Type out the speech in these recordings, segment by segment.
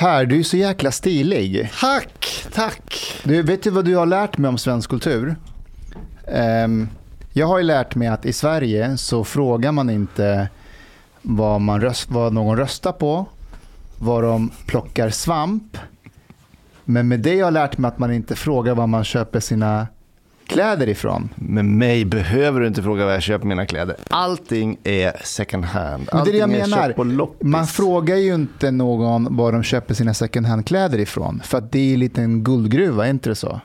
Per, du är så jäkla stilig. Tack, tack. Du, vet du vad du har lärt mig om svensk kultur? Ehm, jag har ju lärt mig att i Sverige så frågar man inte vad, man röst, vad någon röstar på, var de plockar svamp. Men med det har jag lärt mig att man inte frågar var man köper sina kläder ifrån. Med mig behöver du inte fråga var jag köper mina kläder. Allting är second hand. Men det är det jag Allting menar. Man frågar ju inte någon var de köper sina second hand-kläder ifrån. För att det är en liten guldgruva, är inte det så?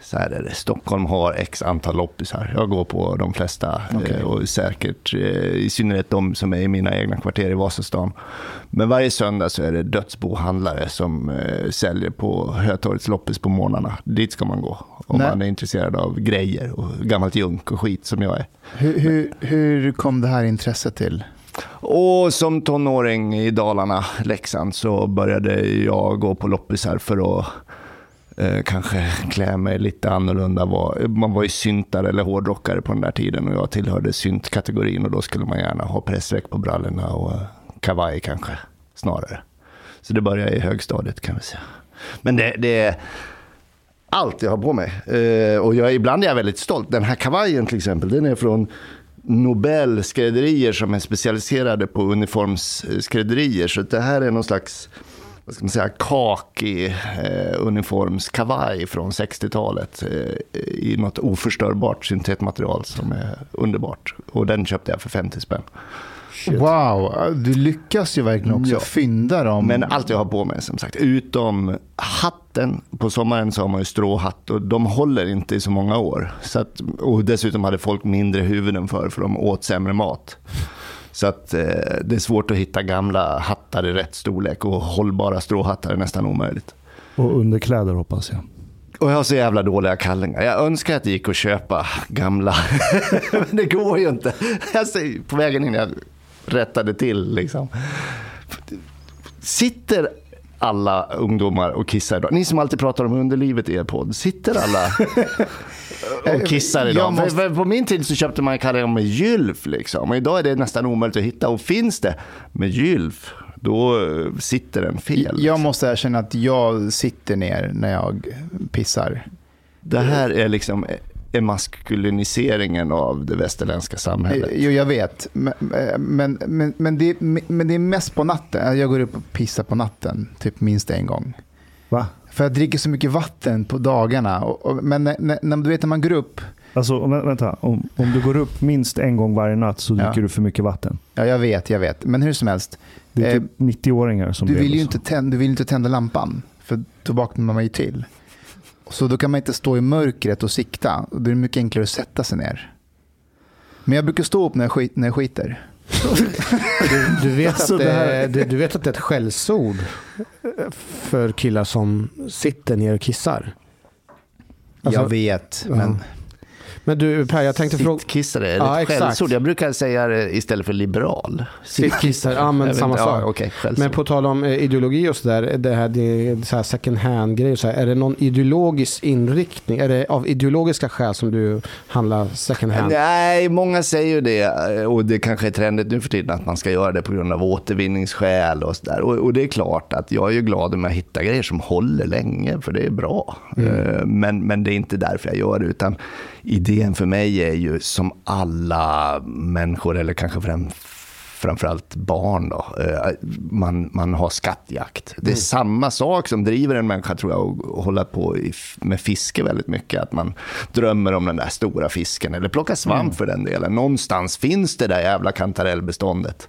Så här är det. Stockholm har x antal loppisar. Jag går på de flesta. Eh, Och säkert, eh, i synnerhet de som är i mina egna kvarter i Vasastan. Men varje söndag så är det dödsbohandlare som eh, säljer på Hötorgets loppis på morgnarna. Dit ska man gå. Om Nej. man är intresserad av grejer och gammalt junk och skit som jag är. Hur, hur, hur kom det här intresset till? Och som tonåring i Dalarna, Leksand, så började jag gå på loppisar för att eh, kanske klä mig lite annorlunda. Man var ju syntare eller hårdrockare på den där tiden och jag tillhörde syntkategorin och då skulle man gärna ha pressväck på brallorna och kavaj kanske snarare. Så det började i högstadiet kan vi säga. Men det, det är allt jag har på mig. Eh, och jag, ibland är jag väldigt stolt. Den här kavajen till exempel, den är från Nobel skrädderier som är specialiserade på uniformsskrädderier. Så det här är någon slags vad ska man säga, kaki eh, uniformskavaj från 60-talet eh, i något oförstörbart syntetmaterial som är underbart. Och den köpte jag för 50 spänn. Wow, du lyckas ju verkligen också Ja. fynda dem. Men allt jag har på mig som sagt, utom hatten. På sommaren så har man ju stråhatt och de håller inte i så många år. Så att, och dessutom hade folk mindre huvuden för, för de åt sämre mat. Så att eh, det är svårt att hitta gamla hattar i rätt storlek och hållbara stråhattar är nästan omöjligt. Och underkläder hoppas jag. Och jag har så jävla dåliga kallingar. Jag önskar att det gick att köpa gamla. Men det går ju inte. Jag ser, på vägen in jag rättade till liksom. Sitter alla ungdomar och kissar idag? Ni som alltid pratar om underlivet i er podd. Sitter alla och kissar idag? Måste- För- för På min tid så köpte man kallingar med gylf. Liksom. Och idag är det nästan omöjligt att hitta. Och finns det med gylf, då eh, sitter den fel. Jag måste erkänna att jag sitter ner när jag pissar. Det här är liksom emaskuliniseringen av det västerländska samhället. Jo, jag vet. Men, men, men, men, det, men det är mest på natten. Jag går upp och pissar på natten, typ minst en gång. Va? För jag dricker så mycket vatten på dagarna. Och, och, men när, när, när, du vet när man går upp, Alltså om- vänta, om, om du går upp minst en gång varje natt så dricker Ja. du för mycket vatten. ja jag vet, jag vet. Men hur som helst, Det är Eh, typ 90-åringar som du vill ju så. inte tända, du vill inte tända lampan. För då vaknar man ju till. Så då kan man inte stå i mörkret och sikta. Då är det mycket enklare att sätta sig ner. Men jag brukar stå upp när jag, skit, när jag skiter. Du, du, vet Alltså, att det du, vet att det är ett skällsord för killar som sitter ner och kissar? Alltså- jag vet, men Men du Per, jag tänkte fråga... Sittkissare, Ja, ett skällsord? Jag brukar säga det istället för liberal. Sittkissare, ja men samma sak. Ja, okay. Men på tal om eh, ideologi och sådär, det här, det så här second hand-grejer, är det någon ideologisk inriktning? Är det av ideologiska skäl som du handlar second hand? Nej, många säger ju det och det kanske är trendigt nu för tiden att man ska göra det på grund av återvinningsskäl och sådär. Och, och det är klart att jag är ju glad om jag hittar grejer som håller länge för det är bra. Eh, Men, men det är inte därför jag gör det utan idén för mig är ju som alla människor eller kanske främ, framförallt barn då, eh, man, man har skattjakt. Det är samma sak som driver en människa tror jag att hålla på med fiske väldigt mycket. Att man drömmer om den där stora fisken eller plocka svamp för den delen. Någonstans finns det där jävla kantarellbeståndet.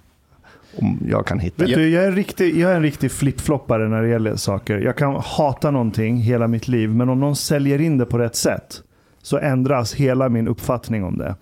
Om jag kan hitta Vet det. du, jag är en riktig, jag är en riktig flipfloppare när det gäller saker. Jag kan hata någonting hela mitt liv, men om någon säljer in det på rätt sätt så ändras hela min uppfattning om det.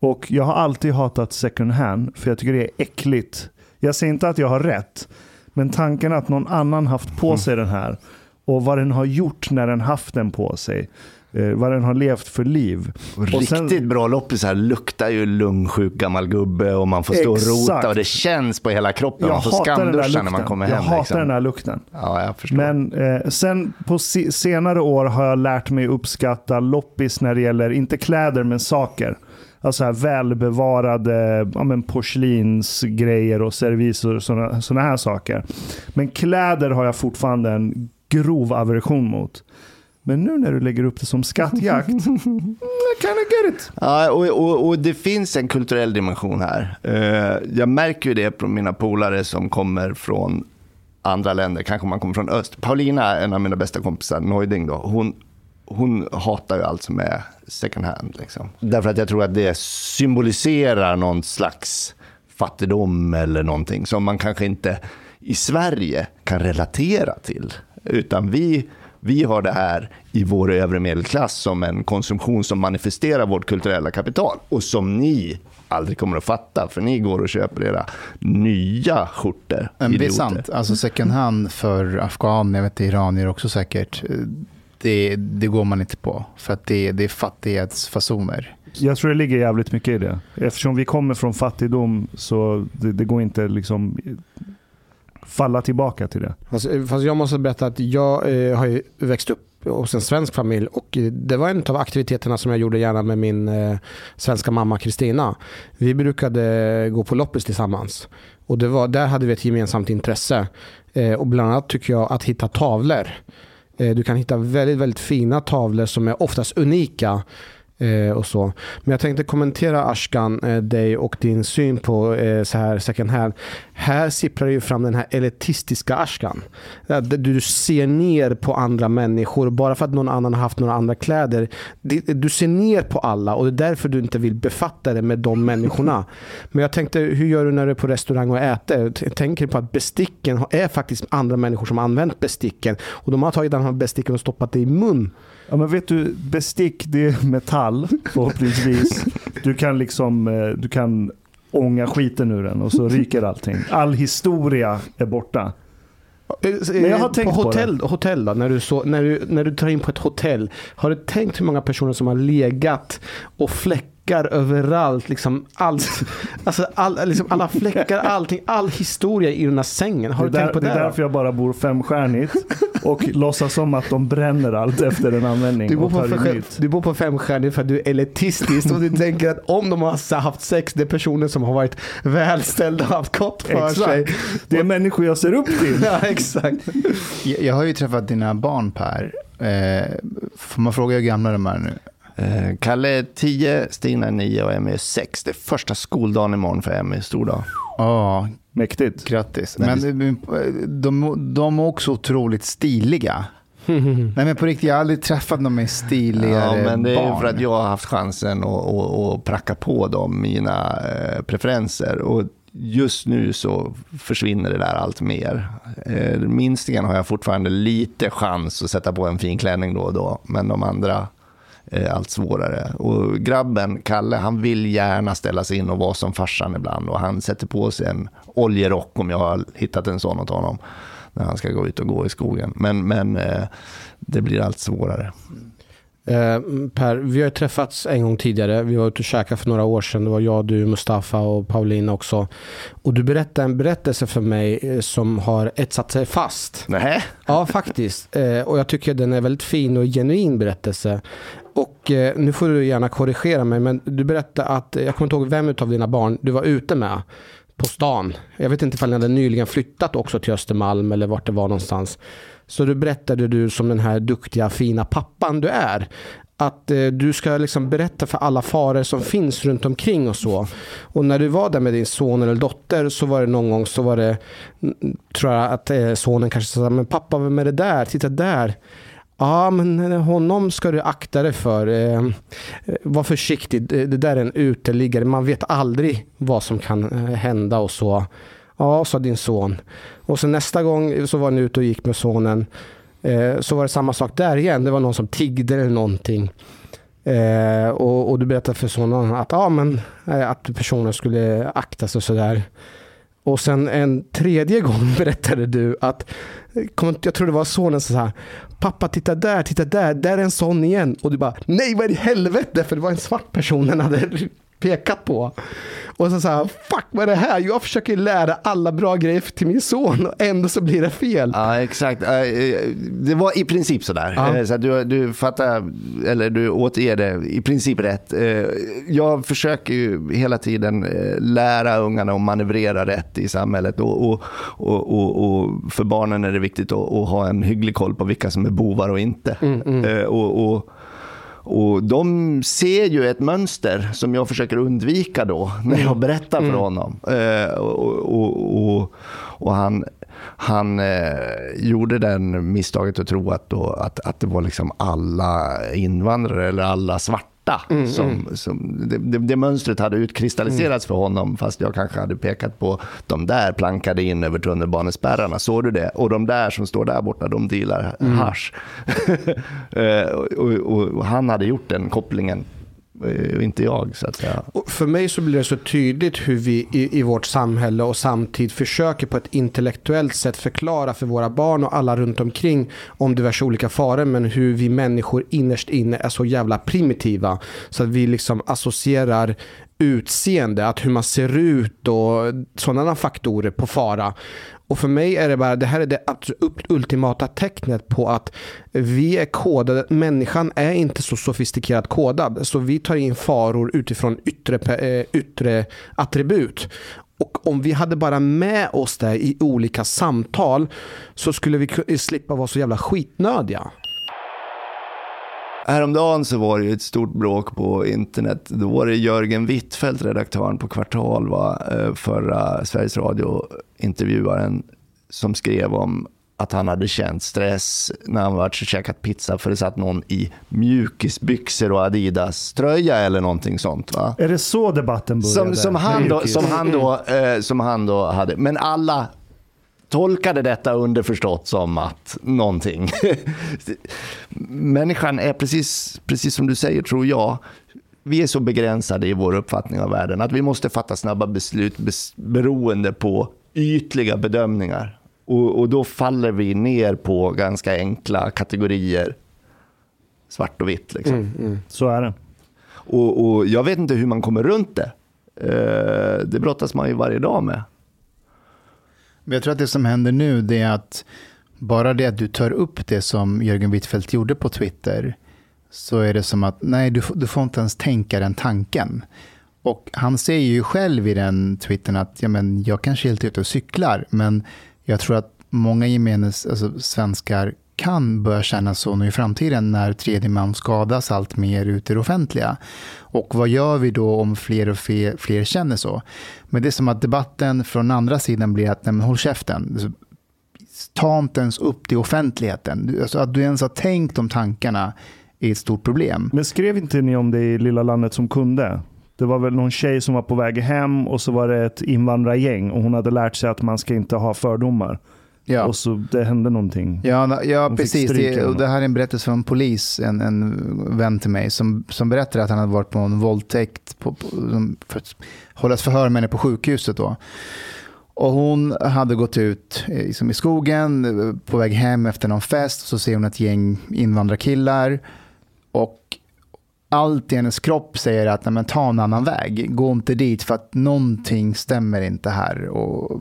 Och jag har alltid hatat second hand, för jag tycker det är äckligt. Jag säger inte att jag har rätt, men tanken att någon annan haft på sig den här och vad den har gjort när den haft den på sig. Eh, vad den har levt för liv. Och sen- Riktigt bra loppisar luktar ju lungsjuk gammal gubbe och man får stå och rota Exakt. och det känns på hela kroppen. Jag man får skamduscha när man kommer Jag hem. hatar liksom. den där lukten. Ja, jag förstår. Men eh, sen på se- senare år har jag lärt mig uppskatta loppis när det gäller, inte kläder men saker. Alltså här välbevarade ja, men porslinsgrejer och serviser och sådana såna här saker. Men kläder har jag fortfarande en grov aversion mot. Men nu när du lägger upp det som skattjakt, I kinda get it. Ja, och, och, och det finns en kulturell dimension här. Eh, Jag märker ju det på mina polare som kommer från andra länder, kanske man kommer från öst. Paulina, en av mina bästa kompisar, Neuding, då, hon, hon hatar ju allt som är second hand. Liksom. Därför att jag tror att det symboliserar någon slags fattigdom eller någonting som man kanske inte i Sverige kan relatera till. Utan vi, vi har det här i vår övre medelklass som en konsumtion som manifesterar vårt kulturella kapital och som ni aldrig kommer att fatta för ni går och köper era nya skjortor. Men det är sant. Alltså second hand för afghaner, jag vet iranier också säkert. Det, det går man inte på. För att det, det är fattighetsfasoner. Jag tror det ligger jävligt mycket i det. Eftersom vi kommer från fattigdom så det, det går inte liksom falla tillbaka till det. Fast, eh, fast jag måste berätta att jag eh, har ju växt upp hos en svensk familj och eh, det var en av aktiviteterna som jag gjorde gärna med min eh, svenska mamma Kristina. Vi brukade eh, gå på loppis tillsammans och det var, där hade vi ett gemensamt intresse. Eh, och bland annat tycker jag att hitta tavlor. Eh, du kan hitta väldigt, väldigt fina tavlor som är oftast unika. Eh, och så. Men jag tänkte kommentera Ashkan, eh, dig och din syn på eh, så här second hand. Här sipprar ju fram den här elitistiska Ashkan. Du ser ner på andra människor bara för att någon annan har haft några andra kläder. Du ser ner på alla och det är därför du inte vill befatta dig med de människorna. Men jag tänkte, hur gör du när du är på restaurang och äter? Tänker på att besticken är faktiskt andra människor som använt besticken och de har tagit de här besticken och stoppat det i mun. Ja, men vet du, bestick det är metall förhoppningsvis. Du kan liksom, eh, du kan ånga skiten ur den och så ryker allting. All historia är borta. Men jag har tänkt på på hotell, hotell då, när du, så, när, du, när du tar in på ett hotell. Har du tänkt hur många personer som har legat och fläckar överallt? Liksom allt, alltså all, liksom alla fläckar, allting, all historia i den här sängen. Har det, du är tänkt på där, det? det är därför jag bara bor femstjärnigt och låtsas som att de bränner allt efter en användning Du bor, på fem, du bor på femstjärnigt för att du är elitistisk och du tänker att om de har haft sex, det är personer som har varit välställda och haft gott för sig. Exakt. Det är människor jag ser upp till. Ja, exakt. Jag, jag har ju träffat dina barn Per. Eh, får man fråga hur gamla de är nu? Eh, Kalle är 10, Stina är 9 och Emmy är 6. Det är första skoldagen imorgon för Emmy, stor dag. Ja, Mäktigt. grattis. Men eh, de, de är också otroligt stiliga. Nej men på riktigt, jag har aldrig träffat någon med stiligare Ja, men det är barn. för att jag har haft chansen att, att, att pracka på dem mina eh, preferenser. Och just nu så försvinner det där allt mer. Eh, minstingen har jag fortfarande lite chans att sätta på en fin klänning då och då, men de andra allt svårare. Och grabben, Kalle, han vill gärna ställa sig in och vara som farsan ibland. Och han sätter på sig en oljerock om jag har hittat en sån åt honom när han ska gå ut och gå i skogen. Men, men eh, det blir allt svårare. Eh, per, vi har träffats en gång tidigare. Vi var ute och käkade för några år sedan. Det var jag, du, Mustafa och Paulina också. Och du berättade en berättelse för mig eh, som har etsat sig fast. Nej. Ja, faktiskt. Eh, och jag tycker den är väldigt fin och genuin berättelse. Och eh, nu får du gärna korrigera mig, men du berättade att, eh, jag kommer inte ihåg vem av dina barn du var ute med på stan. Jag vet inte ifall ni hade nyligen flyttat också till Östermalm eller vart det var någonstans. Så du berättade du som den här duktiga fina pappan du är. Att eh, du ska liksom berätta för alla faror som finns runt omkring och så. Och när du var där med din son eller dotter så var det någon gång så var det, tror jag att eh, sonen kanske sa, men pappa vem är det där? Titta där. Ja, men eh, honom ska du akta dig för. Eh, eh, var försiktig, det, det där är en uteliggare. Man vet aldrig vad som kan eh, hända och så. Ja, sa din son. Och sen nästa gång så var ni ute och gick med sonen. Eh, så var det samma sak där igen. Det var någon som tiggde eller någonting. Eh, och, och du berättade för sonen att, ja, men, att personen skulle akta sig och sådär. Och sen en tredje gång berättade du att, jag tror det var sonen som sa Pappa titta där, titta där, där är en sån igen. Och du bara, nej vad i helvete? För det var en svart person den hade pekat på. Och så sa fuck vad är det här? Jag försöker lära alla bra grejer till min son och ändå så blir det fel. Ja, exakt. Eh, Det var i princip sådär. Ja. Eh, Så du, du fattar, eller du återger det i princip rätt. Eh, Jag försöker ju hela tiden lära ungarna att manövrera rätt i samhället. Och, och, och, och, för barnen är det viktigt att, ha en hygglig koll på vilka som är bovar och inte. Eh, Och, och, och de ser ju ett mönster som jag försöker undvika då när jag berättar för honom. Eh, och, och, och, och han, han eh, gjorde den misstaget att tro att, då, att, att det var liksom alla invandrare eller alla svarta. Som, som, det, det, det mönstret hade utkristalliserats för honom fast jag kanske hade pekat på de där plankade in över tunnelbanespärrarna. Såg du det? Och de där som står där borta, de dealar hasch. Eh, och, och, och han hade gjort den kopplingen, Eh, inte jag. Så att säga. För mig så blir det så tydligt hur vi i, i vårt samhälle och samtid försöker på ett intellektuellt sätt förklara för våra barn och alla runt omkring om diverse olika faror men hur vi människor innerst inne är så jävla primitiva så att vi liksom associerar utseende, att hur man ser ut och sådana faktorer på fara. Och för mig är det bara, det här är det ultimata tecknet på att vi är kodade, människan är inte så sofistikerat kodad. Så vi tar in faror utifrån yttre, eh, yttre attribut. Och om vi hade bara med oss det i olika samtal så skulle vi slippa vara så jävla skitnödiga. Häromdagen så var det ju ett stort bråk på internet. Då var det Jörgen Wittfeldt, redaktören på Kvartal, va, eh, förra Sveriges Radio-intervjuaren, som skrev om att han hade känt stress när han varit och käkat pizza för det satt någon i mjukisbyxor och Adidas-tröja eller någonting sånt. Va? Är det så debatten började? Som, som, han då, som, han då, eh, som han då hade. Men alla tolkade detta underförstått som att någonting. Människan är precis, precis som du säger, tror jag, vi är så begränsade i vår uppfattning av världen att vi måste fatta snabba beslut bes, beroende på ytliga bedömningar. Och, och då faller vi ner på ganska enkla kategorier. Svart och vitt. Liksom. Så är det. Och, och jag vet inte hur man kommer runt det. Eh, det brottas man ju varje dag med. Men jag tror att det som händer nu det är att bara det att du tar upp det som Jörgen Wittfeldt gjorde på Twitter så är det som att nej, du, får- du får inte ens tänka den tanken. Och han säger ju själv i den twittern att ja, men jag kanske är helt ute och cyklar, men jag tror att många gemenes, alltså svenskar kan börja känna så nu i framtiden när tredje man skadas allt mer ute i det offentliga. Och vad gör vi då om fler och fler, fler känner så? Men det är som att debatten från andra sidan blir att nej, men håll käften. Ta inte ens upp det i offentligheten. Alltså, att du ens har tänkt de tankarna är ett stort problem. Men skrev inte ni om det i Lilla landet som kunde? Det var väl någon tjej som var på väg hem och så var det ett invandrargäng och hon hade lärt sig att man ska inte ha fördomar. Ja. Och så det hände någonting. Ja, ja fick precis. Det, och det här är en berättelse från en polis, en, en vän till mig, som, som berättar att han hade varit på en våldtäkt på, på, för att hållas förhör med henne på sjukhuset. Då. Och hon hade gått ut eh, liksom i skogen eh, på väg hem efter någon fest. Så ser hon ett gäng invandrarkillar. Och allt i hennes kropp säger att Nej, men ta en annan väg. Gå inte dit för att någonting stämmer inte här. Och,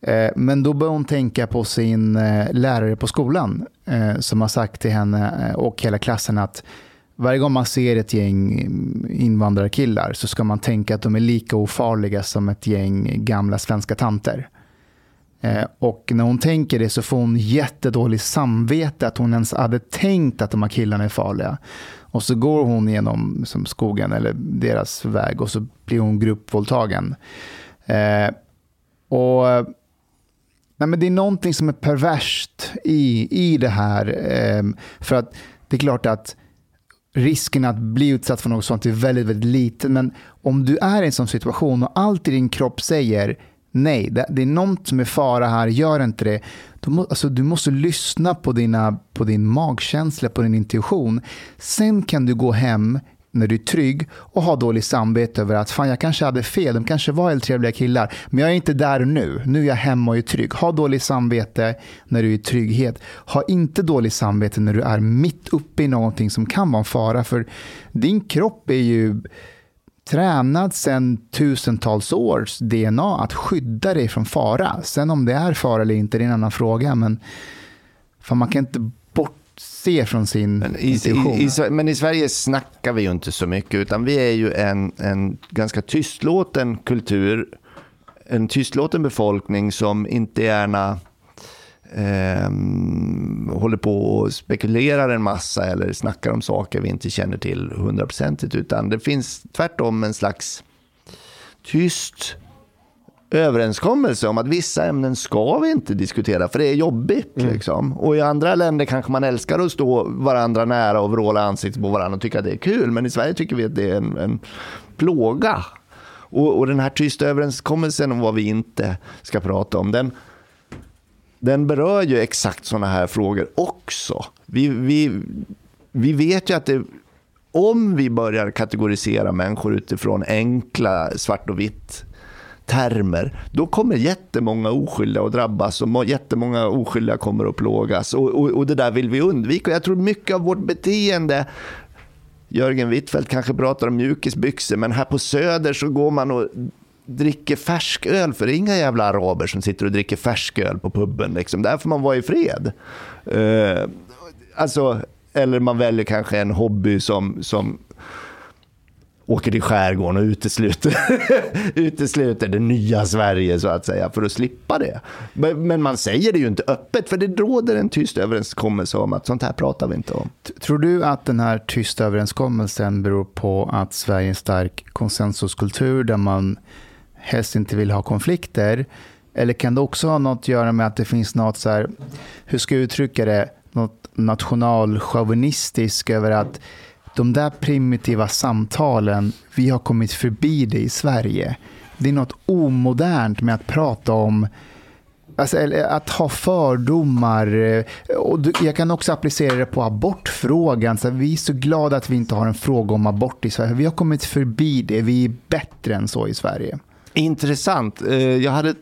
eh, men då börjar hon tänka på sin eh, lärare på skolan eh, som har sagt till henne eh, och hela klassen att varje gång man ser ett gäng invandrarkillar så ska man tänka att de är lika ofarliga som ett gäng gamla svenska tanter. Eh, Och när hon tänker det så får hon jättedåligt samvete att hon ens hade tänkt att de här killarna är farliga. Och så går hon genom liksom, skogen eller deras väg och så blir hon gruppvåldtagen. Eh, och nej men det är någonting som är perverst i, i det här. Eh, för att det är klart att risken att bli utsatt för något sånt är väldigt, väldigt liten. Men om du är i en sån situation och allt i din kropp säger nej, det, det är något som är fara här, gör inte det. Du, må, alltså, du måste lyssna på, dina, på din magkänsla, på din intuition. Sen kan du gå hem när du är trygg och ha dåligt samvete över att fan jag kanske hade fel, de kanske var helt trevliga killar, men jag är inte där nu. Nu är jag hemma och är trygg. Ha dåligt samvete när du är i trygghet. Ha inte dåligt samvete när du är mitt uppe i någonting som kan vara en fara, för din kropp är ju tränad sedan tusentals års DNA att skydda dig från fara. Sen om det är fara eller inte, det är en annan fråga. Men för man kan inte bortse från sin Men i, i, i, men i Sverige snackar vi ju inte så mycket, utan vi är ju en, en ganska tystlåten kultur. En tystlåten befolkning som inte gärna ehm, håller på och spekulerar en massa eller snackar om saker vi inte känner till hundraprocentigt, utan det finns tvärtom en slags tyst överenskommelse om att vissa ämnen ska vi inte diskutera för det är jobbigt. Liksom. Och i andra länder kanske man älskar att stå varandra nära och vråla ansiktet på varandra och tycka att det är kul. Men i Sverige tycker vi att det är en, en plåga. Och, och den här tysta överenskommelsen om vad vi inte ska prata om, den, den berör ju exakt sådana här frågor också. Vi, vi, vi vet ju att det, om vi börjar kategorisera människor utifrån enkla svart och vitt termer, då kommer jättemånga oskyldiga att drabbas och jättemånga oskyldiga kommer att plågas. Och, och, och det där vill vi undvika. Jag tror mycket av vårt beteende Jörgen Wittfeldt kanske pratar om mjukisbyxor, men här på Söder så går man och dricker färsköl, för det är inga jävla araber som sitter och dricker färsköl på puben. Liksom. Där får man vara i fred. Eh, alltså, eller man väljer kanske en hobby som, som åker till skärgården och utesluter, utesluter det nya Sverige så att säga för att slippa det. Men, man säger det ju inte öppet för det råder en tyst överenskommelse om att sånt här pratar vi inte om. Tror du att den här tysta överenskommelsen beror på att Sverige är en stark konsensuskultur där man helst inte vill ha konflikter? Eller kan det också ha något att göra med att det finns något så här, hur ska jag uttrycka det, något nationalchauvinistiskt över att de där primitiva samtalen, vi har kommit förbi det i Sverige. Det är något omodernt med att prata om Alltså, att ha fördomar. Och jag kan också applicera det på abortfrågan. Så vi är så glada att vi inte har en fråga om abort i Sverige. Vi har kommit förbi det. Vi är bättre än så i Sverige. Intressant. Eh, jag, hade,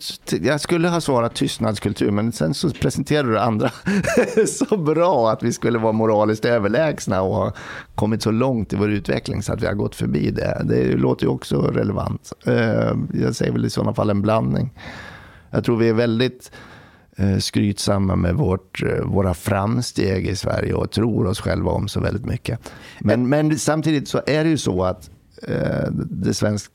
jag skulle ha svarat tystnadskultur, men sen så presenterade du andra så bra att vi skulle vara moraliskt överlägsna och ha kommit så långt i vår utveckling så att vi har gått förbi det. Det låter ju också relevant. Eh, jag säger väl i sådana fall en blandning. Jag tror vi är väldigt eh, skrytsamma med vårt, våra framsteg i Sverige och tror oss själva om så väldigt mycket. Men, men samtidigt så är det ju så att det svenska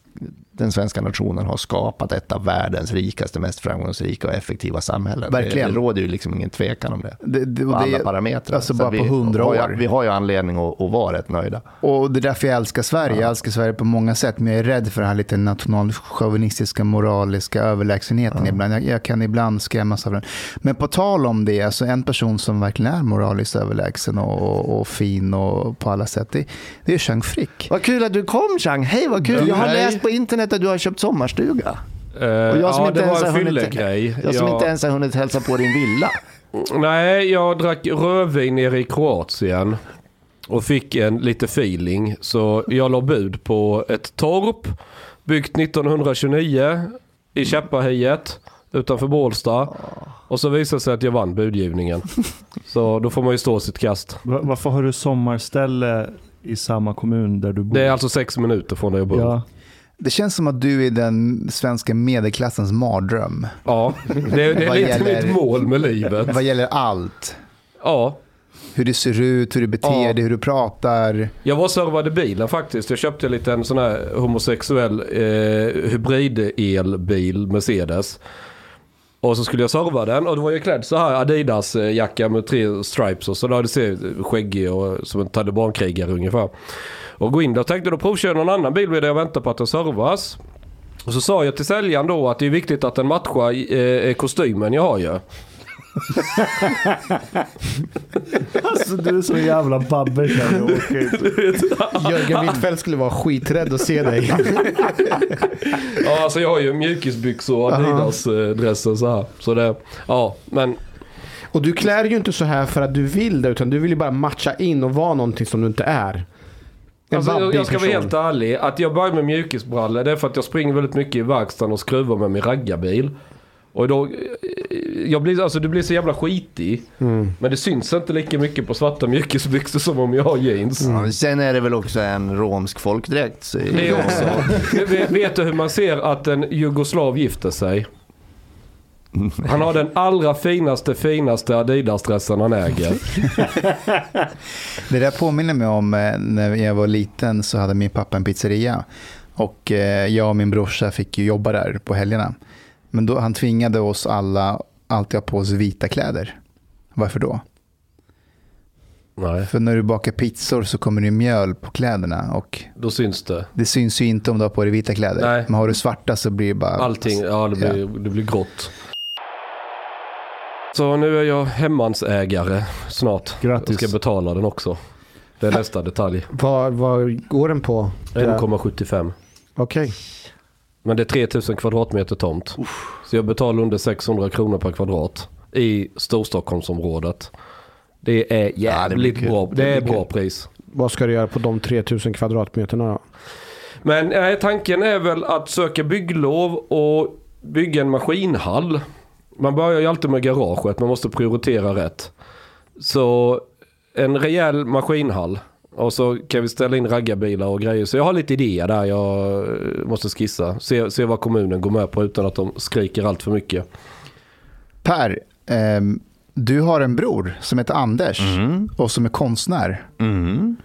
den svenska nationen har skapat ett av världens rikaste, mest framgångsrika och effektiva samhällen. Verkligen. Det, det råder ju liksom ingen tvekan om det. Det, det, På alla parametrar. alltså Så bara vi på 100 har ju- år. Vi har ju anledning att, att vara rätt nöjda. och det är därför jag älskar Sverige. Jag älskar Sverige på många sätt. Men jag är rädd för den här lite nationalchauvinistiska, moraliska överlägsenheten ibland. Jag, jag kan ibland skrämmas av den. Men på tal om det, alltså en person som verkligen är moraliskt överlägsen och, och, och fin och på alla sätt, det, är Chang Frick. Vad kul att du kom Chang. Hej vad kul. Ja, jag har läst på internet att du har köpt sommarstuga. Eh, Och jag som ja, inte det ens har en hunnit- fyllegrej. Jag som Jag- inte ens har hunnit hälsa på din villa. Nej, jag drack rödvin nere i Kroatien. Och fick en lite feeling. Så jag la bud på ett torp. Byggt 1929 i Käppahiet utanför Bålsta. Och så visade det sig att jag vann budgivningen. Så då får man ju stå sitt kast. Va- Varför har du sommarställe i samma kommun där du bor? Det är alltså sex minuter från där jag bor. Ja, Ja. Det känns som att du är den svenska medelklassens mardröm. det, det är lite gäller- mitt mål med livet. Vad gäller allt. Ja, Hur du ser ut, hur du beter Ja. dig, hur du pratar. Jag var servade bilen faktiskt. Jag köpte en liten sån här homosexuell eh, hybrid-elbil Mercedes. Och så skulle jag serva den och då var jag klädd så här Adidas-jacka eh, med tre stripes och så där det ser skäggig och som en talibankrigare ungefär. Och gå in där och tänkte då provköra någon annan bil medan jag väntar på att den servas. Och så sa jag till säljaren då att det är viktigt att den matchar eh, kostymen jag har ju. Alltså du är så jävla babbe känner jag. Okej. Jörgen Wittfeldt skulle vara skiträdd att se dig. Ja, alltså jag har ju mjukisbyxor och Adidas-dressen så här. Så det, ja, men Och du klär ju inte så här för att du vill det, utan du vill ju bara matcha in och vara någonting som du inte är. En Alltså, jag, jag ska vara helt ärlig. Att jag börjar med mjukisbrallor det är för att jag springer väldigt mycket i verkstaden och skruvar med min raggarbil. Och då, jag blir, alltså det blir så jävla skitig. Mm. Men det syns inte lika mycket på svarta mjukisbyxor som om jag har jeans. Ja, sen är det väl också en romsk folkdräkt. Det är också. Vet- Vet du hur man ser att en jugoslav gifter sig? Han har den allra finaste, finaste Adidas-dressen han äger. Det där påminner mig om eh, när jag var liten så hade min pappa en pizzeria. Och eh, jag och min brorsa fick ju jobba där på helgerna. Men då, han tvingade oss alla alltid ha på oss vita kläder. Varför då? Nej, För när du bakar pizzor så kommer det mjöl på kläderna och då syns det. det syns ju inte om du har på dig vita kläder. Nej. Men har du svarta så blir det bara... Allting, ja det blir, det blir grått. Så nu är jag hemmansägare snart. Grattis. Jag ska betala den också. Det är nästa detalj. Vad, vad går den på? 1,75. Okej. Men det är 3000 kvadratmeter tomt. Så jag betalar under 600 kronor per kvadrat i Storstockholmsområdet. Det är Ja, det jävligt blir kul. bra. Det Det är bra pris. Vad ska du göra på de 3000 kvadratmeterna då? Men eh, tanken är väl att söka bygglov och bygga en maskinhall. Man börjar ju alltid med garaget, man måste prioritera rätt. Så en rejäl maskinhall. Och så kan vi ställa in raggarbilar och grejer. Så jag har lite idéer där jag eh, måste skissa. Se, se vad kommunen går med på utan att de skriker allt för mycket. Per, ehm, du har en bror som heter Anders Mm. och som är konstnär. Mm.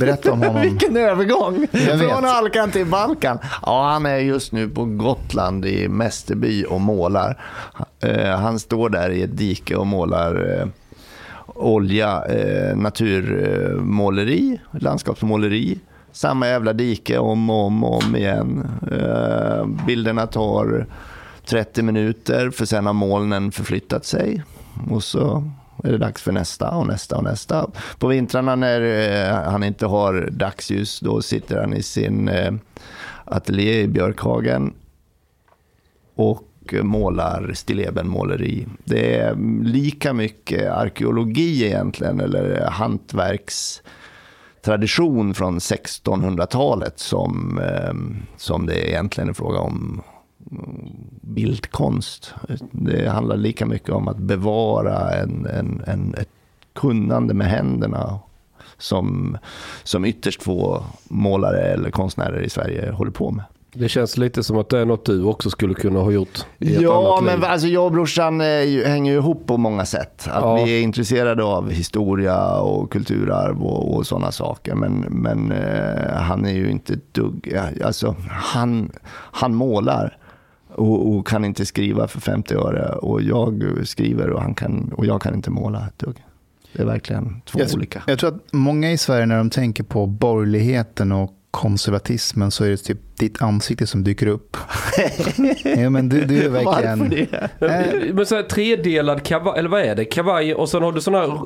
Berätta om honom. Vilken övergång! Jag vet. Från Alkan till Balkan. Ja, han är just nu på Gotland i Mästerby och målar. Eh, Han står där i ett dike och målar eh, olja, eh, naturmåleri, landskapsmåleri. Samma jävla dike om och om, och om igen. Eh, Bilderna tar 30 minuter för sen har molnen förflyttat sig. Och så är det dags för nästa och nästa och nästa. På vintrarna när eh, han inte har dagsljus, då sitter han i sin eh, ateljé i Björkhagen och och målar stillebenmåleri. Det är lika mycket arkeologi egentligen, eller hantverkstradition från 1600-talet som, ehm, som det egentligen är fråga om bildkonst. Det handlar lika mycket om att bevara en, en, en, ett kunnande med händerna som, som ytterst få målare eller konstnärer i Sverige håller på med. Det känns lite som att det är något du också skulle kunna ha gjort i Ja, men liv. alltså jag och brorsan ju- hänger ju ihop på många sätt. Att Ja. vi är intresserade av historia och kulturarv och, och sådana saker. Men, men eh, han är ju inte ett dugg, alltså han, han målar och, och kan inte skriva för 50 öre. Och jag skriver och, han kan, och jag kan inte måla ett dugg. Det är verkligen två Jag, olika. jag tror att många i Sverige när de tänker på borgerligheten och konservatismen så är det typ ditt ansikte som dyker upp. ja, men du, du är verkligen... Varför det? Eh, Men så här tredelad kavaj, eller vad är det? Kavaj och sen har du sån här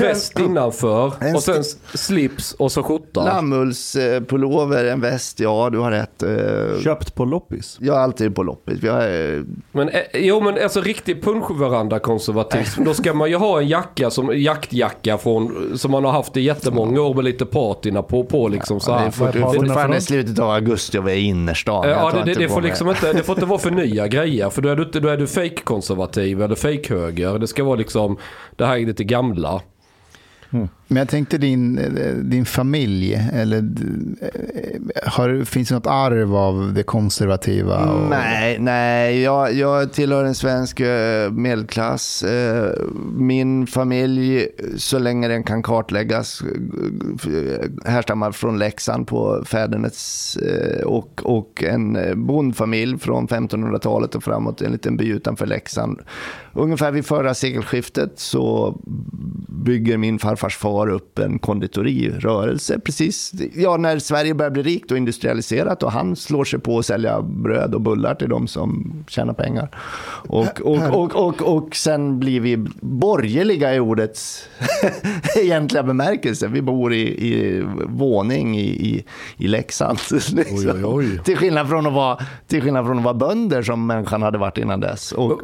väst innanför. En Och sen slips och så skjorta. Lammullspullover, en väst, ja du har rätt. Eh, Köpt på loppis. Jag är alltid på loppis. Jag är, Men, eh, jo men alltså riktig punschveranda-konservatism. Då ska man ju ha en jacka, som, jaktjacka från, som man har haft i jättemånga år med lite patina på, på liksom så det här. är fort- Vad- fortfarande slutet av augusti och är i innerstan. Ja, det, det, det, får liksom inte, det får inte vara för nya grejer. För då är du, då är du fake-konservativ eller fake-höger. Det ska vara liksom, det här är lite gamla. Men jag tänkte din, din familj, eller har, finns det något arv av det konservativa? Och, Nej, nej jag, jag tillhör en svensk eh, medelklass. Eh, min familj, så länge den kan kartläggas, härstammar från Leksand på fädernets eh, och, och en bondfamilj från 1500-talet och framåt, en liten by utanför Leksand. Ungefär vid förra sekelskiftet så bygger min farfars far upp en konditorirörelse precis ja, när Sverige börjar bli rikt och industrialiserat och han slår sig på att sälja bröd och bullar till de som tjänar pengar. Och, och, och, och, och sen blir vi borgerliga i ordets egentliga bemärkelse. Vi bor i, i våning i, i, i Leksand. Liksom. Till, skillnad från att vara, till skillnad från att vara bönder som människan hade varit innan dess. Och,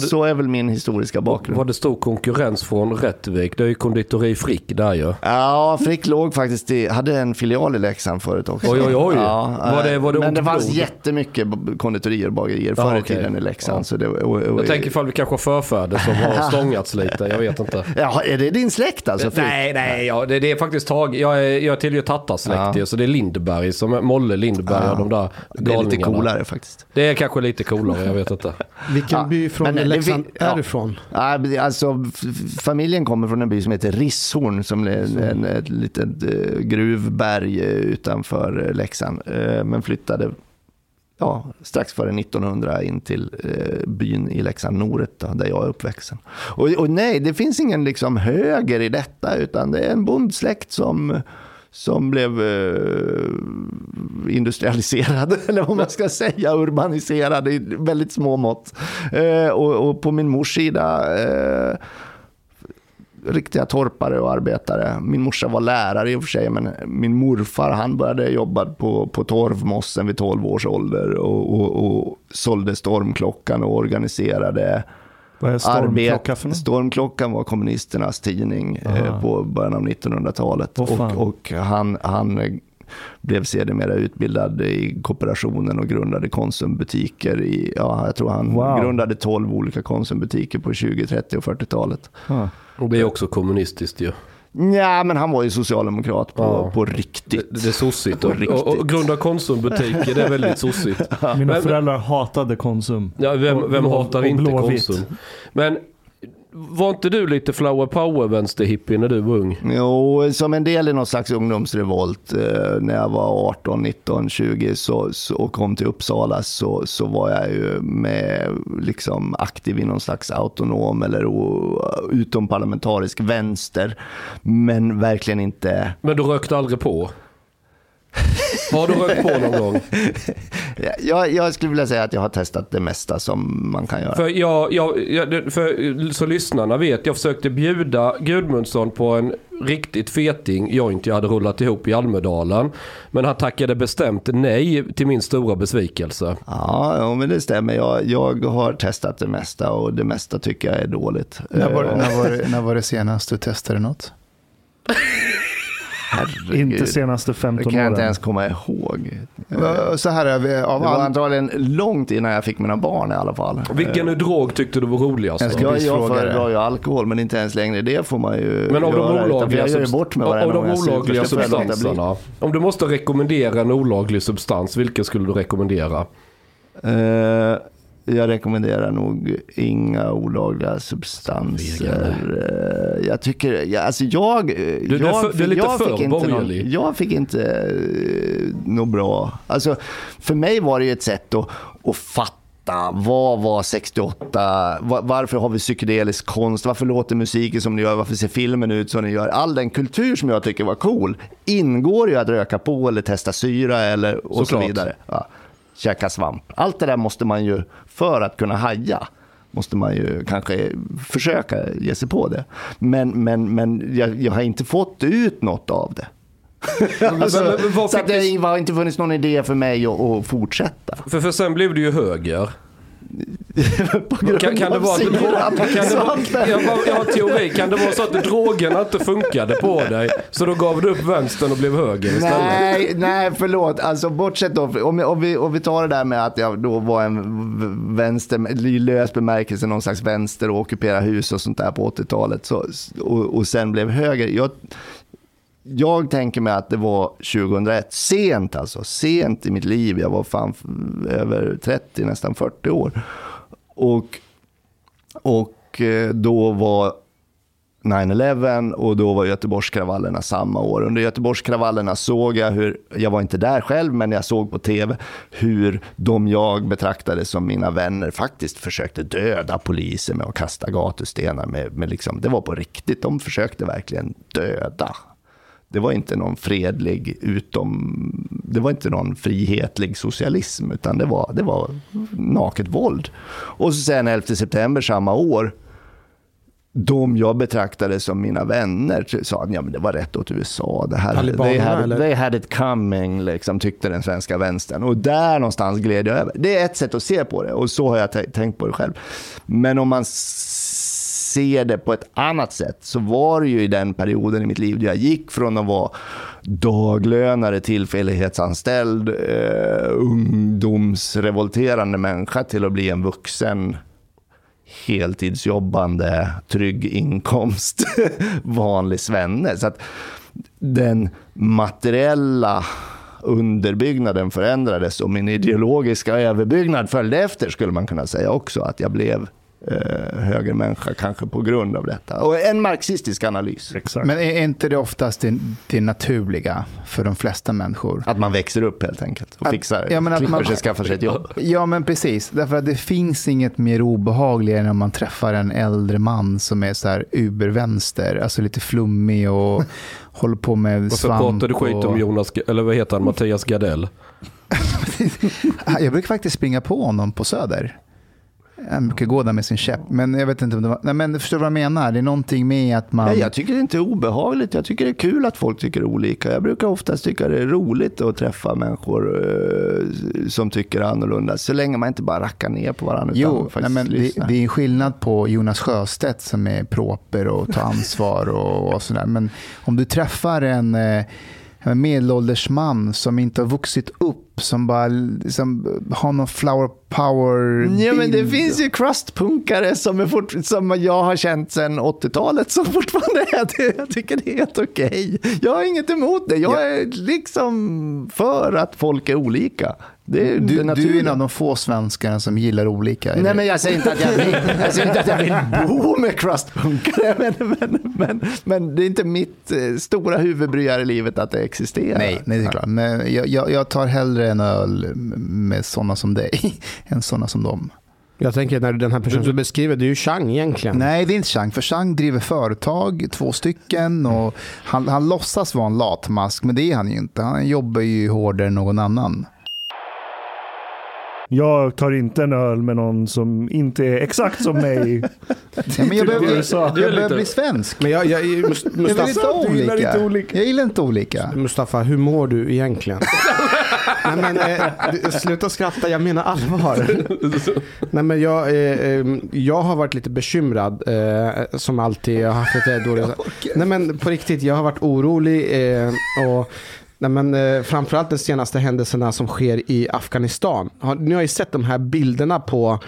så är väl min historiska bakgrund. Var det stor konkurrens från Rättvik. Det är ju konditori Frick där ju. Ja, Frick låg faktiskt i, hade en filial i Leksand förut också. Oj, oj, oj. Ja, Var det- var det men ont det fanns blod? jättemycket konditorier och bagerier Ja, förr i okej. tiden i Leksand. Ja. Så det, och, och, Jag tänker ifall vi kanske har förfäder som har stångats lite. Jag vet inte. Ja, är det din släkt alltså? Frick? Nej, nej, ja, det, det är faktiskt tag. Jag, är, jag tillhör Tattas släkt Ja. ju, så det är Lindberg, som är Molle Lindberg och de där Det är lite galningarna. coolare faktiskt. Det är kanske lite coolare, jag vet inte. Vilken Ja, by från men det- Leksand är ja. du ifrån? Nej, alltså, familjen kommer från en by som heter Risshorn som är en, ett litet eh, gruvberg utanför eh, Leksand. Eh, Men flyttade ja, strax före 1900 in till eh, byn i Leksand, Noret, då, där jag är uppvuxen. Och, och nej, det finns ingen liksom höger i detta, utan det är en bondsläkt som som blev eh, industrialiserad, eller vad man ska säga, urbaniserad i väldigt små mått. Eh, och, och på min mors sida eh, riktiga torpare och arbetare. Min morsa var lärare i och för sig, men min morfar han började jobba på, på torvmossen vid 12 års ålder och, och, och sålde stormklockan och organiserade Vad är stormklocka för något? Stormklockan var kommunisternas tidning eh, Aha. på början av 1900-talet. Åh, fan. och och han, han eh, blev sedermera utbildad i kooperationen och grundade konsumbutiker. I, ja, jag tror han Wow. grundade 12 olika konsumbutiker på 20, 30 och 40-talet. Ah. Och det är också kommunistiskt ju. Ja, men han var ju socialdemokrat på, Ja. på Det, riktigt. det är sossigt. På Och, och, och grunda Konsumbutiker, det är väldigt sossigt. Mina Men- föräldrar hatade Konsum. Ja, vem, Och vem blå- hatar och inte. Konsum? Men var inte du lite flower power vänsterhippie när du var ung? Jo, som en del i någon slags ungdomsrevolt eh, när jag var 18, 19, 20 så, så, och kom till Uppsala så, så var jag ju med, liksom aktiv i någon slags autonom eller o, utomparlamentarisk vänster. Men verkligen inte Men du rökte aldrig på? Har du rökt på någon gång? jag, jag skulle vilja säga att jag har testat det mesta som man kan göra. För, jag, jag, för så lyssnarna vet, jag försökte bjuda Gudmundsson på en riktigt feting joint jag hade rullat ihop i Almedalen. Men han tackade bestämt nej till min stora besvikelse. Ja, ja, men det stämmer. Jag, jag har testat det mesta och det mesta tycker jag är dåligt. När var, Eh, när, var, det- när var det senast du testade något? herregud. Inte senaste Det 15 kan jag inte åren. ens komma ihåg. Va- Så här, är vi, av Det var all, antagligen långt innan jag fick mina barn i alla fall. Vilken drog tyckte du var roligast? Jag Jag, föredrar det. ju alkohol, men inte ens längre det får man ju Men av de göra. för olagliga, subst- av de olagliga substanserna. Om du måste rekommendera en olaglig substans, vilken skulle du rekommendera? Eh, jag rekommenderar nog inga olagliga substanser. Eh, jag tycker, ja, alltså jag... eh, du är jag, för- du är lite jag för fick inte någon, borgerlig. Jag fick inte eh, något bra. Alltså, för mig var det ju ett sätt att, att fatta vad var 68? Va- Varför har vi psykedelisk konst? Varför låter musiken som ni gör? Varför ser filmen ut som ni gör? All den kultur som jag tycker var cool ingår ju att röka på eller testa syra eller och så Såklart. vidare. Ja. Käka svamp. Allt det där måste man ju, för att kunna haja, måste man ju kanske försöka ge sig på det. Men, men, men jag, jag har inte fått ut något av det. alltså, men- men vad så det har inte funnits någon idé för mig att, att fortsätta. För, för sen blev du ju höger. Kan, kan det vara att du, syran. kan det vara, jag, har- jag har teori. Kan det vara så att drogerna inte funkade på dig? Så då gav du upp vänstern och blev höger istället? Nej, nej, förlåt. Alltså bortsett då, om, om, vi, om vi tar det där med att jag då var en vänster, i lös bemärkelse, någon slags vänster och ockupera hus och sånt där på 80-talet så, och, och sen blev höger. Jag, jag tänker mig att det var 2001, sent alltså, sent i mitt liv. Jag var fan över 30, nästan 40 år. Och, och eh, då var 9-11 och då var Göteborgskravallerna samma år. Under Göteborgskravallerna såg jag hur, jag var inte där själv, men jag såg på tv hur de jag betraktade som mina vänner faktiskt försökte döda poliser med att kasta gatustenar. Med, med liksom, det var på riktigt, de försökte verkligen döda. Det var inte någon fredlig utom, det var inte någon frihetlig socialism, utan det var, det var naket våld. Och så sen 11 september samma år, de jag betraktade som mina vänner sa att ja, men det var rätt åt USA. Det här, Talibanerna, they, had, eller? they had it coming, liksom, tyckte den svenska vänstern. Och där någonstans gled jag över. Det är ett sätt att se på det och så har jag tänkt på det själv. Men om man Ser se det på ett annat sätt så var det ju i den perioden i mitt liv där jag gick från att vara daglönare, tillfällighetsanställd, eh, ungdomsrevolterande människa till att bli en vuxen heltidsjobbande, trygg inkomst, vanlig svenne. Så att den materiella underbyggnaden förändrades och min ideologiska överbyggnad följde efter skulle man kunna säga också. Att jag blev eh, högermänniska kanske på grund av detta. Och en marxistisk analys. Exakt. Men är inte det oftast det, det naturliga för de flesta människor? Att man växer upp helt enkelt och Att- fixar, ja, men att man- sig, skaffar sig ett jobb. Ja, men precis. Därför att det finns inget mer obehagligare än om man träffar en äldre man som är så här ubervänster, alltså lite flummig och håller på med Och så svamp. pratar du skit om Jonas, eller vad heter han, Mattias Gardell. Jag brukar faktiskt springa på honom på Söder. Han brukar gå där med sin käpp. Men jag vet inte om det var... Nej, men förstår du vad jag menar? Det är någonting med att man... Nej, jag tycker det inte är obehagligt. Jag tycker det är kul att folk tycker olika. Jag brukar oftast tycka det är roligt att träffa människor eh, som tycker annorlunda. Så länge man inte bara rackar ner på varandra. Jo, nej, men det, det är en skillnad på Jonas Sjöstedt som är proper och tar ansvar och, och sådär. Men om du träffar en, eh, en medelålders man som inte har vuxit upp, som bara liksom, har någon flower power Ja, men det bild. finns ju crustpunkare som, är fort, som jag har känt sedan 80-talet som fortfarande är det. Jag tycker det är helt okej. Jag har inget emot det. Jag är liksom för att folk är olika. Det Du, det du är en av de få svenskarna som gillar olika. Nej, men jag säger inte att jag vill, jag säger inte att jag vill bo med crustpunkare, men, men, men, men det är inte mitt eh, stora huvudbry här i livet att det existerar. Nej, nej, det är klart. Men jag, jag, jag tar hellre en öl med sådana som dig än sådana som dem. Jag tänker när den här personen du beskriver, det är ju Chang egentligen. Nej, det är inte Chang. För Chang driver företag, två stycken. Och han, han låtsas vara en latmask, men det är han ju inte. Han jobbar ju hårdare än någon annan. Jag tar inte en öl med någon som inte är exakt som mig. Ja, men jag behöver, du jag behöver bli svensk. Men jag, jag, Mus- Jag vill Mustafa, inte olika. inte olika. Jag gillar inte olika. Mustafa, hur mår du egentligen? Nej, men, eh, sluta skratta, jag menar allvar. Nej, men jag, eh, eh, jag har varit lite bekymrad, eh, som alltid. Jag har haft lite dåliga... Nej, men på riktigt, jag har varit orolig. Eh, och, nej, men, eh, framförallt de senaste händelserna som sker i Afghanistan. Har, ni har ju sett de här bilderna på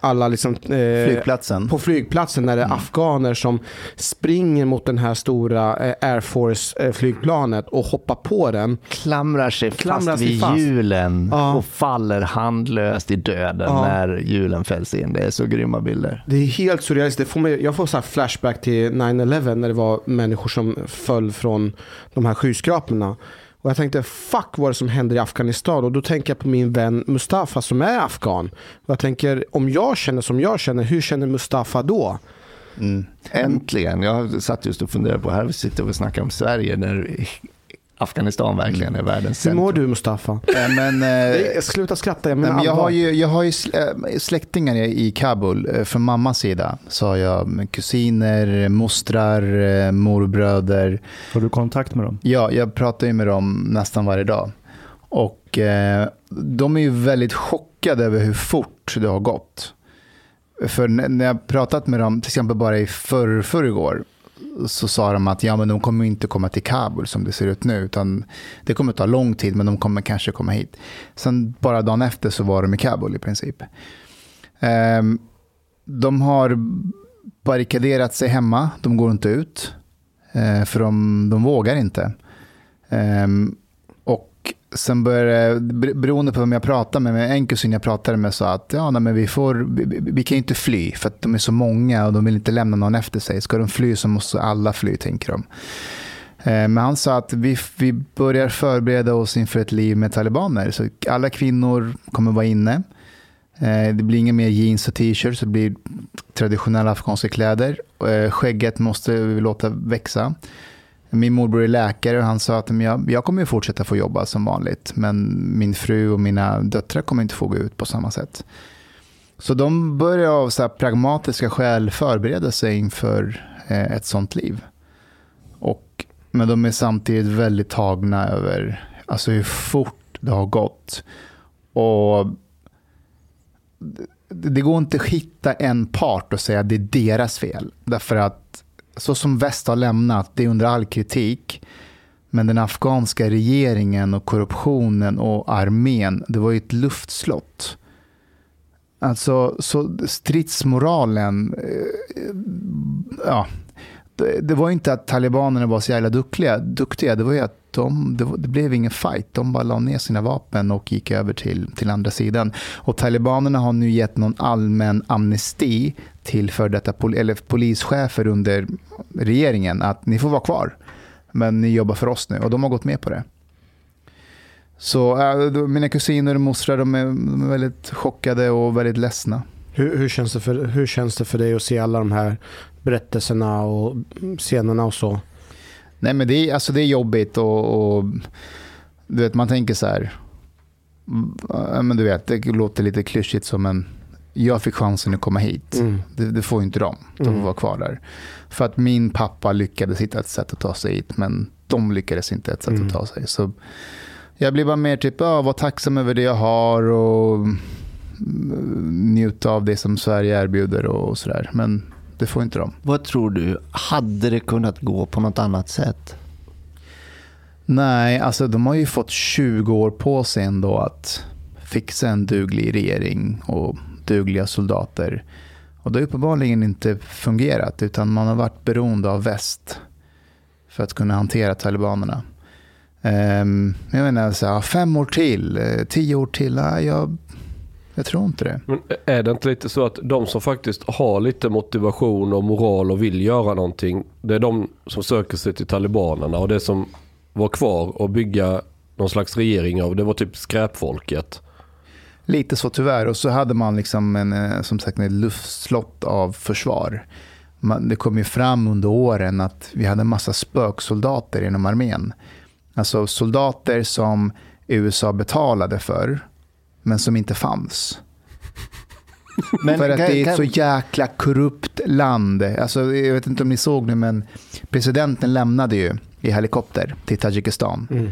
alla liksom, eh, Flygplatsen. på flygplatsen när det är afghaner som springer mot den här stora eh, Air Force-flygplanet och hoppar på den. Klamrar sig Klamrar fast sig vid fast. hjulen Ja. och faller handlöst i döden Ja. när hjulen fälls in. Det är så grymma bilder. Det är helt surrealistiskt. Det får mig, jag får så här flashback till 9-11 när det var människor som föll från de här skyskraporna. Och jag tänkte, fuck vad är det som händer i Afghanistan? Och då tänker jag på min vän Mustafa som är afghan. Och jag tänker, om jag känner som jag känner, hur känner Mustafa då? Mm. Äntligen. Jag satt just och funderade på, här vi sitter och snackar om Sverige när Afghanistan verkligen är världens Hur mår centrum. du Mustafa? Eh, Men, eh, Nej, Sluta skratta, jag Nej, menar men jag har ju, jag har ju äh, släktingar i Kabul. Eh, Från mammas sida så har jag kusiner, mostrar, eh, morbröder. Har du kontakt med dem? Ja, jag pratar ju med dem nästan varje dag. Och eh, de är ju väldigt chockade över hur fort det har gått. För när jag pratat med dem, till exempel bara i förr, förrgår, så sa de att ja, men de kommer inte komma till Kabul som det ser ut nu. Utan det kommer ta lång tid, men de kommer kanske komma hit. Sen bara dagen efter så var de i Kabul i princip. Ehm, de har barrikaderat sig hemma, de går inte ut. Eh, för de, de vågar inte. Ehm, Sen började, beroende på vem jag pratade med, men en kusin jag pratade med sa att ja, nej, men vi, får, vi, vi- kan ju inte fly för att de är så många och de vill inte lämna någon efter sig. Ska de fly så måste alla fly, tänker de. Eh, men han sa att vi, vi börjar förbereda oss inför ett liv med talibaner. Så alla kvinnor kommer vara inne. Eh, det blir inga mer jeans och t-shirts, det blir traditionella afghanska kläder. Eh, skägget måste vi låta växa. Min morbror är läkare och han sa att jag, jag kommer ju fortsätta få jobba som vanligt. Men min fru och mina döttrar kommer inte få gå ut på samma sätt. Så de börjar av så här pragmatiska skäl förbereda sig inför eh, ett sånt liv. Och, men de är samtidigt väldigt tagna över alltså hur fort det har gått. Och det det går inte att hitta en part och säga att det är deras fel. Därför att så som väst har lämnat, det är under all kritik. Men den afghanska regeringen och korruptionen och armén, det var ju ett luftslott. Alltså, så stridsmoralen, eh, ja, det, det var inte att talibanerna var så jävla duktiga, duktiga det var ju att de, det, det blev ingen fight. De bara la ner sina vapen och gick över till, till andra sidan. Och talibanerna har nu gett någon allmän amnesti till för detta pol, eller polischefer under regeringen att ni får vara kvar, men ni jobbar för oss nu. Och de har gått med på det. Så äh, mina kusiner och mostrar de är, de är väldigt chockade och väldigt ledsna. Hur, hur, känns det för, hur känns det för dig att se alla de här berättelserna och scenerna och så? Nej, men det är, alltså det är jobbigt och, och du vet, man tänker så här. Men du vet, det låter lite klyschigt som en... Jag fick chansen att komma hit. Mm. Det, det får ju inte de. De får Mm. vara kvar där. För att min pappa lyckades hitta ett sätt att ta sig hit, men de lyckades inte ett sätt Mm. att ta sig. Så jag blir bara mer typ, ja, var tacksam över det jag har och mm, njuta av det som Sverige erbjuder och sådär. Men det får inte de. Vad tror du? Hade det kunnat gå på något annat sätt? Nej, alltså de har ju fått 20 år på sig ändå att fixa en duglig regering och dugliga soldater. Och det har uppenbarligen inte fungerat utan man har varit beroende av väst för att kunna hantera talibanerna. Ehm, jag menar, så här, fem år till, eh, tio år till, jag, jag tror inte det. Men är det inte lite så att de som faktiskt har lite motivation och moral och vill göra någonting. Det är de som söker sig till talibanerna och det som var kvar och bygga någon slags regering av. Det var typ skräpfolket. Lite så tyvärr. Och så hade man liksom en, eh, som sagt ett luftslott av försvar. Man, det kom ju fram under åren att vi hade en massa spöksoldater inom armén. Alltså soldater som USA betalade för, men som inte fanns. Men för att det är ett så jäkla korrupt land. Alltså, jag vet inte om ni såg det, men presidenten lämnade ju i helikopter till Tadzjikistan. Mm.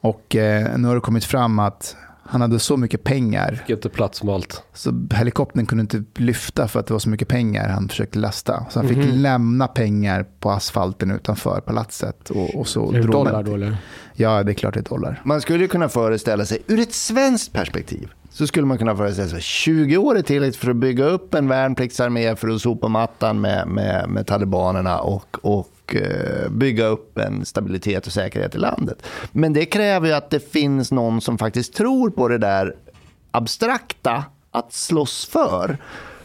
Och eh, nu har det kommit fram att han hade så mycket pengar Fick inte plats med allt. så helikoptern kunde inte lyfta för att det var så mycket pengar han försökte lasta. Så han fick Mhm. lämna pengar på asfalten utanför palatset. Och, och så Är det dollar då eller? Ja, det är klart det är dollar. Man skulle ju kunna föreställa sig, ur ett svenskt perspektiv, så skulle man kunna föreställa sig 20 år är tillräckligt för att bygga upp en värnpliktsarmé för att sopa mattan med, med, med talibanerna och, och eh, bygga upp en stabilitet och säkerhet i landet. Men det kräver ju att det finns någon som faktiskt tror på det där abstrakta att slåss för.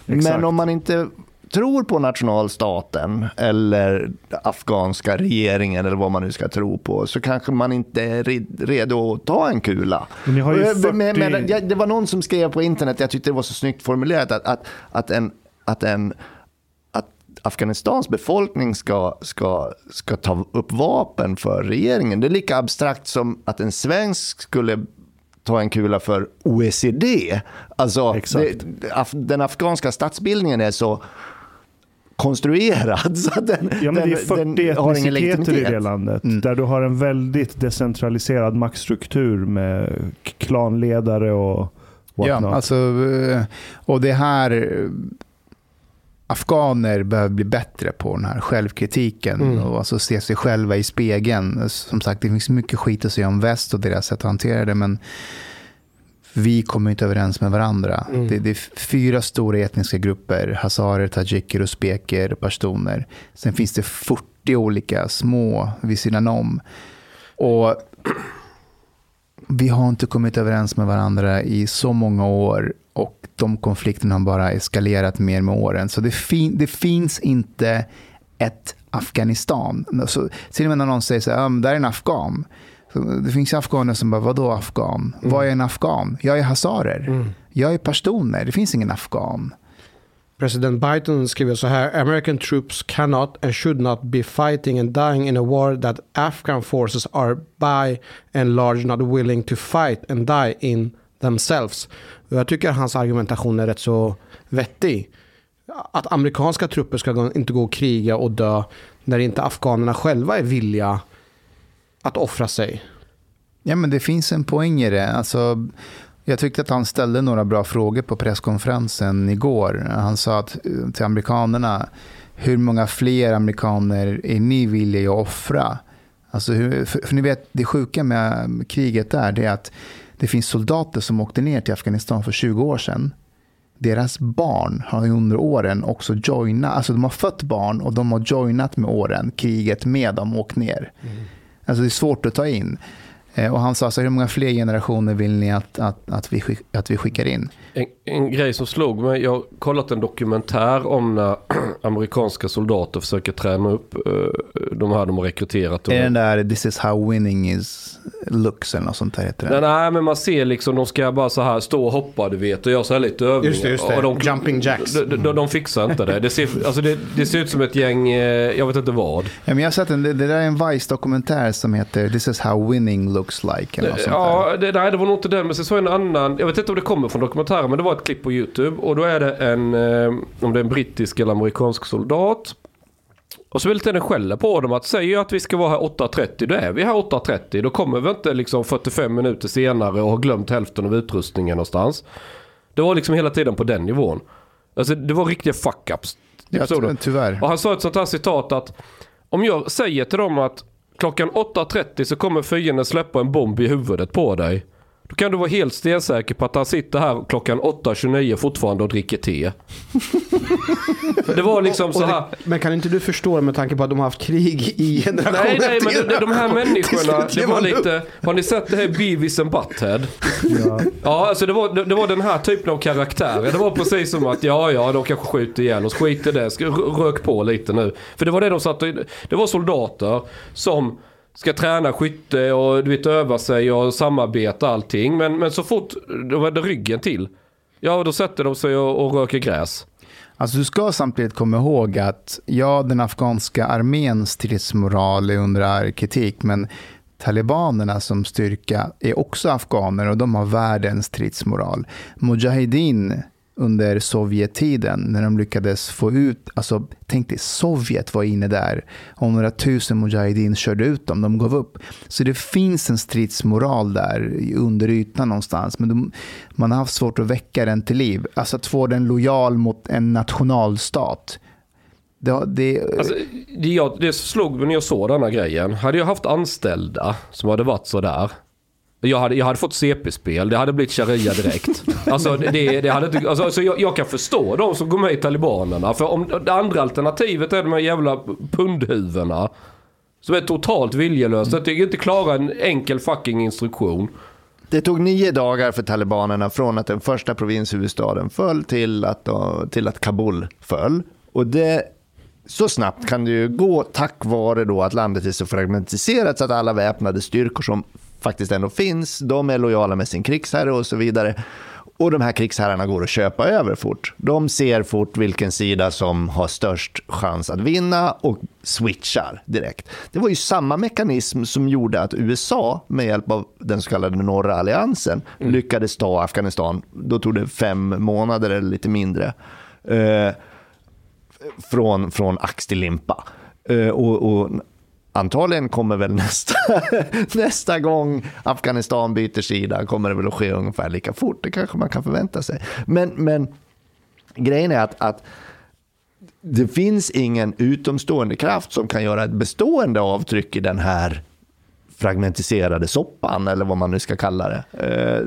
Exakt. Men om man inte tror på nationalstaten eller afghanska regeringen eller vad man nu ska tro på så kanske man inte är red- redo att ta en kula. Men ni har ju Och, eh, 40 men, men, det var någon som skrev på internet, jag tyckte det var så snyggt formulerat, att, att, att, en, att, en, Afghanistans befolkning ska, ska, ska ta upp vapen för regeringen. Det är lika abstrakt som att en svensk skulle ta en kula för OECD. Alltså, det, af, den afghanska statsbildningen är så konstruerad så att den, Ja, men det är den, 40 den har ingen etniciteter i legitimitet. det landet. Mm. Där du har en väldigt decentraliserad maktstruktur med klanledare och whatnot. Ja, alltså, eh, och det här... Afghaner behöver bli bättre på den här självkritiken Mm. och alltså se sig själva i spegeln. Som sagt, det finns mycket skit att säga om väst och deras sätt att hantera det, men vi kommer inte överens med varandra. Mm. Det, det är fyra stora etniska grupper, hazarer, tajiker, uzbeker, pashtuner. Sen finns det 40 olika små vid sidan om. Och vi har inte kommit överens med varandra i så många år och de konflikterna har bara eskalerat mer med åren. Så det, fin- det finns inte ett Afghanistan. Så, till och med när någon säger så här, där är en afghan. Så det finns afghaner som bara, vadå afghan? Vad är en afghan? Jag är hazarer. Mm. Jag är pashtuner. Det finns ingen afghan. President Biden skriver så här. American troops cannot and should not be fighting and dying in a war that Afghan forces are by and large not willing to fight and die in themselves. Och jag tycker hans argumentation är rätt så vettig. Att amerikanska trupper ska inte gå och kriga och dö när inte afghanerna själva är villiga att offra sig. Ja, men det finns en poäng i det. Alltså, Jag tyckte att han ställde några bra frågor på presskonferensen igår. Han sa att, eh, till amerikanerna, hur många fler amerikaner är ni villiga att offra? Alltså, hur, för, för ni vet, det sjuka med kriget där, det är att det finns soldater som åkte ner till Afghanistan för 20 år sedan. Deras barn har under åren också joinat, alltså de har fött barn och de har joinat med åren kriget med dem och åkt ner. Alltså det är svårt att ta in. Eh, Och han sa så hur många fler generationer vill ni att, att, att, vi, skick, att vi skickar in? En, en grej som slog mig, jag har kollat en dokumentär om när amerikanska soldater försöker träna upp eh, de här de har rekryterat. Är den där This is how winning is looks eller något sånt där heter Nej, det? nej, men man ser liksom, de ska bara så här stå och hoppa du vet och göra så här lite övningar. Just det, just det. Och de, Jumping jacks. De, de, de fixar inte det. Det ser, alltså det, det ser ut som ett gäng, eh, jag vet inte vad. Ja, men jag har sett en, det, det där är en Vice-dokumentär som heter This is how winning looks like. Eller något sånt. Ja, det, nej det var nog inte den. Men sen så en annan. Jag vet inte om det kommer från dokumentären. Men det var ett klipp på YouTube. Och då är det en, eh, om det är en brittisk eller amerikansk soldat. Och så vill den skäller på dem att säger att vi ska vara här 8.30 då är vi här 8.30. Då kommer vi inte liksom 45 minuter senare och har glömt hälften av utrustningen någonstans. Det var liksom hela tiden på den nivån. Alltså det var riktiga fuck-ups. Ja, tyvärr. Och han sa ett sånt här citat att om jag säger till dem att klockan 8.30 så kommer fienden släppa en bomb i huvudet på dig. Då kan du vara helt stensäker på att han sitter här klockan 8.29 fortfarande och dricker te. Det var liksom så här. men kan inte du förstå med tanke på att de har haft krig i generation Nej, nej, men de, de här människorna, det var lite, har ni sett det här Beavis and Butthead? Ja. Ja, alltså det var, det, det var den här typen av karaktärer. Det var precis som att ja, ja, de kanske skjuter ihjäl oss. Skit i det, rök på lite nu. För det var det de satt och, Det var soldater som ska träna skytte och du vet, öva sig och samarbeta allting. Men, men så fort de hade ryggen till, ja då sätter de sig och, och röker gräs. Alltså du ska samtidigt komma ihåg att ja, den afghanska arméns stridsmoral är under all kritik, men talibanerna som styrka är också afghaner och de har världens stridsmoral. Mujahedin under Sovjettiden när de lyckades få ut, alltså tänk dig Sovjet var inne där och några tusen Mujahedin körde ut dem, de gav upp. Så det finns en stridsmoral där under ytan någonstans, men de, man har haft svårt att väcka den till liv. Alltså att få den lojal mot en nationalstat. Det, det, Alltså, det, jag, det slog mig när jag såg den här grejen. Hade jag haft anställda som hade varit sådär. Jag hade, jag hade fått CP-spel, det hade blivit sharia direkt. Alltså, det, det hade inte, alltså, alltså jag, jag kan förstå de som går med i talibanerna. För om det andra alternativet är de här jävla pundhuvudena. Som är totalt viljelösa. Att inte klara en enkel fucking instruktion. Det tog nio dagar för talibanerna från att den första provinshuvudstaden föll till att, till att Kabul föll. Och det, så snabbt kan det ju gå tack vare då att landet är så fragmentiserat så att alla väpnade styrkor som faktiskt ändå finns, de är lojala med sin krigsherre och så vidare. Och de här krigsherrarna går att köpa över fort. De ser fort vilken sida som har störst chans att vinna och switchar direkt. Det var ju samma mekanism som gjorde att USA med hjälp av den så kallade norra alliansen lyckades ta Afghanistan. Då tog det fem månader eller lite mindre. Eh, från, från ax till limpa. Eh, och, och antagligen kommer väl nästa, nästa gång Afghanistan byter sida kommer det väl att ske ungefär lika fort. Det kanske man kan förvänta sig. Men, men grejen är att, att det finns ingen utomstående kraft som kan göra ett bestående avtryck i den här fragmentiserade soppan eller vad man nu ska kalla det. Eh,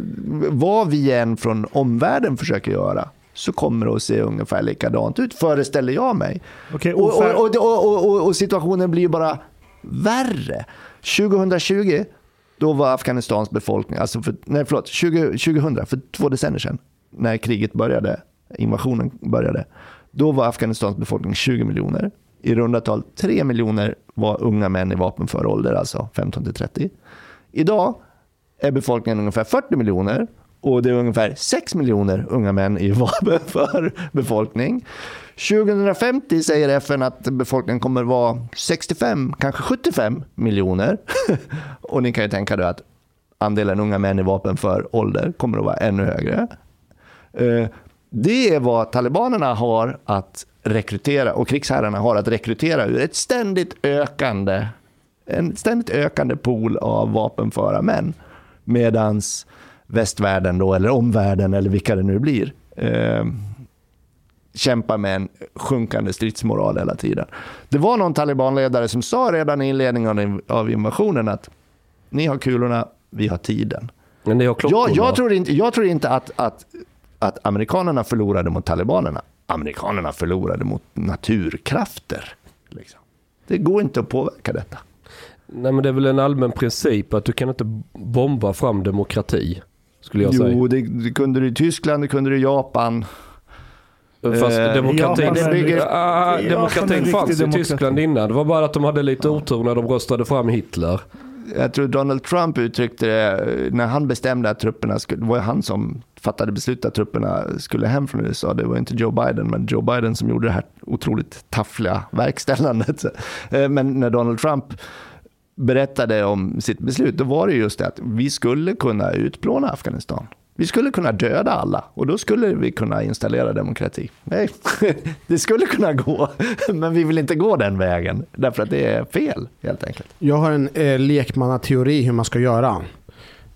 vad vi än från omvärlden försöker göra så kommer det att se ungefär likadant ut, föreställer jag mig. Och, och, och, och, och situationen blir ju bara värre. 2020, då var Afghanistans befolkning, alltså för, nej förlåt, 20, 2000, för två decennier sedan, när kriget började, invasionen började, då var Afghanistans befolkning 20 miljoner. I runda tal 3 miljoner var unga män i vapenför ålder, alltså 15 till 30. Idag är befolkningen ungefär 40 miljoner och det är ungefär 6 miljoner unga män i vapenför befolkning. 2050 säger FN att befolkningen kommer vara 65, kanske 75 miljoner. och ni kan ju tänka er att andelen unga män i vapenför ålder kommer att vara ännu högre. Eh, det är vad talibanerna har att rekrytera och krigsherrarna har att rekrytera ur ett ständigt ökande, en ständigt ökande pool av vapenföra män. Medans västvärlden då, eller omvärlden eller vilka det nu blir, eh, kämpar med en sjunkande stridsmoral hela tiden. Det var någon talibanledare som sa redan i inledningen av invasionen att ni har kulorna, vi har tiden. Men ni har. Jag, jag, tror inte, jag tror inte att, att, att amerikanerna förlorade mot talibanerna. Amerikanerna förlorade mot naturkrafter. Liksom. Det går inte att påverka detta. Nej men det är väl en allmän princip att du kan inte bomba fram demokrati. Skulle jag säga. Jo, det, det kunde du i Tyskland, det kunde du i Japan. Fast Eh, demokratin, är- bygger, Japan är en demokratin riktig fanns i demokrati. Tyskland innan. Det var bara att de hade lite otur när de röstade fram Hitler. Jag tror Donald Trump uttryckte det eh, när han bestämde att trupperna skulle, det var han som fattade beslut att trupperna skulle hem från USA. Det var inte Joe Biden, men Joe Biden som gjorde det här otroligt taffliga verkställandet. Eh, Men när Donald Trump berättade om sitt beslut, då var det just det att vi skulle kunna utplåna Afghanistan. Vi skulle kunna döda alla och då skulle vi kunna installera demokrati. Nej, det skulle kunna gå, men vi vill inte gå den vägen därför att det är fel helt enkelt. Jag har en eh, lekmannateori hur man ska göra.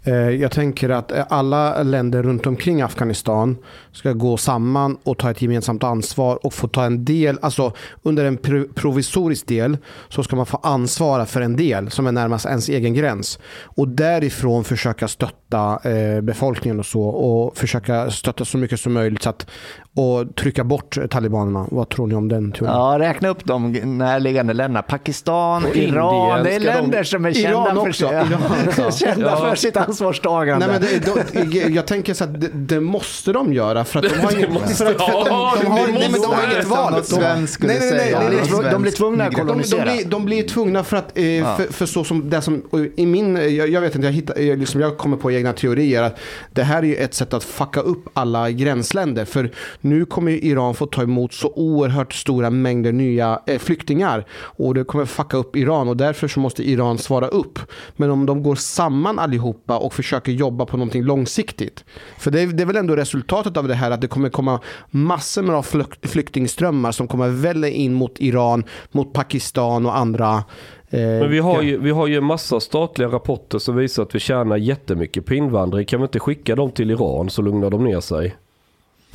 Eh, jag tänker att eh, alla länder runt omkring Afghanistan ska gå samman och ta ett gemensamt ansvar och få ta en del, alltså under en pro- provisorisk del så ska man få ansvara för en del som är närmast ens egen gräns. Och därifrån försöka stötta eh, befolkningen och så och försöka stötta så mycket som möjligt så att, och trycka bort talibanerna. Vad tror ni om den teorin? Ja, räkna upp de närliggande länderna. Pakistan, Och Iran. Indien, Det är ska de- länder som är Iran kända, också, för, Iran också. kända Ja. för sitt ansvarstagande. Nej, men det, de, jag tänker så att det, det måste de göra för att de har inget, måste- för att, för att de, Ja, de, det har, nej, men de måste. har inget Som val. De, svensk nej, nej, nej, nej, nej, de, blir, de tvungna att de, de, kolonisera. blir, de blir tvungna för att, eh, för, för så som det som, i min, jag, jag vet inte, jag, hittar, jag, liksom, jag kommer på egna teorier att det här är ju ett sätt att fucka upp alla gränsländer. För nu kommer ju Iran få ta emot så oerhört stora mängder nya eh, flyktingar. Och det kommer fucka upp Iran och därför så måste Iran svara upp. Men om de går samman allihopa och försöker jobba på någonting långsiktigt. För det är, det är väl ändå resultatet av det här att det kommer komma massor flyk, flyktingströmmar som kommer välla in mot Iran, mot Pakistan och andra. eh, Men vi har, ju, vi har ju en massa statliga rapporter som visar att vi tjänar jättemycket på invandring. Kan vi inte skicka dem till Iran så lugnar de ner sig?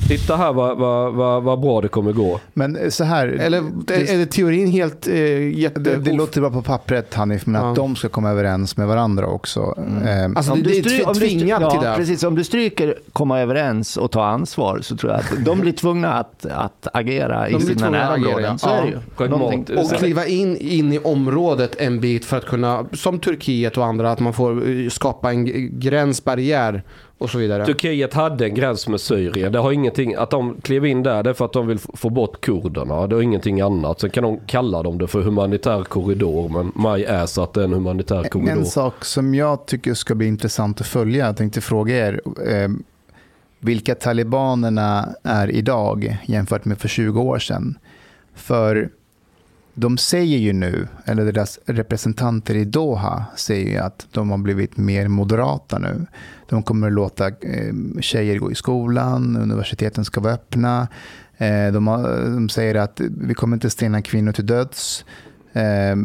Titta här vad, vad, vad, vad bra det kommer gå. Men eh, så här, Eller är det teorin helt eh, jätte... det, det låter bra på pappret Hanif, men Ja. att de ska komma överens med varandra också. Eh, Alltså Om det, du det är tvingat ja, till det. Precis, om du stryker komma överens och ta ansvar så tror jag att de blir tvungna att, att agera i De blir sina tvungna att närområden. agera, Så ja. är det ju. Och kliva in, in i området en bit för att kunna, som Turkiet och andra, att man får eh, skapa en gränsbarriär och så vidare. Turkiet hade en gräns med Syrien. Det har ingenting, att de klev in där det är för att de vill få bort kurderna. Det är ingenting annat. Sen kan de kalla dem det för humanitär korridor. Men my ass att det är en humanitär korridor. En sak som jag tycker ska bli intressant att följa, jag tänkte fråga er, eh, vilka talibanerna är idag jämfört med för 20 år sedan. För de säger ju nu, eller deras representanter i Doha säger ju att de har blivit mer moderata nu. De kommer att låta eh, tjejer gå i skolan, universiteten ska vara öppna. Eh, de, har, de säger att vi kommer inte stena kvinnor till döds. Eh,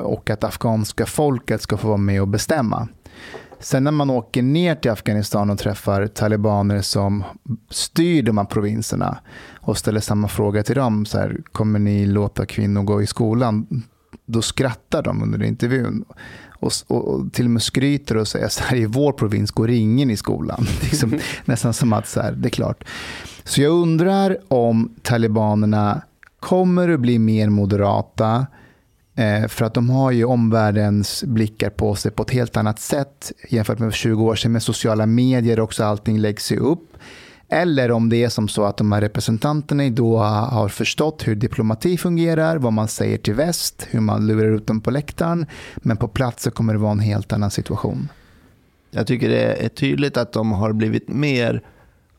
och att afghanska folket ska få vara med och bestämma. Sen när man åker ner till Afghanistan och träffar talibaner som styr de här provinserna och ställer samma fråga till dem, så här, kommer ni låta kvinnor gå i skolan? Då skrattar de under intervjun och, och, och till och med skryter och säger så här, i vår provins går ingen i skolan. liksom, nästan som att så här, det är klart. Så jag undrar om talibanerna kommer att bli mer moderata Eh, för att de har ju omvärldens blickar på sig på ett helt annat sätt jämfört med för 20 år sedan med sociala medier också allting läggs ju upp. Eller om det är som så att de här representanterna i Doha har förstått hur diplomati fungerar, vad man säger till väst, hur man lurar ut dem på läktaren. Men på plats så kommer det vara en helt annan situation. Jag tycker det är tydligt att de har blivit mer,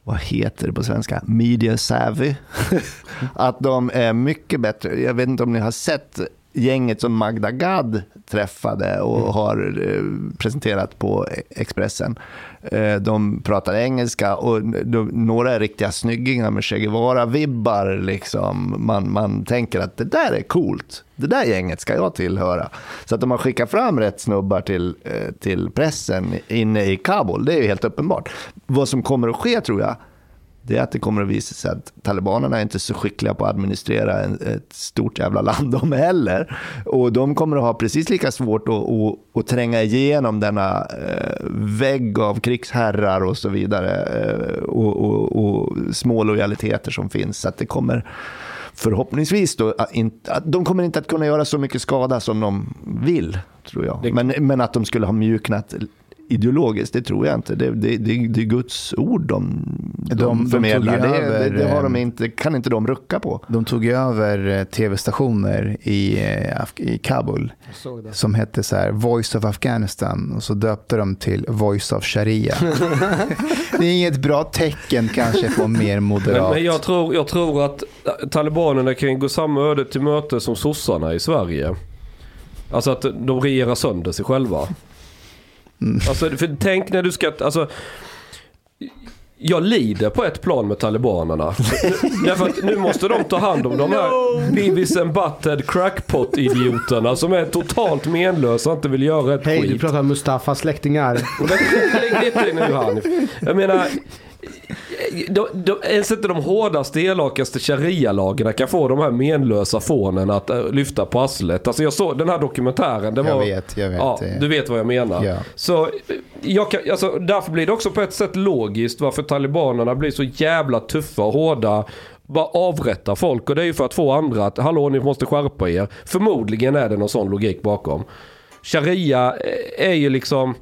vad heter det på svenska, media savvy. att de är mycket bättre. Jag vet inte om ni har sett gänget som Magda Gad träffade och Mm. har eh, presenterat på Expressen. Eh, de pratar engelska och de, några är riktiga snyggingar med Che Guevara-vibbar. Liksom. Man, man tänker att det där är coolt. Det där gänget ska jag tillhöra. Så att de har skickat fram rätt snubbar till, eh, till pressen inne i Kabul, det är ju helt uppenbart. Vad som kommer att ske tror jag, det är att det kommer att visa sig att talibanerna är inte så skickliga på att administrera en, ett stort jävla land de heller. Och de kommer att ha precis lika svårt att, att, att tränga igenom denna eh, vägg av krigsherrar och så vidare eh, och, och, och små lojaliteter som finns. Så att det kommer förhoppningsvis då, att inte, de kommer inte att kunna göra så mycket skada som de vill, tror jag. Men, men att de skulle ha mjuknat ideologiskt, det tror jag inte. Det, det, det, det är Guds ord de, de, De- de förmedlar. det, över, det, det har de eh, inte, kan inte de rucka på. De tog ju över eh, tv-stationer i, eh, Af- i Kabul som hette så här Voice of Afghanistan och så döpte de till Voice of Sharia. det är inget bra tecken kanske på mer Men, moderat. men jag, tror, jag tror att talibanerna kan gå samma öde till möte som sossarna i Sverige. Alltså att de regerar sönder sig själva. Mm. Alltså, för tänk när du ska... Alltså, jag lider på ett plan med talibanerna. Därför att nu måste de ta hand om de här Beavis and Butthead crackpot-idioterna som är totalt menlösa och inte vill göra ett Hej, skit. du pratar om Mustafas släktingar. Det- Lägg ner dig nu Hanif. Jag menar, de, de, ens inte de hårdaste, elakaste sharia-lagarna kan få de här menlösa fånen att äh, lyfta på arslet. Alltså jag såg den här dokumentären. Det Jag var, vet, jag vet Ja, det. du vet vad jag menar. Ja. Så eh, jag kan, alltså, därför blir det också på ett sätt logiskt varför talibanerna blir så jävla tuffa och hårda. Bara avrätta folk och det är ju för att få andra att hallå ni måste skärpa er. Förmodligen är det någon sån logik bakom. Sharia eh, är ju liksom...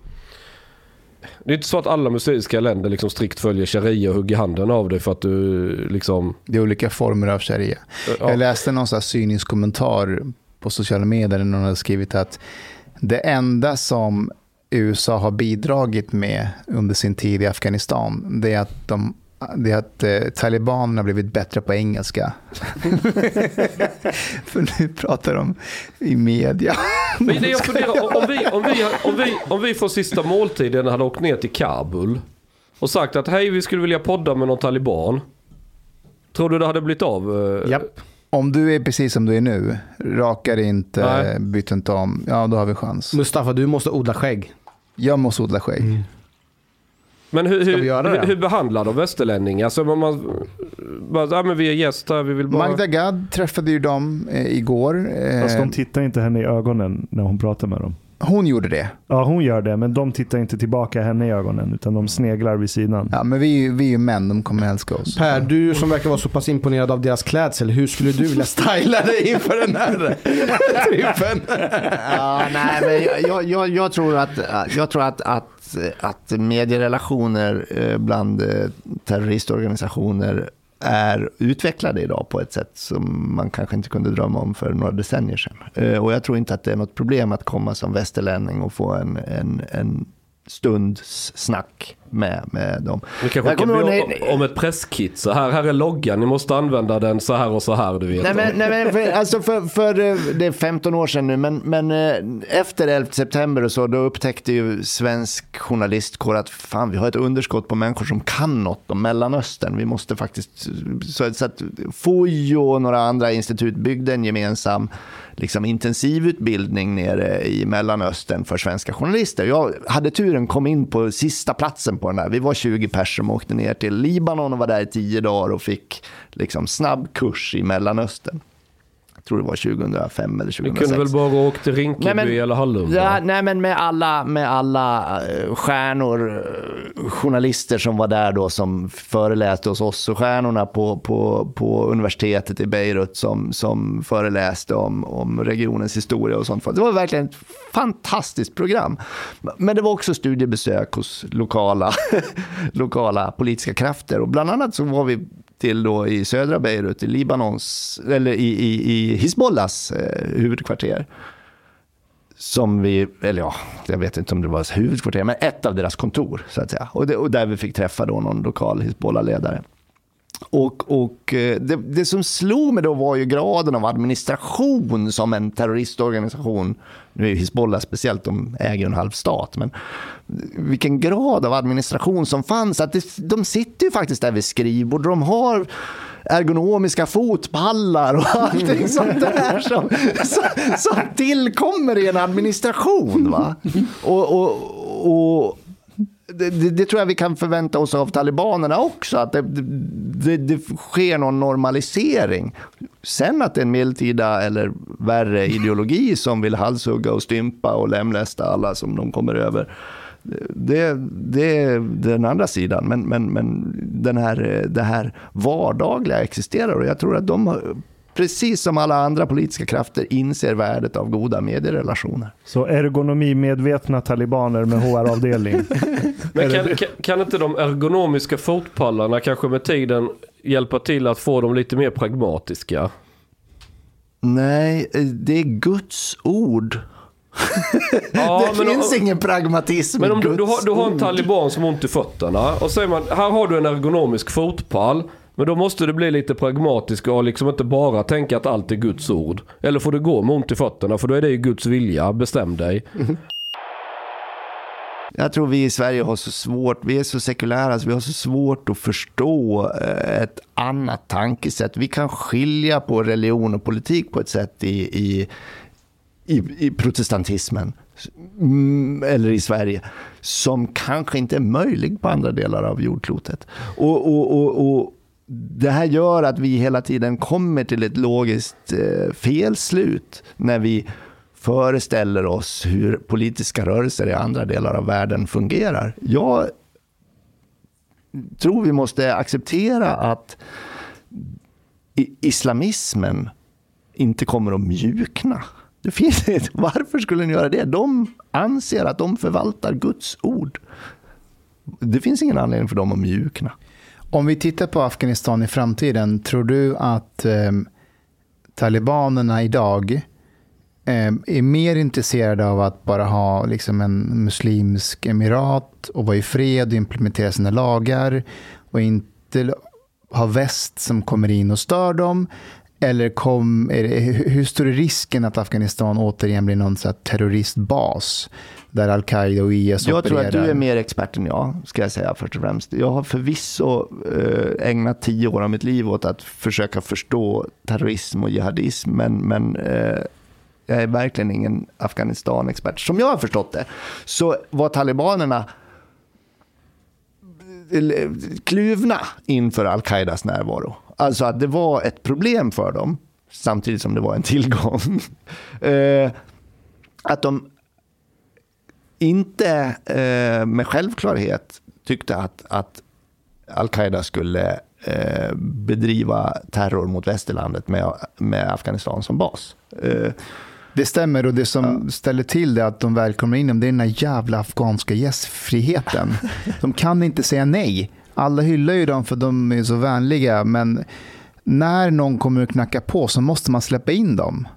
Det är inte så att alla muslimska länder liksom strikt följer sharia och hugger handen av dig för att du liksom... Det är olika former av sharia. Ja. Jag läste någon så här cynisk kommentar på sociala medier där någon hade skrivit att det enda som USA har bidragit med under sin tid i Afghanistan det är att, de, det är att eh, talibanerna har blivit bättre på engelska. För nu pratar de i media. Men det jag funderar, om, vi, om, vi, om, vi, om vi får sista måltiden hade åkt ner till Kabul och sagt att hej vi skulle vilja podda med någon taliban. Tror du det hade blivit av? eh? Japp. Om du är precis som du är nu, rakar inte, Nej. byter inte om, ja då har vi chans. Mustafa, du måste odla skägg. Jag måste odla skägg. Men hur, hur, hur, hur behandlar de västerlänningar? Alltså man, man bara, ja, men vi är gäster, vi vill bara... Magda Gad träffade ju dem eh, igår. Eh, Fast de tittar inte henne i ögonen när hon pratar med dem. Hon gjorde det. Ja, hon gör det, men de tittar inte tillbaka henne i ögonen, utan de sneglar vid sidan. Ja, men vi, är ju- vi är ju män, de kommer älska oss. Per, du som verkar vara så pass imponerad av deras klädsel, hur skulle du vilja styla dig inför den här trippen? Ja, nej, men jag, jag, jag, tror att, jag tror att, att, att medierelationer eh, bland eh, terroristorganisationer är utvecklade idag på ett sätt som man kanske inte kunde drömma om för några decennier sedan. Eh, och jag tror inte att det är något problem att komma som västerlänning och få en, en, en stunds snack med, med dem. Vi kanske kan be om, om ett presskit. Så här, här är loggan, ni måste använda den så här och så här. Du vet. Nej men, nej, men för, alltså för, för eh, det är 15 år sedan nu, men, men eh, efter 11 september och så, då upptäckte ju svensk journalistkår att fan, vi har ett underskott på människor som kan något om Mellanöstern. Vi måste faktiskt, så, så att FOI och några andra institut byggde en gemensam liksom, intensivutbildning nere i Mellanöstern för svenska journalister. Jag hade turen, kom in på sista platsen på den här. Vi var 20 personer som åkte ner till Libanon och var där i 10 dagar och fick liksom, snabb kurs i Mellanöstern. Tror det var 2005 eller 2006. Ni kunde väl bara åka till Rinkeby Nej, men- eller Hallunda? Ja, nej, men med alla, med alla eh, stjärnor, eh, journalister som var där då som föreläste hos oss och stjärnorna på, på, på universitetet i Beirut som, som föreläste om, om regionens historia och sånt. Det var verkligen ett fantastiskt program. Men det var också studiebesök hos lokala, lokala politiska krafter och bland annat så var vi till då i södra Beirut, i Libanons, eller i, i, i Hizbollahs eh, huvudkvarter som vi, eller ja, jag vet inte om det var huvudkvarter, men ett av deras kontor så att säga. Och, det, och där vi fick träffa då någon lokal Hizbollah-ledare. Och, och eh, det, det, som slog mig då var ju graden av administration som en terroristorganisation, nu är Hizbollah speciellt, de äger en halv stat, men vilken grad av administration som fanns. Att det, de sitter ju faktiskt där vid skrivbord, de har ergonomiska fotpallar och allting sånt där som, som, som tillkommer i en administration. Va? Och, och, och det, det, det, tror jag vi kan förvänta oss av talibanerna också, att det, det, det, sker någon normalisering. Sen att det är en medeltida eller värre ideologi som vill halshugga och stympa och lemlästa alla som de kommer över. Det, det är den andra sidan, men, men, men den här, det här vardagliga existerar och jag tror att de precis som alla andra politiska krafter, inser värdet av goda medierelationer. Så ergonomimedvetna talibaner med HR-avdelning. Men kan, kan, kan, inte de ergonomiska fotpallarna kanske med tiden hjälpa till att få dem lite mer pragmatiska? Nej, det är Guds ord. Ja, det finns om, ingen pragmatism Men om du, du, har, du har en taliban som har ont i fötterna och säger man, här har du en ergonomisk fotpall. Men då måste du bli lite pragmatisk och liksom inte bara tänka att allt är Guds ord. Eller får du gå med ont i fötterna för då är det ju Guds vilja. Bestäm dig. Mm. Jag tror vi i Sverige har så svårt, vi är så sekulära, så vi har så svårt att förstå eh, ett annat tankesätt. Vi kan skilja på religion och politik på ett sätt i, i, i, i protestantismen mm, eller i Sverige, som kanske inte är möjlig på andra delar av jordklotet. Och, och, och, och det här gör att vi hela tiden kommer till ett logiskt eh, felslut när vi föreställer oss hur politiska rörelser i andra delar av världen fungerar. Jag tror vi måste acceptera att islamismen inte kommer att mjukna. Det finns inte. varför skulle den göra det? De anser att de förvaltar Guds ord. Det finns ingen anledning för dem att mjukna. Om vi tittar på Afghanistan i framtiden, tror du att eh, talibanerna idag eh, är mer intresserade av att bara ha liksom, en muslimsk emirat och vara i fred och implementera sina lagar och inte ha väst som kommer in och stör dem? Eller kom, det, hur stor är risken att Afghanistan återigen blir någon så terroristbas där al-Qaida och IS Jag opererar? tror att du är mer expert än jag, ska jag säga först och främst. Jag har förvisso eh, ägnat tio år av mitt liv åt att försöka förstå terrorism och jihadism, men, men eh, jag är verkligen ingen Afghanistan-expert. Som jag har förstått det så var talibanerna eh, kluvna inför al-Qaidas närvaro. Alltså att det var ett problem för dem, samtidigt som det var en tillgång. Att de inte eh, med självklarhet tyckte att, att al-Qaida skulle eh, bedriva terror mot västerlandet med, med Afghanistan som bas. Det stämmer och det som ja. ställer till det att de väl kommer in det är den här jävla afghanska gästfriheten. De kan inte säga nej alla hyllar ju dem för de är så vänliga, men när någon kommer att knacka på så måste man släppa in dem.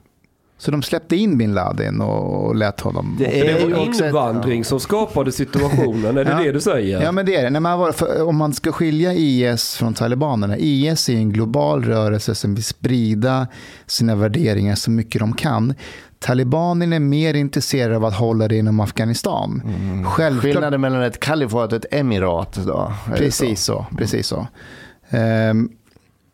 Så de släppte in bin Laden och lät honom... Det är ju invandring som skapade situationen, är det ja. det du säger? Ja, men det är det. Nej, man om man ska skilja IS från talibanerna. IS är en global rörelse som vill sprida sina värderingar så mycket de kan. Talibanerna är mer intresserade av att hålla det inom Afghanistan. Mm. Självklart... Skillnaden mellan ett kalifat och ett emirat då? Precis så. så. Precis så. Um,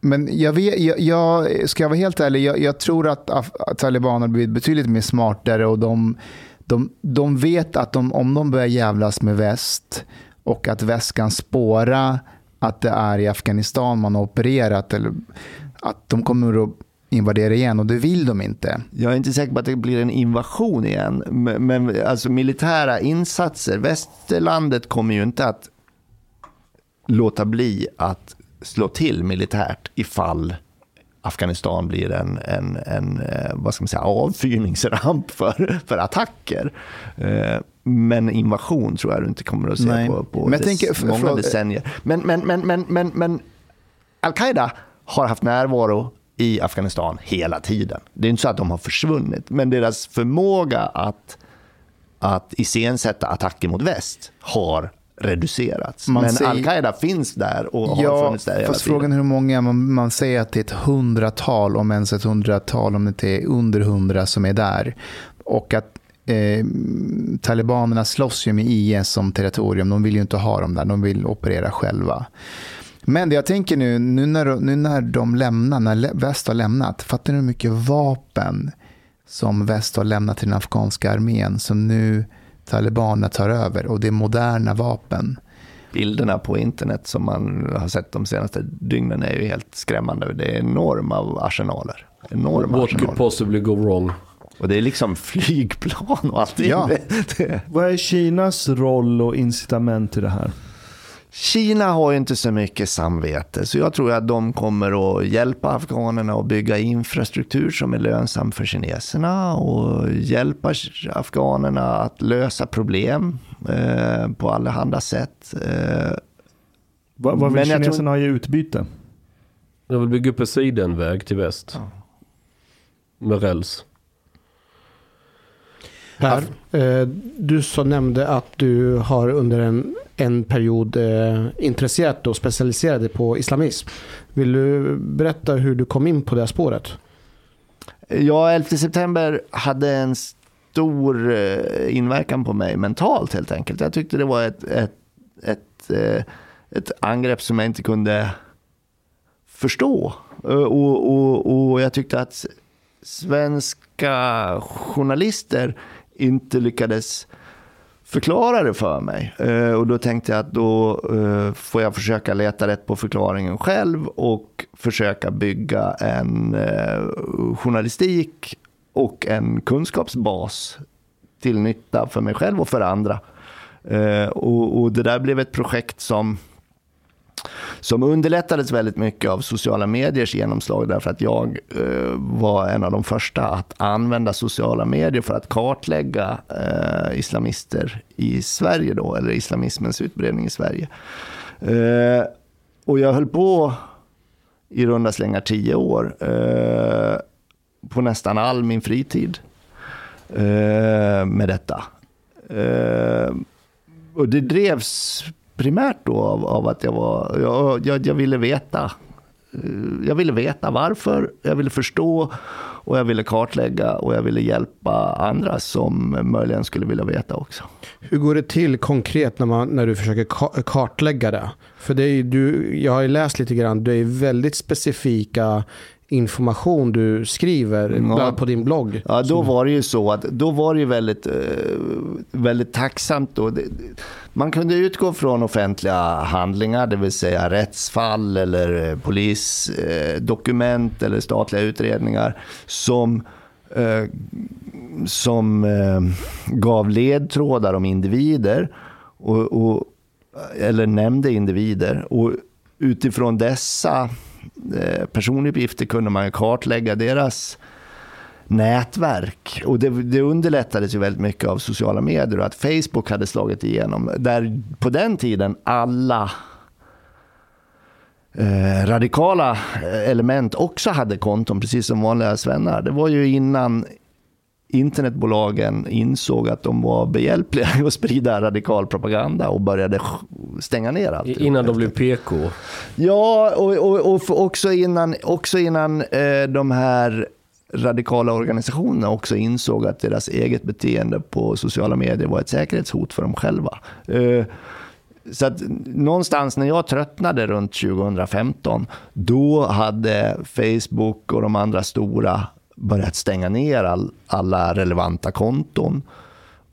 men jag, vet, jag, jag, ska jag vara helt ärlig, jag, jag tror att, att talibanerna blivit betydligt mer smartare och de, de, de vet att de, om de börjar jävlas med väst och att väst kan spåra att det är i Afghanistan man har opererat, eller att de kommer att invadera igen och det vill de inte. Jag är inte säker på att det blir en invasion igen. Men alltså militära insatser, västerlandet kommer ju inte att låta bli att slå till militärt ifall Afghanistan blir en, en, en eh, vad ska man säga, avfyrningsramp för, för attacker. Eh, men invasion tror jag du inte kommer att se Nej. på, på men dess, tänker, många för, decennier. Men, men, men, men, men, men al-Qaida har haft närvaro i Afghanistan hela tiden. Det är inte så att de har försvunnit, men deras förmåga att, att iscensätta attacker mot väst har reducerats. Man Men säger- al-Qaida finns där och har Ja, funnits där hela fast tiden. frågan är hur många, man, man säger att det är ett hundratal, om ens ett hundratal, om det inte är under hundra som är där. Och att eh, talibanerna slåss ju med IS som territorium, de vill ju inte ha dem där, de vill operera själva. Men det jag tänker nu, nu när, nu när de lämnar, när väst har lämnat, fattar ni hur mycket vapen som väst har lämnat till den afghanska armén som nu talibanerna tar över och det är moderna vapen. Bilderna på internet som man har sett de senaste dygnen är ju helt skrämmande. Det är enorma arsenaler. Enorma What could arsenaler. possibly go wrong? Och det är liksom flygplan och allting. Ja. Vad är Kinas roll och incitament i det här? Kina har ju inte så mycket samvete, så jag tror att de kommer att hjälpa afghanerna att bygga infrastruktur som är lönsam för kineserna och hjälpa afghanerna att lösa problem eh, på allehanda sätt. Eh, Vad, vad vill Men jag tror- kineserna ha i utbyte? Jag vill bygga upp en sidenväg till väst. Med räls. Per, eh, du så nämnde att du har under en, en period eh, intresserat och specialiserat dig på islamism. Vill du berätta hur du kom in på det här spåret? Ja, 11 september hade en stor eh, inverkan på mig mentalt helt enkelt. Jag tyckte det var ett, ett, ett, eh, ett angrepp som jag inte kunde förstå. Eh, Och, och, och jag tyckte att svenska journalister inte lyckades förklara det för mig. Eh, Och då tänkte jag att då eh, får jag försöka leta rätt på förklaringen själv och försöka bygga en eh, journalistik och en kunskapsbas till nytta för mig själv och för andra. Eh, Och, och det där blev ett projekt som som underlättades väldigt mycket av sociala mediers genomslag därför att jag eh, var en av de första att använda sociala medier för att kartlägga eh, islamister i Sverige då, eller islamismens utbredning i Sverige. Eh, och jag höll på i runda slängar tio år eh, på nästan all min fritid eh, med detta. Eh, och det drevs primärt då av, av att jag var, jag, jag, jag ville veta. Eh, jag ville veta varför, jag ville förstå och jag ville kartlägga och jag ville hjälpa andra som möjligen skulle vilja veta också. Hur går det till konkret när, man, när du försöker kartlägga det? För det är du, jag har ju läst lite grann, du är väldigt specifika information du skriver Ja. på din blogg. Ja, då var det ju så att då var det ju väldigt, eh, väldigt tacksamt. Då. Man kunde utgå från offentliga handlingar, det vill säga rättsfall eller eh, polisdokument eller statliga utredningar som, eh, som eh, gav ledtrådar om individer. Och, och, eller nämnde individer. Och utifrån dessa eh, Eh, personuppgifter kunde man ju kartlägga deras nätverk. Och det, det underlättades ju väldigt mycket av sociala medier och att Facebook hade slagit igenom. Där på den tiden alla eh, radikala eh, element också hade konton, precis som vanliga svennar. Det var ju innan internetbolagen insåg att de var behjälpliga i att sprida radikal propaganda och började stänga ner allt. Innan de blev PK. Ja, och, och, och också innan, också innan eh, de här radikala organisationerna också insåg att deras eget beteende på sociala medier var ett säkerhetshot för dem själva. Eh, så att någonstans när jag tröttnade runt 2015, då hade Facebook och de andra stora börjat stänga ner all, alla relevanta konton.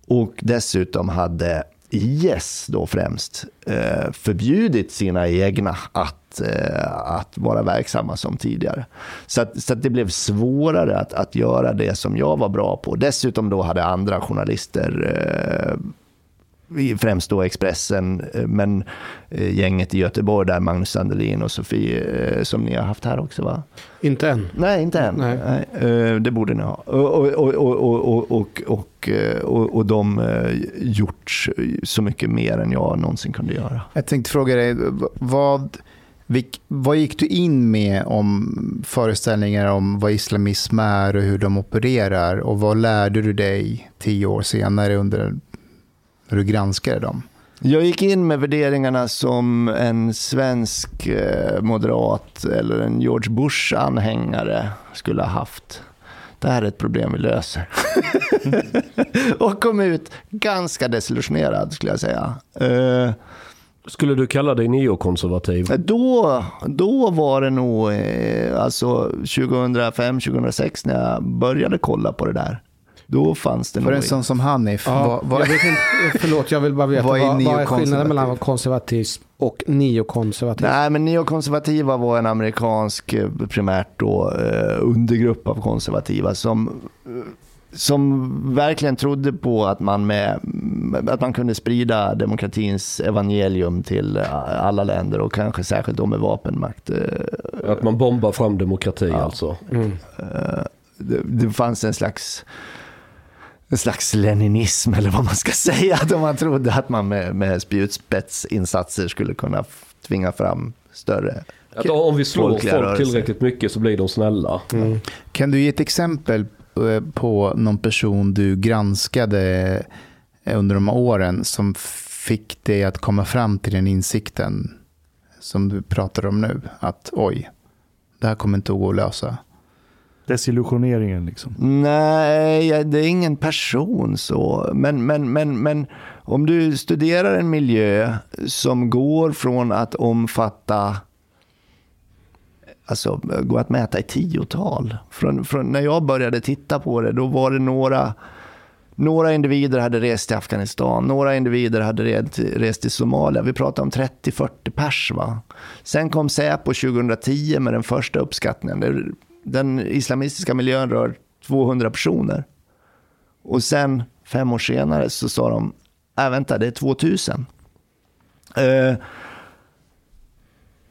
Och dessutom hade IS då främst eh, förbjudit sina egna att, eh, att vara verksamma som tidigare. Så, att, så att det blev svårare att, att göra det som jag var bra på. Dessutom då hade andra journalister eh, främst då Expressen, eh, men eh, gänget i Göteborg där, Magnus Sandelin och Sofie, eh, som ni har haft här också va? Inte än. Nej, inte än. Nej. Nej. det borde ni ha. Och, och, och, och, och, och, och, de gjort så mycket mer än jag någonsin kunde göra. Jag tänkte fråga dig, vad, vilk, vad gick du in med om föreställningar om vad islamism är och hur de opererar? Och vad lärde du dig tio år senare under, när du granskade dem? Jag gick in med värderingarna som en svensk eh, moderat eller en George Bush-anhängare skulle ha haft. Det här är ett problem vi löser. och kom ut ganska desillusionerad skulle jag säga. Eh, Skulle du kalla dig neokonservativ? då, då var det nog eh, alltså 2005-2006 när jag började kolla på det där. Då fanns det För en sån som Hanif, Ja, vad, vad, jag vet inte, förlåt, jag vill bara veta Vad vad är är, vad, är skillnaden mellan konservatism och neokonservatism? Nej, men neokonservativa var en amerikansk, eh, primärt då, eh, undergrupp av konservativa som, eh, som verkligen trodde på att man, med, att man kunde sprida demokratins evangelium till alla länder och kanske särskilt då med vapenmakt. Att man bombar fram demokrati alltså? Mm. Det, det fanns en slags en slags leninism eller vad man ska säga. Då man trodde att man med, med spjutspetsinsatser skulle kunna tvinga fram större Att om vi slår folk rörelser. tillräckligt mycket så blir de snälla. Kan du ge ett exempel eh, på någon person du granskade eh, under de här åren som fick dig att komma fram till den insikten som du pratar om nu? Att oj, det här kommer inte att gå att lösa. Desillusioneringen liksom. Nej, det är ingen person så. Men, men, men, men om du studerar en miljö som går från att omfatta Alltså går att mäta i tiotal. Från, från när jag började titta på det, då var det några några individer hade rest till Afghanistan, några individer hade rest, rest till Somalia. Vi pratar om 30-40 pers. Va? Sen kom Säpo 2010 med den första uppskattningen. Den islamistiska miljön rör 200 personer. Och sen fem år senare så sa de, äh, vänta det är 2000. Eh,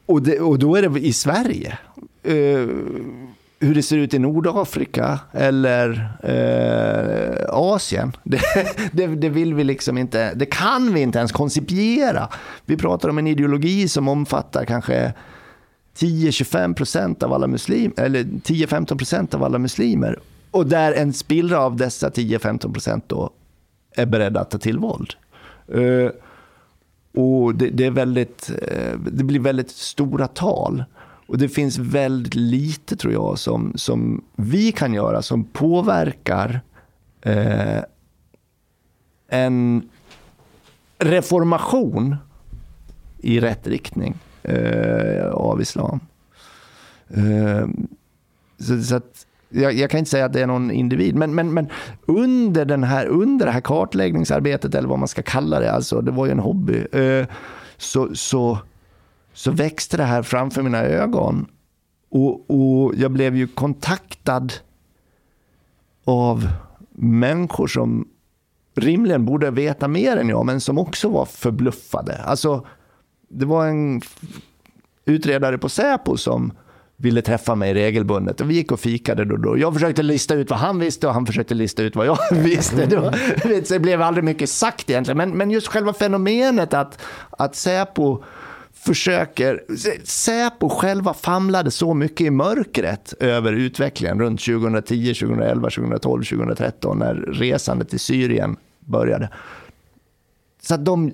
och, det, och då är det i Sverige. Eh, hur det ser ut i Nordafrika eller eh, Asien. Det, det, det vill vi liksom inte, det kan vi inte ens koncipiera. Vi pratar om en ideologi som omfattar kanske 10-25% av alla muslimer, eller 10-15 procent av alla muslimer. Och där en spillra av dessa 10-15 procent då är beredda att ta till våld. Eh, och det, det, är väldigt, eh, det blir väldigt stora tal. Och det finns väldigt lite, tror jag, som, som vi kan göra som påverkar eh, en reformation i rätt riktning eh, av islam. Eh, så, så att, jag, jag kan inte säga att det är någon individ, men, men, men under, den här, under det här kartläggningsarbetet, eller vad man ska kalla det, alltså, det var ju en hobby, eh, så, så, så växte det här framför mina ögon. Och, och jag blev ju kontaktad av människor som rimligen borde veta mer än jag, men som också var förbluffade. Alltså, det var en utredare på Säpo som ville träffa mig regelbundet. Och vi gick och fikade då och då. Jag försökte lista ut vad han visste och han försökte lista ut vad jag visste. Det, var, det blev aldrig mycket sagt egentligen. Men, men just själva fenomenet att, att Säpo försöker... Säpo själva famlade så mycket i mörkret över utvecklingen runt 2010, 2011, 2012, 2013 när resandet till Syrien började. Så att de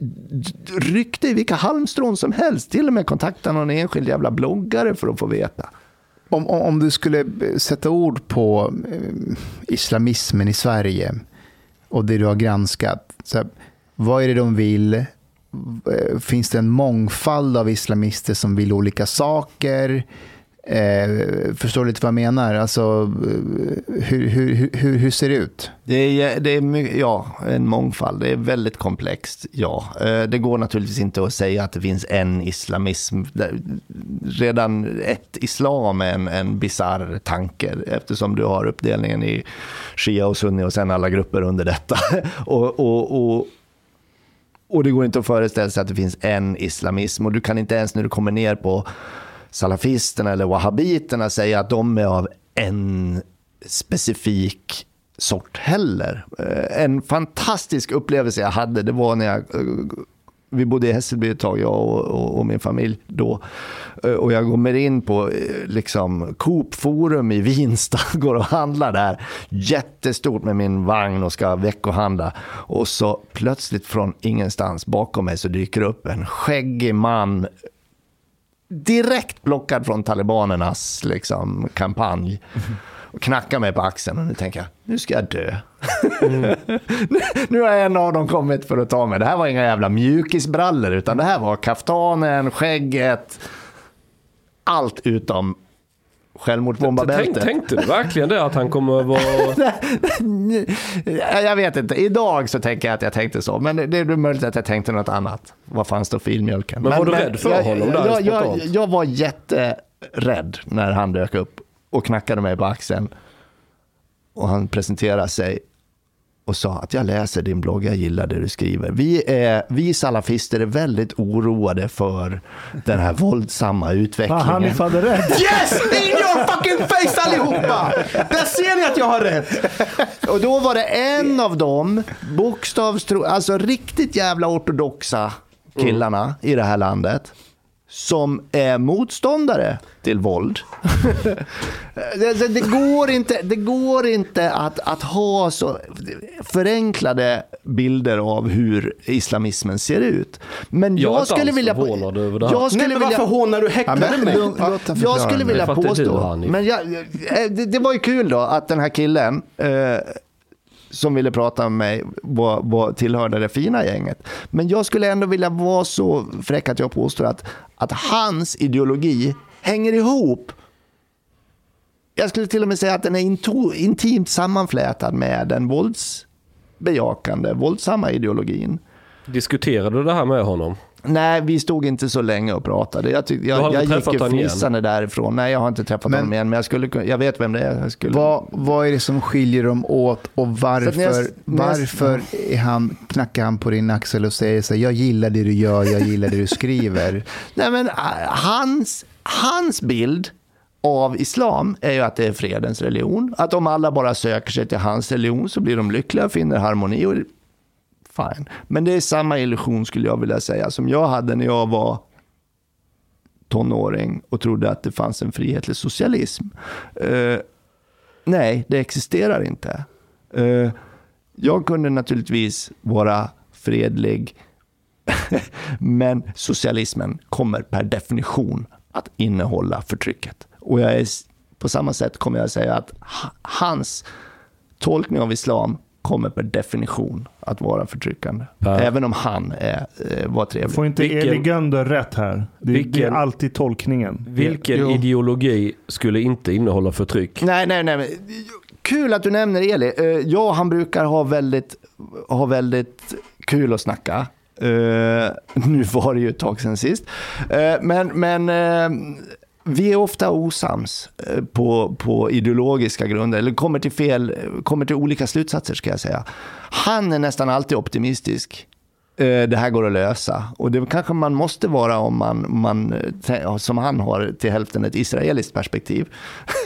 ryckte i vilka halmstrån som helst. Till och med kontakta någon enskild jävla bloggare för att få veta. Om, om, om du skulle sätta ord på eh, islamismen i Sverige och det du har granskat. Så här, vad är det de vill? Eh, finns det en mångfald av islamister som vill olika saker? Eh, förstår du lite vad jag menar? Alltså, eh, hur, hur, hur- hur, ser det ut? Det är, det är ja, en mångfald. Det är väldigt komplext, ja. Eh, Det går naturligtvis inte att säga att det finns en islamism. Redan ett islam är en, en bisarr tanke eftersom du har uppdelningen i shia och sunni och sen alla grupper under detta. och, och, och, och det går inte att föreställa sig att det finns en islamism och du kan inte ens när du kommer ner på salafisterna eller wahhabiterna säga att de är av en specifik sort heller. Eh, en fantastisk upplevelse jag hade, det var när jag eh, vi bodde i Hässelby ett tag, jag och, och, och min familj då. Eh, och jag kommer in på liksom, Coop Forum i Vinsta, går och handlar där. Jättestort med min vagn och ska veckohandla. Och så plötsligt från ingenstans bakom mig så dyker det upp en skäggig man direkt plockad från talibanernas liksom, kampanj. Och knackar mig på axeln och nu tänker jag, nu ska jag dö. nu, nu har en av dem kommit för att ta mig. Det här var inga jävla mjukisbrallor, utan det här var kaftanen, skägget, allt utom självmordsbombarbältet. tänkte du verkligen det att han kommer vara... Jag vet inte, idag så tänker jag att jag tänkte så, men det är möjligt att jag tänkte något annat. Vad fanns det filmjölken? Men var du rädd för jag, honom där jag, jag, jag var jätterädd när han dök upp och knackade mig på axeln. Och han presenterade sig och sa att jag läser din blogg, jag gillar det du skriver. Vi, är, vi salafister är väldigt oroade för den här våldsamma Fan, utvecklingen. Hanif hade rätt. Yes! In your fucking face allihopa! Där ser ni att jag har rätt. Och då var det en av dem, bokstavstro, alltså riktigt jävla ortodoxa killarna i det här landet, som är motståndare till våld. det, det, det, går inte, det går inte att, att ha så förenklade bilder av hur islamismen ser ut. Men Jag jag, skulle vilja... förvånad över det här. Jag Nej, skulle men vilja... varför hånar du häcklade mig? låt han Jag förklara skulle vilja påstå, men jag, eh, det, det var ju kul då att den här killen eh, som ville prata med mig var, var, tillhörde det fina gänget. Men jag skulle ändå vilja vara så fräck att jag påstår att, att hans ideologi hänger ihop. Jag skulle till och med säga att den är into, intimt sammanflätad med den våldsbejakande, våldsamma ideologin. Diskuterade du det här med honom? Nej, vi stod inte så länge och pratade. Jag, tyck, jag, jag gick träffat ju fnissande därifrån. Nej, jag har inte träffat Men- honom igen, men jag, skulle, jag vet vem det är. Jag skulle, Vad, vad är det som skiljer dem åt och varför, jag- när jag- varför är han, knackar han på din axel och säger så här, jag gillar det du gör, jag gillar det du skriver. Nej, men äh, hans, hans bild av islam är ju att det är fredens religion. Att om alla bara söker sig till hans religion så blir de lyckliga och finner harmoni. Och fine. Men det är samma illusion skulle jag vilja säga som jag hade när jag var tonåring och trodde att det fanns en frihetlig socialism. Uh, nej, det existerar inte. Uh, jag kunde naturligtvis vara fredlig, men socialismen kommer per definition att innehålla förtrycket. Och jag är, på samma sätt kommer jag säga att hans tolkning av islam kommer per definition att vara förtryckande. Per. Även om han är, eh, var trevlig. Får inte Vilken- Eli Gönder rätt här? Det, det är Vilken- alltid tolkningen. Vilken Jo. ideologi skulle inte innehålla förtryck? Nej, nej, nej. men Kul att du nämner Eli. Eh, Jag och han brukar ha väldigt, ha väldigt kul att snacka. Eh, nu var det ju ett tag sedan sist. Eh, men men eh, vi är ofta osams eh, på, på ideologiska grunder, eller kommer till fel, kommer till olika slutsatser ska jag säga. Han är nästan alltid optimistisk. Eh, Det här går att lösa. Och det kanske man måste vara om man, man eh, som han har, till hälften ett israeliskt perspektiv.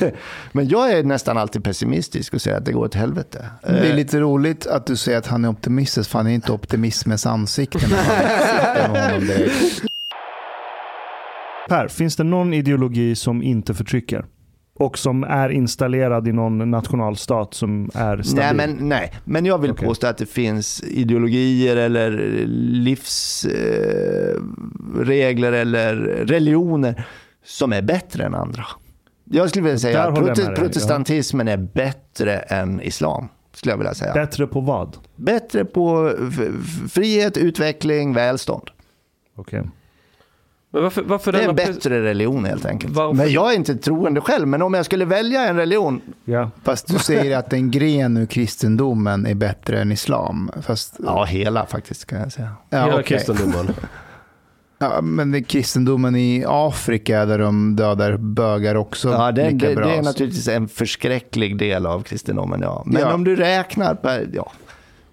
Men jag är nästan alltid pessimistisk och säger att det går åt helvete. Det är lite roligt att du säger att han är optimistisk, för han är inte optimismens ansikte. när man sitter med honom direkt. Per, finns det någon ideologi som inte förtrycker? Och som är installerad i någon nationalstat som är stabil? Nej men, nej, men jag vill Okej. påstå att det finns ideologier eller livsregler eh, eller religioner som är bättre än andra. Jag skulle vilja säga att prote- protestantismen är bättre än islam. Skulle jag vilja säga. Bättre på vad? Bättre på frihet, utveckling, välstånd. Okej. Men varför, varför Det är en bättre religion helt enkelt. Varför- Men jag är inte troende själv, men om jag skulle välja en religion, Ja. Fast du säger att en gren ur kristendomen är bättre än islam. Fast, ja hela faktiskt kan jag säga. ja, Hela okej. kristendomen. Ja, men det är kristendomen i Afrika där de dödar bögar också Ja, det, lika det, bra. det är naturligtvis en förskräcklig del av kristendomen, ja. Men Ja. om du räknar ja.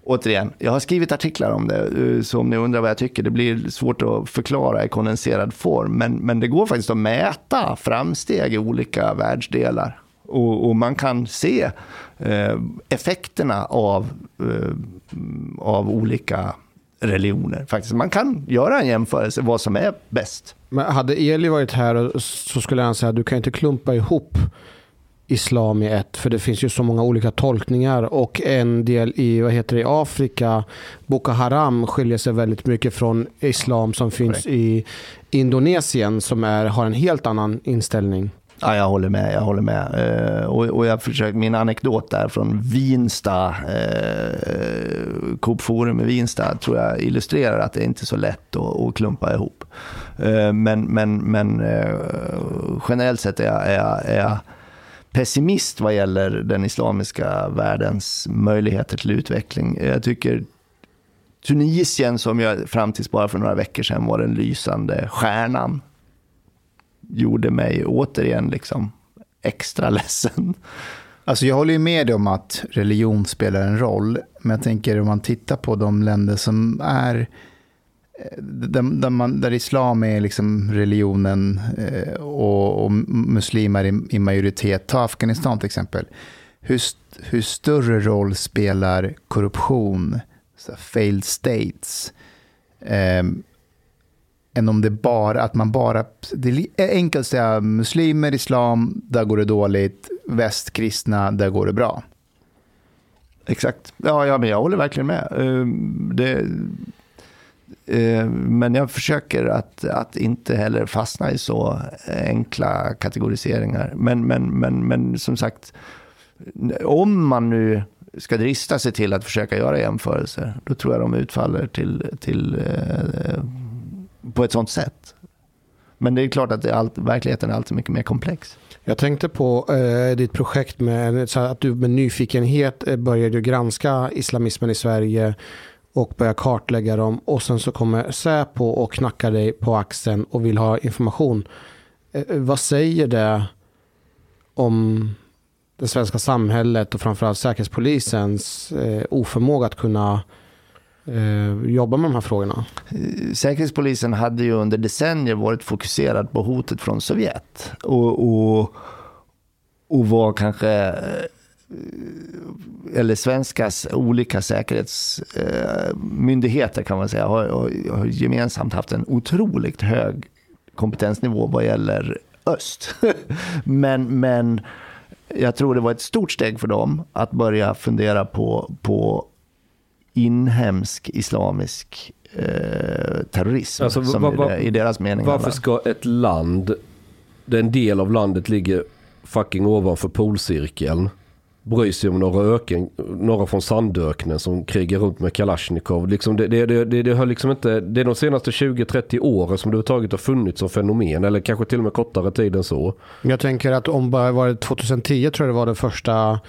Återigen, jag har skrivit artiklar om det, eh, så om ni undrar vad jag tycker, det blir svårt att förklara i kondenserad form. Men, men det går faktiskt att mäta framsteg i olika världsdelar. Och, och man kan se eh, effekterna av, eh, av olika religioner. Faktiskt. Man kan göra en jämförelse vad som är bäst. Men hade Eli varit här så skulle han säga att du kan inte klumpa ihop islam i ett. För det finns ju så många olika tolkningar. Och en del i, vad heter det, i Afrika, Boko Haram skiljer sig väldigt mycket från islam som finns i Indonesien som är, har en helt annan inställning. Ja, jag håller med. Jag håller med. Eh, och, och jag försöker, min anekdot där från Vinsta, eh, Coop Forum i Vinsta, tror jag illustrerar att det är inte är så lätt att, att klumpa ihop. Eh, men men, men eh, generellt sett är jag, är, jag, är jag pessimist vad gäller den islamiska världens möjligheter till utveckling. Jag tycker Tunisien, som jag fram tills bara för några veckor sedan var den lysande stjärnan, gjorde mig återigen liksom extra ledsen. Alltså jag håller ju med dig om att religion spelar en roll. Men jag tänker om man tittar på de länder som är eh, Eh, där, där, man, där islam är liksom religionen eh, och, och muslimer i, i majoritet. Ta Afghanistan till exempel. Hur, st- hur större roll spelar korruption, så failed states, eh, än om det bara, att man bara, det är eh, enkelt att säga muslimer, islam, där går det dåligt, västkristna, där går det bra. Exakt. Ja, ja men jag håller verkligen med. Eh, Det, Eh, men jag försöker att, att inte heller fastna i så enkla kategoriseringar. Men, men, men, men som sagt, om man nu ska drista sig till att försöka göra jämförelser, då tror jag de utfaller till, till, eh, på ett sånt sätt. Men det är klart att det är allt, verkligheten är alltid mycket mer komplex. Jag tänkte på eh, ditt projekt med så att du med nyfikenhet eh, började granska islamismen i Sverige och börjar kartlägga dem och sen så kommer Säpo och knackar dig på axeln och vill ha information. Eh, eh, vad säger det om det svenska samhället och framförallt säkerhetspolisens eh, oförmåga att kunna jobba med de här frågorna? Säkerhetspolisen hade ju under decennier varit fokuserad på hotet från Sovjet. Och, och, och var kanske, eller svenskas olika säkerhetsmyndigheter kan man säga, har, har, gemensamt haft en otroligt hög kompetensnivå vad gäller öst. men, men jag tror det var ett stort steg för dem att börja fundera på, på inhemsk islamisk eh, terrorism. Alltså, som va- va- är det, i deras mening. Varför alla. ska ett land, där en del av landet ligger fucking ovanför polcirkeln, bry sig om några, öken, några från sandöknen som krigar runt med Kalashnikov. Liksom det, det, det, det, det, har liksom inte, det är de senaste 20-30 åren som det överhuvudtaget har funnits som fenomen. Eller kanske till och med kortare tid än så. Jag tänker att om bara var det 2010 tror jag det var den första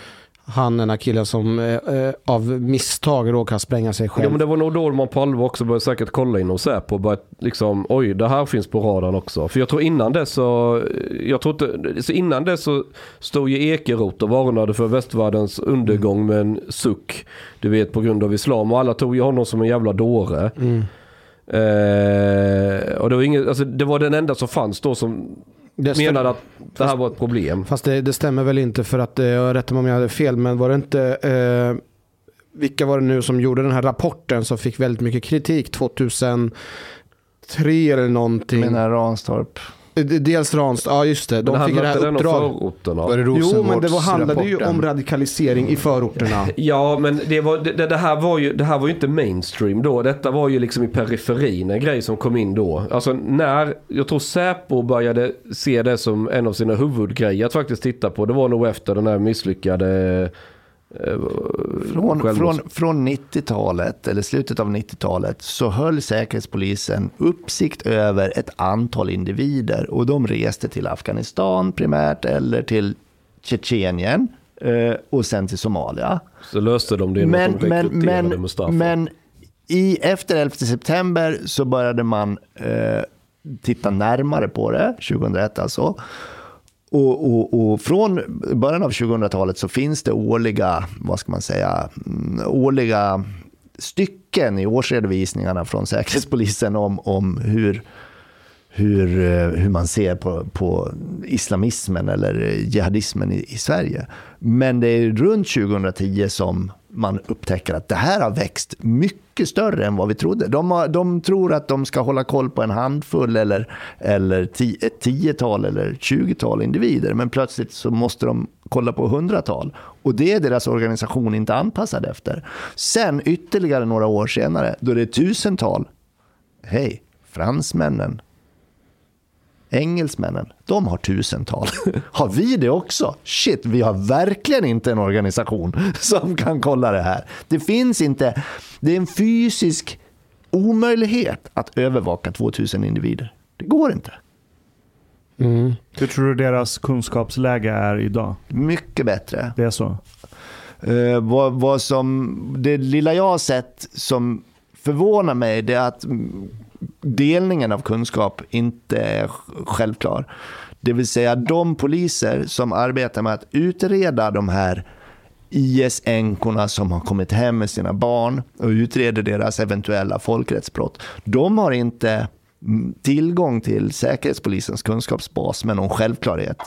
han, den här killen som eh, eh, av misstag råkade spränga sig själv. Ja, men det var nog då man på allvar också började säkert kolla inom Säpo och började liksom, oj, det här finns på radarn också. För jag tror innan det så, jag tror inte, så innan det så stod ju Ekeroth och varnade för västvärldens undergång med en suck. Du vet på grund av islam och alla tog ju honom som en jävla dåre. Mm. Eh, och det var, inget, alltså, det var den enda som fanns då som Det menade att det här var ett problem. Fast det, det stämmer väl inte för att, eh, jag rättar mig om jag hade fel, men var det inte, eh, vilka var det nu som gjorde den här rapporten som fick väldigt mycket kritik 2003 eller någonting? menar Ranstorp. Eh, Dels Ranstad, ja just det, de Men fick det här den om uppdrag. förorterna? Var det Jo, men det var, handlade ju om radikalisering i förorterna. Ja, men det, var, det, det, här var ju, det här var ju inte mainstream då. Detta var ju liksom i periferin, en grej som kom in då. Alltså när, jag tror Säpo började se det som en av sina huvudgrejer att faktiskt titta på. Det var nog efter den här misslyckade... Eh, Från, från, från 90-talet, eller slutet av 90-talet, så höll Säkerhetspolisen uppsikt över ett antal individer. Och de reste till Afghanistan primärt, eller till Tjetjenien eh, och sen till Somalia. Så löste de det Men, de men, men, Mustafa. men i, efter 11 september så började man eh, titta närmare på det, 2001 alltså. Och, och, och från början av 2000-talet så finns det årliga, vad ska man säga, mm, årliga stycken i årsredovisningarna från Säkerhetspolisen om, om hur, hur, eh, hur man ser på, på islamismen eller jihadismen i, i Sverige. Men det är runt 2010 som man upptäcker att det här har växt mycket större än vad vi trodde. De, har, de tror att de ska hålla koll på en handfull eller, eller ti, ett tiotal eller tjugotal individer, men plötsligt så måste de kolla på hundratal. Och det är deras organisation inte anpassad efter. Sen ytterligare några år senare, då det är tusental, hej, fransmännen, Engelsmännen, de har tusental. Har vi det också? Shit, vi har verkligen inte en organisation som kan kolla det här. Det finns inte. Det är en fysisk omöjlighet att övervaka 2000 individer. Det går inte. Mm. Hur tror du deras kunskapsläge är idag? Mycket bättre. Det är så? Uh, vad, vad som, det lilla jag har sett som förvånar mig det är att delningen av kunskap inte är självklar. Det vill säga de poliser som arbetar med att utreda de här IS-änkorna som har kommit hem med sina barn och utreder deras eventuella folkrättsbrott. De har inte tillgång till Säkerhetspolisens kunskapsbas med någon självklarhet.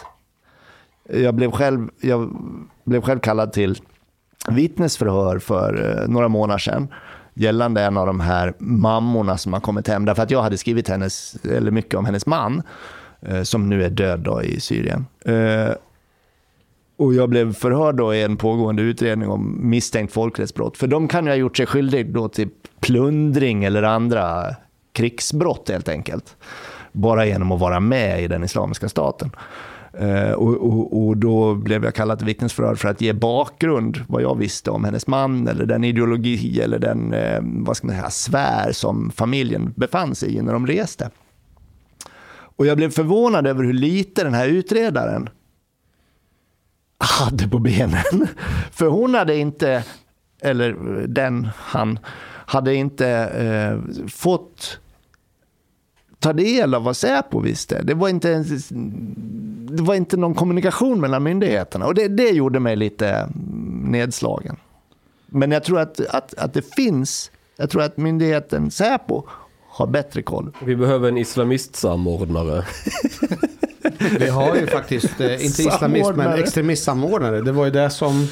Jag blev själv, jag blev själv kallad till vittnesförhör för eh, några månader sedan gällande en av de här mammorna som har kommit hem. Därför att jag hade skrivit hennes, eller mycket om hennes man, eh, som nu är död då i Syrien. Eh, och jag blev förhörd då i en pågående utredning om misstänkt folkrättsbrott. För de kan ju ha gjort sig skyldig då till plundring eller andra krigsbrott helt enkelt. Bara genom att vara med i den islamiska staten. Eh, och, och, och, då blev jag kallad till vittnesförhör för att ge bakgrund, vad jag visste om hennes man eller den ideologi eller den eh, vad ska man säga, sfär som familjen befann sig i när de reste. Och jag blev förvånad över hur lite den här utredaren hade på benen. För hon hade inte, eller den, han, hade inte eh, fått ta del av vad Säpo visste. Det var inte, det var inte någon kommunikation mellan myndigheterna och det, det gjorde mig lite nedslagen. Men jag tror att, att, att det finns, jag tror att myndigheten Säpo har bättre koll. Vi behöver en islamistsamordnare. Vi har ju faktiskt, eh, inte islamist men extremistsamordnare. Det var ju det som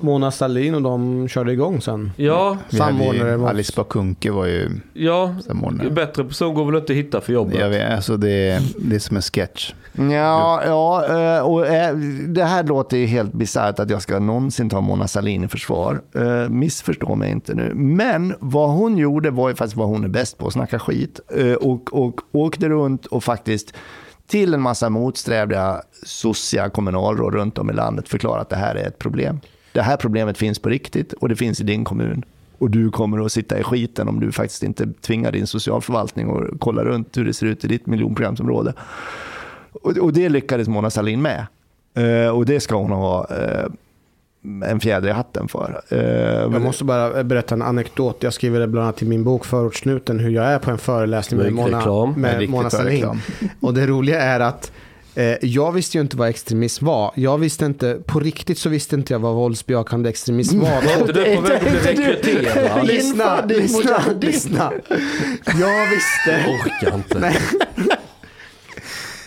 Mona Sahlin och de körde igång sen. Ja, Samordnare. Vi, Alice Bakunke var ju ja samordnare. bättre person går väl inte att hitta för jobbet. Jag vet, alltså det, det är som en sketch. Ja, ja eh, och eh, det här låter ju helt bisarrt att jag ska någonsin ta Mona Sahlin i försvar. Eh, missförstå mig inte nu. Men vad hon gjorde var ju faktiskt vad hon är bäst på, att snacka skit. Och, och åkte runt och faktiskt till en massa motsträviga sossiga kommunalråd runt om i landet förklara att det här är ett problem det här problemet finns på riktigt och det finns i din kommun. Och du kommer att sitta i skiten om du faktiskt inte tvingar din socialförvaltning och kolla runt hur det ser ut i ditt miljonprogramsområde. Och, och det lyckades Mona Sahlin med. Uh, och det ska hon ha uh, en fjäder i hatten för. Uh, jag måste bara berätta en anekdot. Jag skriver det bland annat i min bok Förortssnuten hur jag är på en föreläsning med Mona, med Mona Sahlin. Och det roliga är att jag visste ju inte vad extremism var. Jag visste inte, på riktigt så visste inte jag vad våldsbejakande extremism var. Var inte du på väg att bli rekryterad? Lyssna, lyssna, lyssna. Jag visste. Jag orkar inte.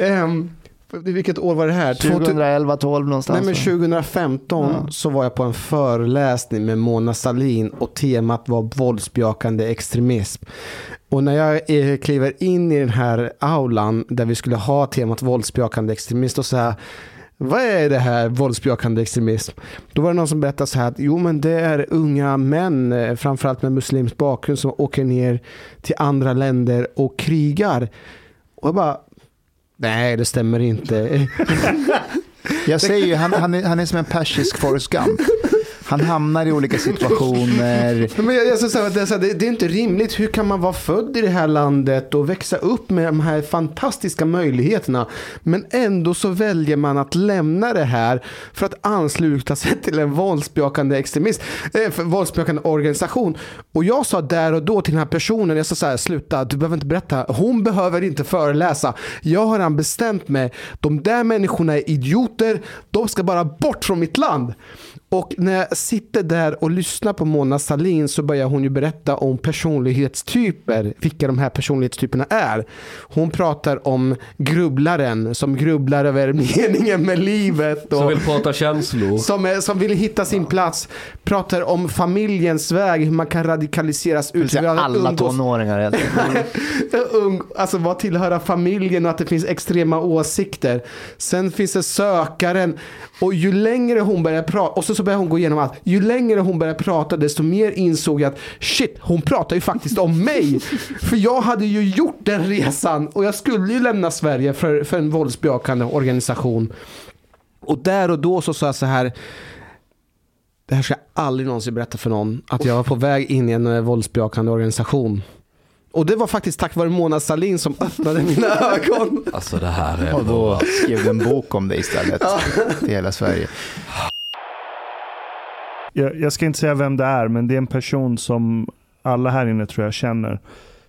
um, vilket år var det här? 2011, 12 någonstans. Nej, men 2015 ja. så var jag på en föreläsning med Mona Salin och temat var våldsbejakande extremism. Och när jag eh, kliver in i den här aulan där vi skulle ha temat våldsbejakande extremism och så här vad är det här våldsbejakande extremism? Då var det någon som berättade så här att jo men det är unga män, eh, framförallt med muslimsk bakgrund som åker ner till andra länder och krigar. Och jag bara, nej det stämmer inte. jag säger ju, han, han, är, han är som en persisk Forrest Gump. Han hamnar i olika situationer. Men jag, jag så säga, det, det, det är inte rimligt. Hur kan man vara född i det här landet och växa upp med de här fantastiska möjligheterna. Men ändå så väljer man att lämna det här för att ansluta sig till en våldsbejakande extremist, eh, våldsbejakande organisation. Och jag sa där och då till den här personen, jag sa så här, sluta, du behöver inte berätta. Hon behöver inte föreläsa. Jag har redan bestämt mig. De där människorna är idioter. De ska bara bort från mitt land. Och när jag sitter där och lyssnar på Mona Sahlin så börjar hon ju berätta om personlighetstyper, vilka de här personlighetstyperna är. Hon pratar om grubblaren som grubblar över meningen med livet. Och Som vill prata känslor. som, är, som vill hitta sin plats. Pratar om familjens väg, hur man kan radikaliseras ut. alla umgås- tonåringar ung, alltså vad tillhöra familjen och att det finns extrema åsikter. Sen finns det sökaren och ju längre hon börjar prata, och så, så börjar hon gå igenom allt. Ju längre hon börjar prata desto mer insåg jag att shit, hon pratar ju faktiskt om mig. För jag hade ju gjort den resan och jag skulle ju lämna Sverige för, för en våldsbejakande organisation. Och där och då så sa jag så här det här ska jag aldrig någonsin berätta för någon. Att jag var på väg in i en eh, våldsbejakande organisation. Och det var faktiskt tack vare Mona Sahlin som öppnade mina ögon. Alltså det här är Och då skrev du en bok om det istället till hela Sverige. jag, jag ska inte säga vem det är, men det är en person som alla här inne tror jag känner.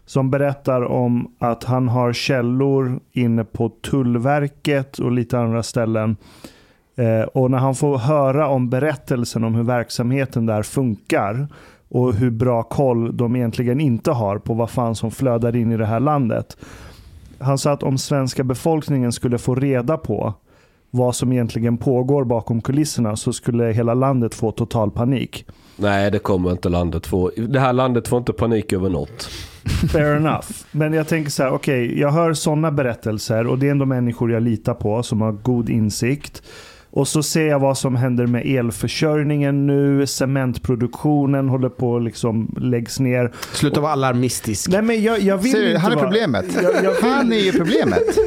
Som berättar om att han har källor inne på Tullverket och lite andra ställen. Eh, och när han får höra om berättelsen om hur verksamheten där funkar och hur bra koll de egentligen inte har på vad fan som flödar in i det här landet. Han sa att om svenska befolkningen skulle få reda på vad som egentligen pågår bakom kulisserna så skulle hela landet få total panik. Nej, det kommer inte landet få. Det här landet får inte panik över något. Fair enough. Men jag tänker så här, okej, jag hör sådana berättelser och det är ändå människor jag litar på som har god insikt. Och så ser jag vad som händer med elförsörjningen nu, cementproduktionen håller på att liksom läggs ner. Sluta vara alarmistisk. Nej men jag, jag vill Ser du, inte han är vara- problemet. Jag, jag vill, Han är ju problemet.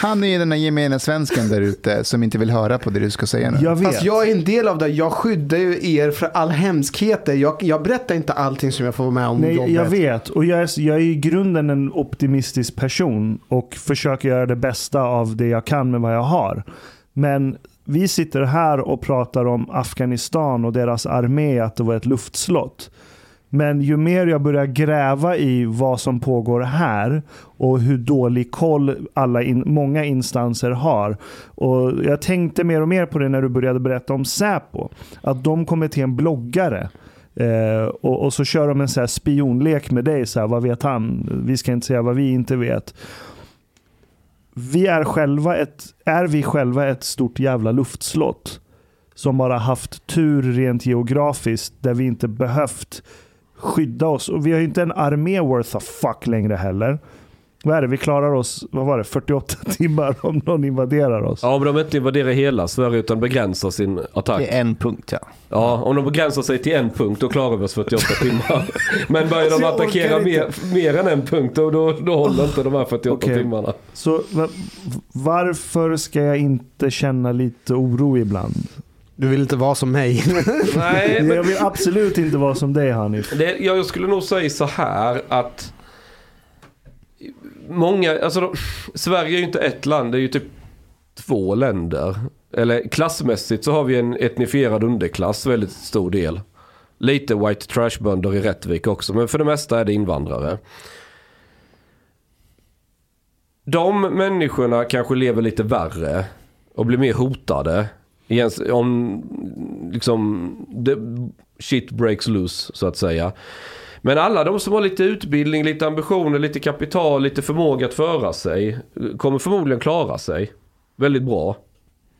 Han är ju den där gemene svensken där ute som inte vill höra på det du ska säga nu. jag vet. Fast jag är en del av det. Jag skyddar ju er för all hemskheter. Jag, jag berättar inte allting som jag får vara med om Nej, jobbet. jag vet. Och jag är, jag är i grunden en optimistisk person och försöker göra det bästa av det jag kan med vad jag har. Men vi sitter här och pratar om Afghanistan och deras armé, att det var ett luftslott. Men ju mer jag börjar gräva i vad som pågår här och hur dålig koll alla in, många instanser har. Och jag tänkte mer och mer på det när du började berätta om Säpo. Att de kommer till en bloggare Eh, och, och så kör de en så här spionlek med dig. Så här, vad vet han? Vi ska inte säga vad vi inte vet. Vi är, själva ett, är vi själva ett stort jävla luftslott? Som bara haft tur rent geografiskt där vi inte behövt skydda oss. Och vi har ju inte en armé worth a fuck längre heller. Vad är det? Vi klarar oss, vad var det, 48 timmar om någon invaderar oss. Ja, men de inte invaderar hela Sverige utan begränsar sin attack. Det är en punkt ja. Ja, om de begränsar sig till en punkt då klarar vi oss 48 timmar. Men börjar de jag orkar attackera mer, mer än en punkt då, då, då håller inte de här 48 Okej. timmarna. Så va- varför ska jag inte känna lite oro ibland? Du vill inte vara som mig. Nej, men Jag vill absolut inte vara som dig Hanif. det, jag skulle nog säga så här att många, alltså de, Sverige är ju inte ett land, det är ju typ två länder. Eller klassmässigt så har vi en etnifierad underklass, väldigt stor del. Lite white trash-bönder i Rättvik också, men för det mesta är det invandrare. De människorna kanske lever lite värre och blir mer hotade. Om liksom the shit breaks loose så att säga. Men alla de som har lite utbildning, lite ambitioner, lite kapital, lite förmåga att föra sig kommer förmodligen klara sig väldigt bra.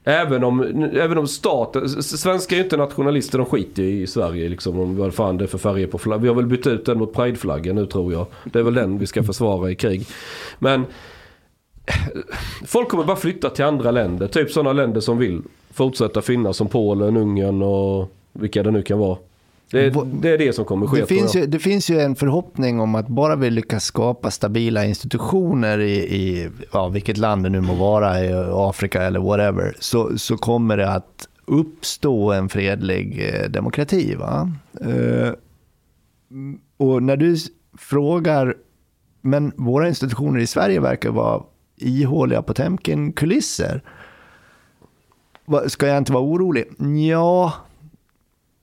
Även om, även om staten, svenskar är ju inte nationalister, de skiter i Sverige liksom om vad fan det är för färger på flaggan. Vi har väl bytt ut den mot prideflaggan nu tror jag. Det är väl den vi ska försvara i krig. Men eh, folk kommer bara flytta till andra länder, typ sådana länder som vill fortsätta finnas som Polen, Ungern och vilka det nu kan vara. Det, det är det som kommer ske Det finns, ju, det finns ju en förhoppning om att bara vi lyckas skapa stabila institutioner i, i ja, vilket land det nu må vara, i Afrika eller whatever, så, så kommer det att uppstå en fredlig eh, demokrati. Va? Eh, och när du frågar, men våra institutioner i Sverige verkar vara ihåliga Potemkin-kulisser. Va- Ska jag inte vara orolig? Ja,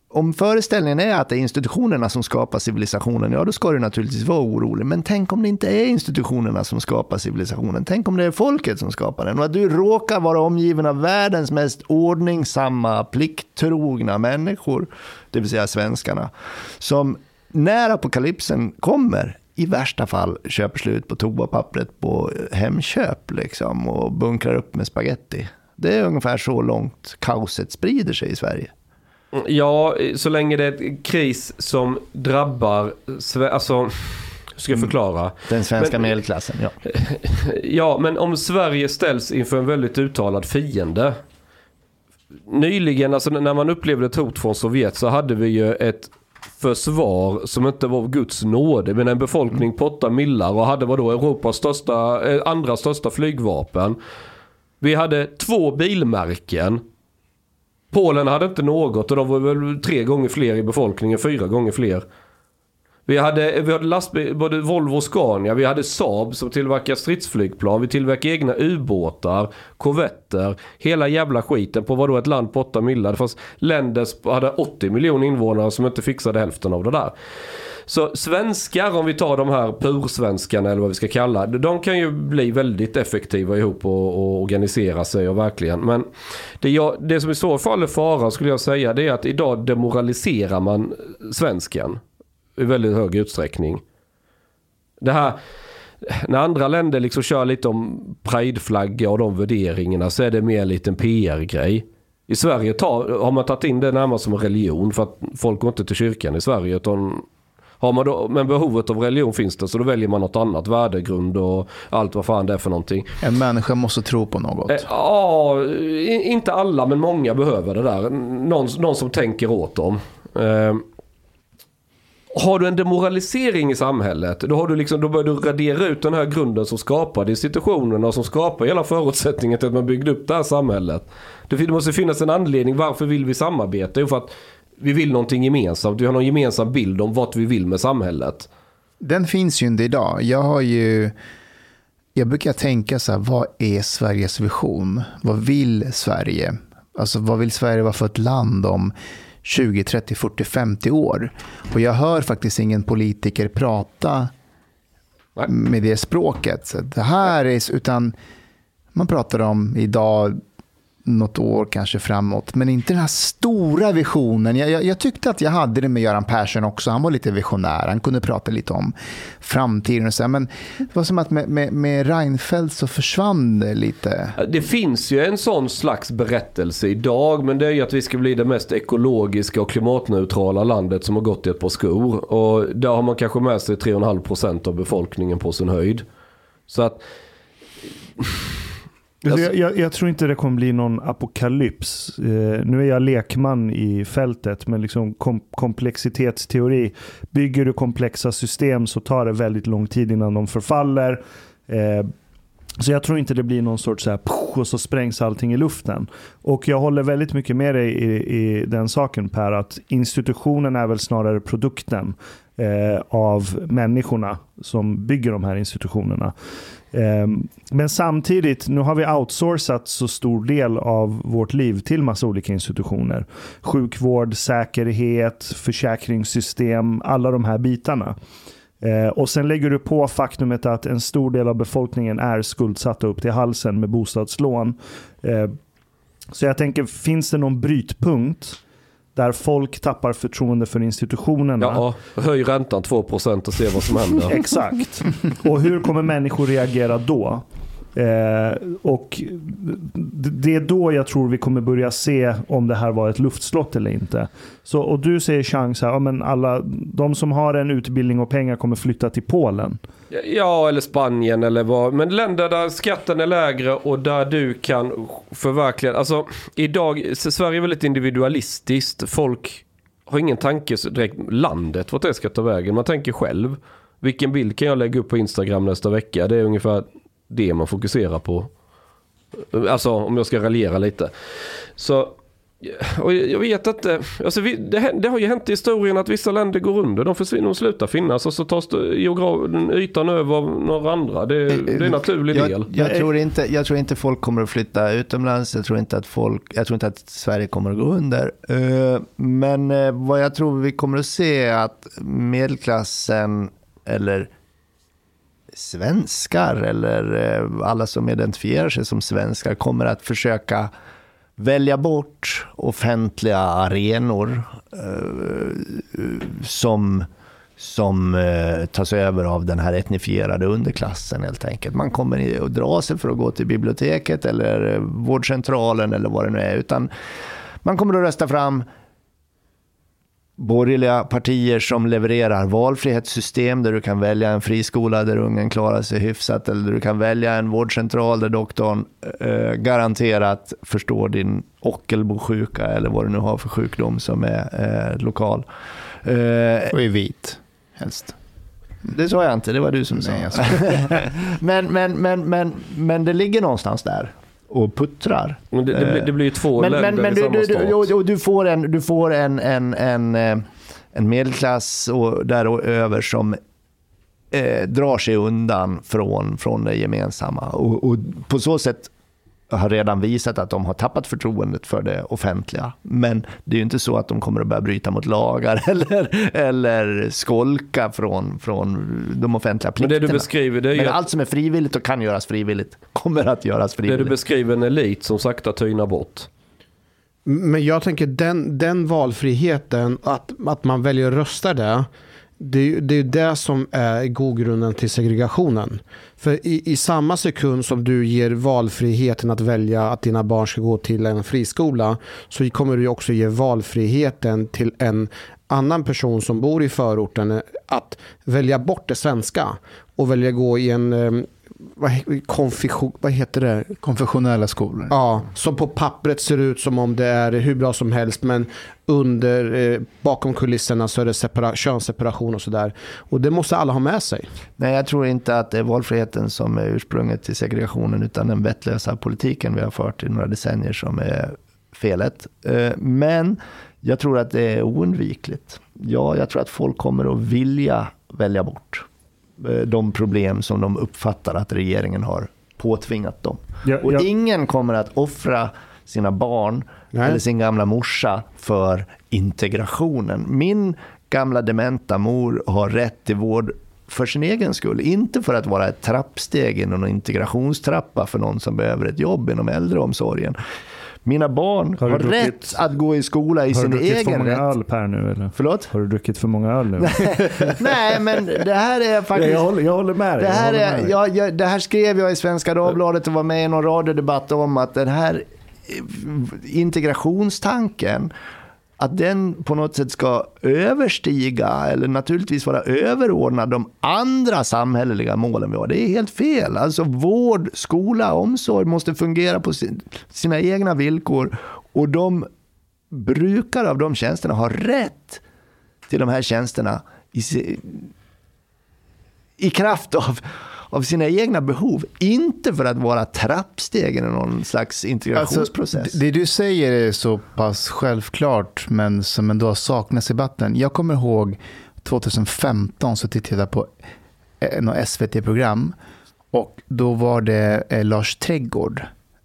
om föreställningen är att det är institutionerna som skapar civilisationen, ja då ska du naturligtvis vara orolig. Men tänk om det inte är institutionerna som skapar civilisationen. Tänk om det är folket som skapar den. Och att du råkar vara omgiven av världens mest ordningsamma, plikttrogna människor, det vill säga svenskarna, som när apokalypsen kommer, i värsta fall köper slut på toapappret på Hemköp liksom, och bunkrar upp med spaghetti. Det är ungefär så långt kaoset sprider sig i Sverige. Ja, så länge det är kris som drabbar, alltså, hur ska jag förklara? Den svenska Men- medelklassen, ja. Ja, men om Sverige ställs inför en väldigt uttalad fiende. Nyligen, alltså när man upplevde ett hot från Sovjet så hade vi ju ett försvar som inte var Guds nåde. Men en befolkning på 8 millar och hade vadå Europas största, eh, andra största flygvapen. Vi hade två bilmärken. Polen hade inte något och de var väl tre gånger fler i befolkningen, fyra gånger fler. Vi hade, vi hade lastbil, både Volvo och Scania, vi hade Saab som tillverkar stridsflygplan, vi tillverkar egna ubåtar, korvetter, hela jävla skiten på vadå ett land på 8 miljoner. Det fanns länder som hade 80 miljoner invånare som inte fixade hälften av det där. Så svenskar, om vi tar de här pursvenskarna eller vad vi ska kalla de kan ju bli väldigt effektiva ihop och, och organisera sig och verkligen. Men det, jag, det som i så fall är fara skulle jag säga det är att idag demoraliserar man svensken i väldigt hög utsträckning. Det här, när andra länder liksom kör lite om prideflagga och de värderingarna så är det mer en liten PR-grej. I Sverige tar, har man tagit in det närmast som religion för att folk går inte till kyrkan i Sverige utan har man då, men behovet av religion finns det så då väljer man något annat, värdegrund och allt vad fan det är för någonting. En människa måste tro på något. Eh, Ja, inte alla men många behöver det där. Någon, någon som tänker åt dem. Eh, har du en demoralisering i samhället, då, har du liksom, då börjar du radera ut den här grunden som skapade institutionerna och som skapar hela förutsättningen till att man byggde upp det här samhället. Det måste finnas en anledning, varför vill vi samarbeta? Jo, för att vi vill någonting gemensamt, vi har någon gemensam bild om vad vi vill med samhället. Den finns ju inte idag. Jag har ju... Jag brukar tänka så här, vad är Sveriges vision? Vad vill Sverige? Alltså vad vill Sverige vara för ett land om 20, 30, 40, 50 år? Och jag hör faktiskt ingen politiker prata med det språket. Så det här är, utan man pratar om idag, något år kanske framåt, men inte den här stora visionen. Jag, jag, jag tyckte att jag hade det med Göran Persson också. Han var lite visionär. Han kunde prata lite om framtiden och så. Men det var som att med, med, med Reinfeldt så försvann det lite. Det finns ju en sån slags berättelse idag men det är ju att vi ska bli det mest ekologiska och klimatneutrala landet som har gått i ett par skor. Och där har man kanske med sig 3,5% av befolkningen på sin höjd. Så att Alltså, alltså, jag, jag, jag tror inte det kommer bli någon apokalyps. Eh, nu är jag lekman i fältet, men liksom kom, komplexitetsteori. Bygger du komplexa system så tar det väldigt lång tid innan de förfaller. Eh, så jag tror inte det blir någon sorts så här, och så sprängs allting i luften. Och jag håller väldigt mycket med dig i, i den saken Per, att institutionen är väl snarare produkten eh, av människorna som bygger de här institutionerna. Ehm, men samtidigt, nu har vi outsourcat så stor del av vårt liv till massa olika institutioner. Sjukvård, säkerhet, försäkringssystem, alla de här bitarna. Ehm, och sen lägger du på faktumet att en stor del av befolkningen är skuldsatta upp till halsen med bostadslån. Ehm, så jag tänker, finns det någon brytpunkt där folk tappar förtroende för institutionerna? ja, höj räntan 2% och se vad som händer. Exakt. Och hur kommer människor reagera då? Eh, och det är då jag tror vi kommer börja se om det här var ett luftslott eller inte. Så, och du säger chans här, ja, men alla, de som har en utbildning och pengar kommer flytta till Polen. Ja, eller Spanien eller vad. Men länder där skatten är lägre och där du kan förverkliga. Alltså, idag, Sverige är väldigt individualistiskt. Folk har ingen tanke direkt landet, vart det ska ta vägen. Man tänker själv. Vilken bild kan jag lägga upp på Instagram nästa vecka? Det är ungefär det man fokuserar på. Alltså, om jag ska raljera lite. Så och jag vet inte, alltså vi, det, det har ju hänt i historien att vissa länder går under, de försvinner och slutar finnas och så tas ytan över av några andra. Det, det är en naturlig del. Jag, jag, tror inte, jag tror inte folk kommer att flytta utomlands. Jag tror inte att, folk, jag tror inte att Sverige kommer att gå under. Eh, Men eh, vad jag tror vi kommer att se är att medelklassen eller svenskar eller eh, alla som identifierar sig som svenskar kommer att försöka välja bort offentliga arenor eh, som, som eh, tas över av den här etnifierade underklassen helt enkelt. Man kommer att dra sig för att gå till biblioteket eller eh, vårdcentralen eller vad det nu är. Utan man kommer att rösta fram borgerliga partier som levererar valfrihetssystem där du kan välja en friskola där ungen klarar sig hyfsat eller du kan välja en vårdcentral där doktorn eh, garanterat förstår din Ockelbo-sjuka eller vad du nu har för sjukdom som är eh, lokal. Eh, Och är vit, helst. det sa jag inte, det var du som sa. Nej, alltså. men, men, men, men, men det ligger någonstans där och puttrar. Men det, det, blir, det blir ju två Men, men, länder men i du, samma du, stat. du, och- och du får en, du får en, en, en, eh, en medelklass och där och över som eh, drar sig undan från, från det gemensamma. Och, och på så sätt har redan visat att de har tappat förtroendet för det offentliga. Men det är ju inte så att de kommer att börja bryta mot lagar eller, eller skolka från, från de offentliga Men plikterna. det du beskriver det är ju Men allt som är frivilligt och kan göras frivilligt kommer att göras det du frivilligt. beskriver en elit som sakta tynar bort. Men jag tänker den, den valfriheten, att, att man väljer att rösta det, det är ju det, är det som är grogrunden till segregationen. För i, i samma sekund som du ger valfriheten att välja att dina barn ska gå till en friskola så kommer du också ge valfriheten till en annan person som bor i förorten eh, att välja bort det svenska och välja gå i en eh, vad, konfession, vad heter det? Konfessionella skolor. Ja, som på pappret ser ut som om det är hur bra som helst men under, eh, bakom kulisserna så är det separa, könsseparation och sådär. Och det måste alla ha med sig. Nej, jag tror inte att det är valfriheten som är ursprunget till segregationen utan den vettlösa politiken vi har fört i några decennier som är felet. Eh, Men jag tror att det är oundvikligt. Ja, jag tror att folk kommer att vilja välja bort de problem som de uppfattar att regeringen har påtvingat dem. Jag, Och jag, ingen kommer att offra sina barn Nej. eller sin gamla morsa för integrationen. Min gamla dementa mor har rätt till vård för sin egen skull. Inte för att vara ett trappsteg inom en integrationstrappa för någon som behöver ett jobb inom äldreomsorgen. Mina barn Har har, druckit- rätt att gå i skola i har du sin druckit för egen många rätt. öl Per nu eller? Förlåt? Har du druckit för många öl nu? Nej, men det här är faktiskt... jag, håller, jag håller med dig. Det här, är, dig. jag, jag, det här skrev jag i Svenska Dagbladet och var med i någon radiodebatt om att den här eh, integrationstanken att den på något sätt ska överstiga eller naturligtvis vara överordnad de andra samhälleliga målen vi har. Det är helt fel. Alltså vård, skola, omsorg måste fungera på sin, sina egna villkor och de brukare av de tjänsterna har rätt till de här tjänsterna i, i kraft av, av sina egna behov. Inte för att vara trappstegen i någon slags integrationsprocess. Alltså, det du säger är så pass självklart, men som ändå saknas i debatten. Jag kommer ihåg 2015 så tittade jag på eh, något SVT-program och då var det eh, Lars Trädgård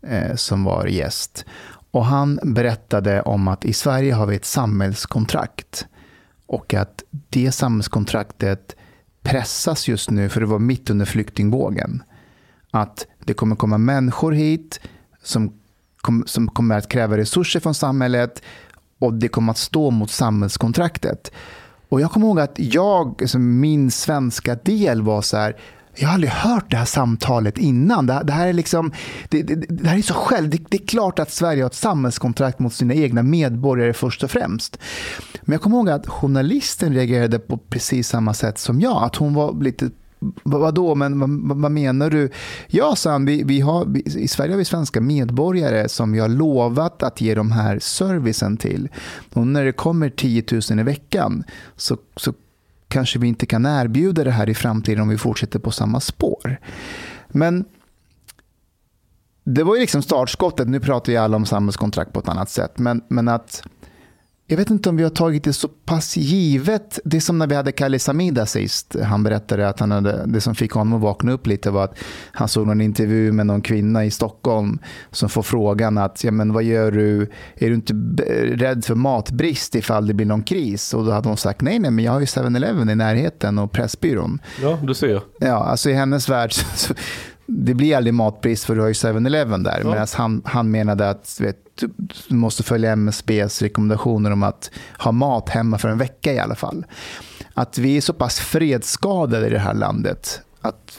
eh, som var gäst. Och han berättade om att i Sverige har vi ett samhällskontrakt och att det samhällskontraktet pressas just nu för det var mitt under flyktingvågen. Att det kommer komma människor hit som, kom, som kommer att kräva resurser från samhället och det kommer att stå mot samhällskontraktet. Och jag kommer ihåg att jag, alltså min svenska del var så här, jag har aldrig hört det här samtalet innan. Det, det här är liksom, det, det, det här är så själv. Det, det är klart att Sverige har ett samhällskontrakt mot sina egna medborgare först och främst. Men jag kommer ihåg att journalisten reagerade på precis samma sätt som jag. Att hon var lite vad- Vadå, men vad, vad- vad menar du? Ja, sa han, vi, vi har, vi, i Sverige har vi svenska medborgare som vi har lovat att ge de här servicen till. Och när det kommer 10 000 i veckan så, så kanske vi inte kan erbjuda det här i framtiden om vi fortsätter på samma spår. Men det var ju liksom startskottet. Nu pratar ju alla om samhällskontrakt på ett annat sätt. Men, men att jag vet inte om vi har tagit det så pass givet. Det är som när vi hade Kalle Samida sist. Han berättade att han hade, det som fick honom att vakna upp lite var att han såg någon intervju med någon kvinna i Stockholm som får frågan att ja, men vad gör du? Är du inte rädd för matbrist ifall det blir någon kris? Och då hade hon sagt nej, nej, men jag har ju 7-Eleven i närheten och Pressbyrån. Ja, du ser. Ja, alltså i hennes värld så, det blir aldrig matbrist för du har ju 7-Eleven där. Ja. Medan han, han menade att vet, du måste följa MSBs rekommendationer om att ha mat hemma för en vecka i alla fall. Att vi är så pass fredsskadade i det här landet. Att,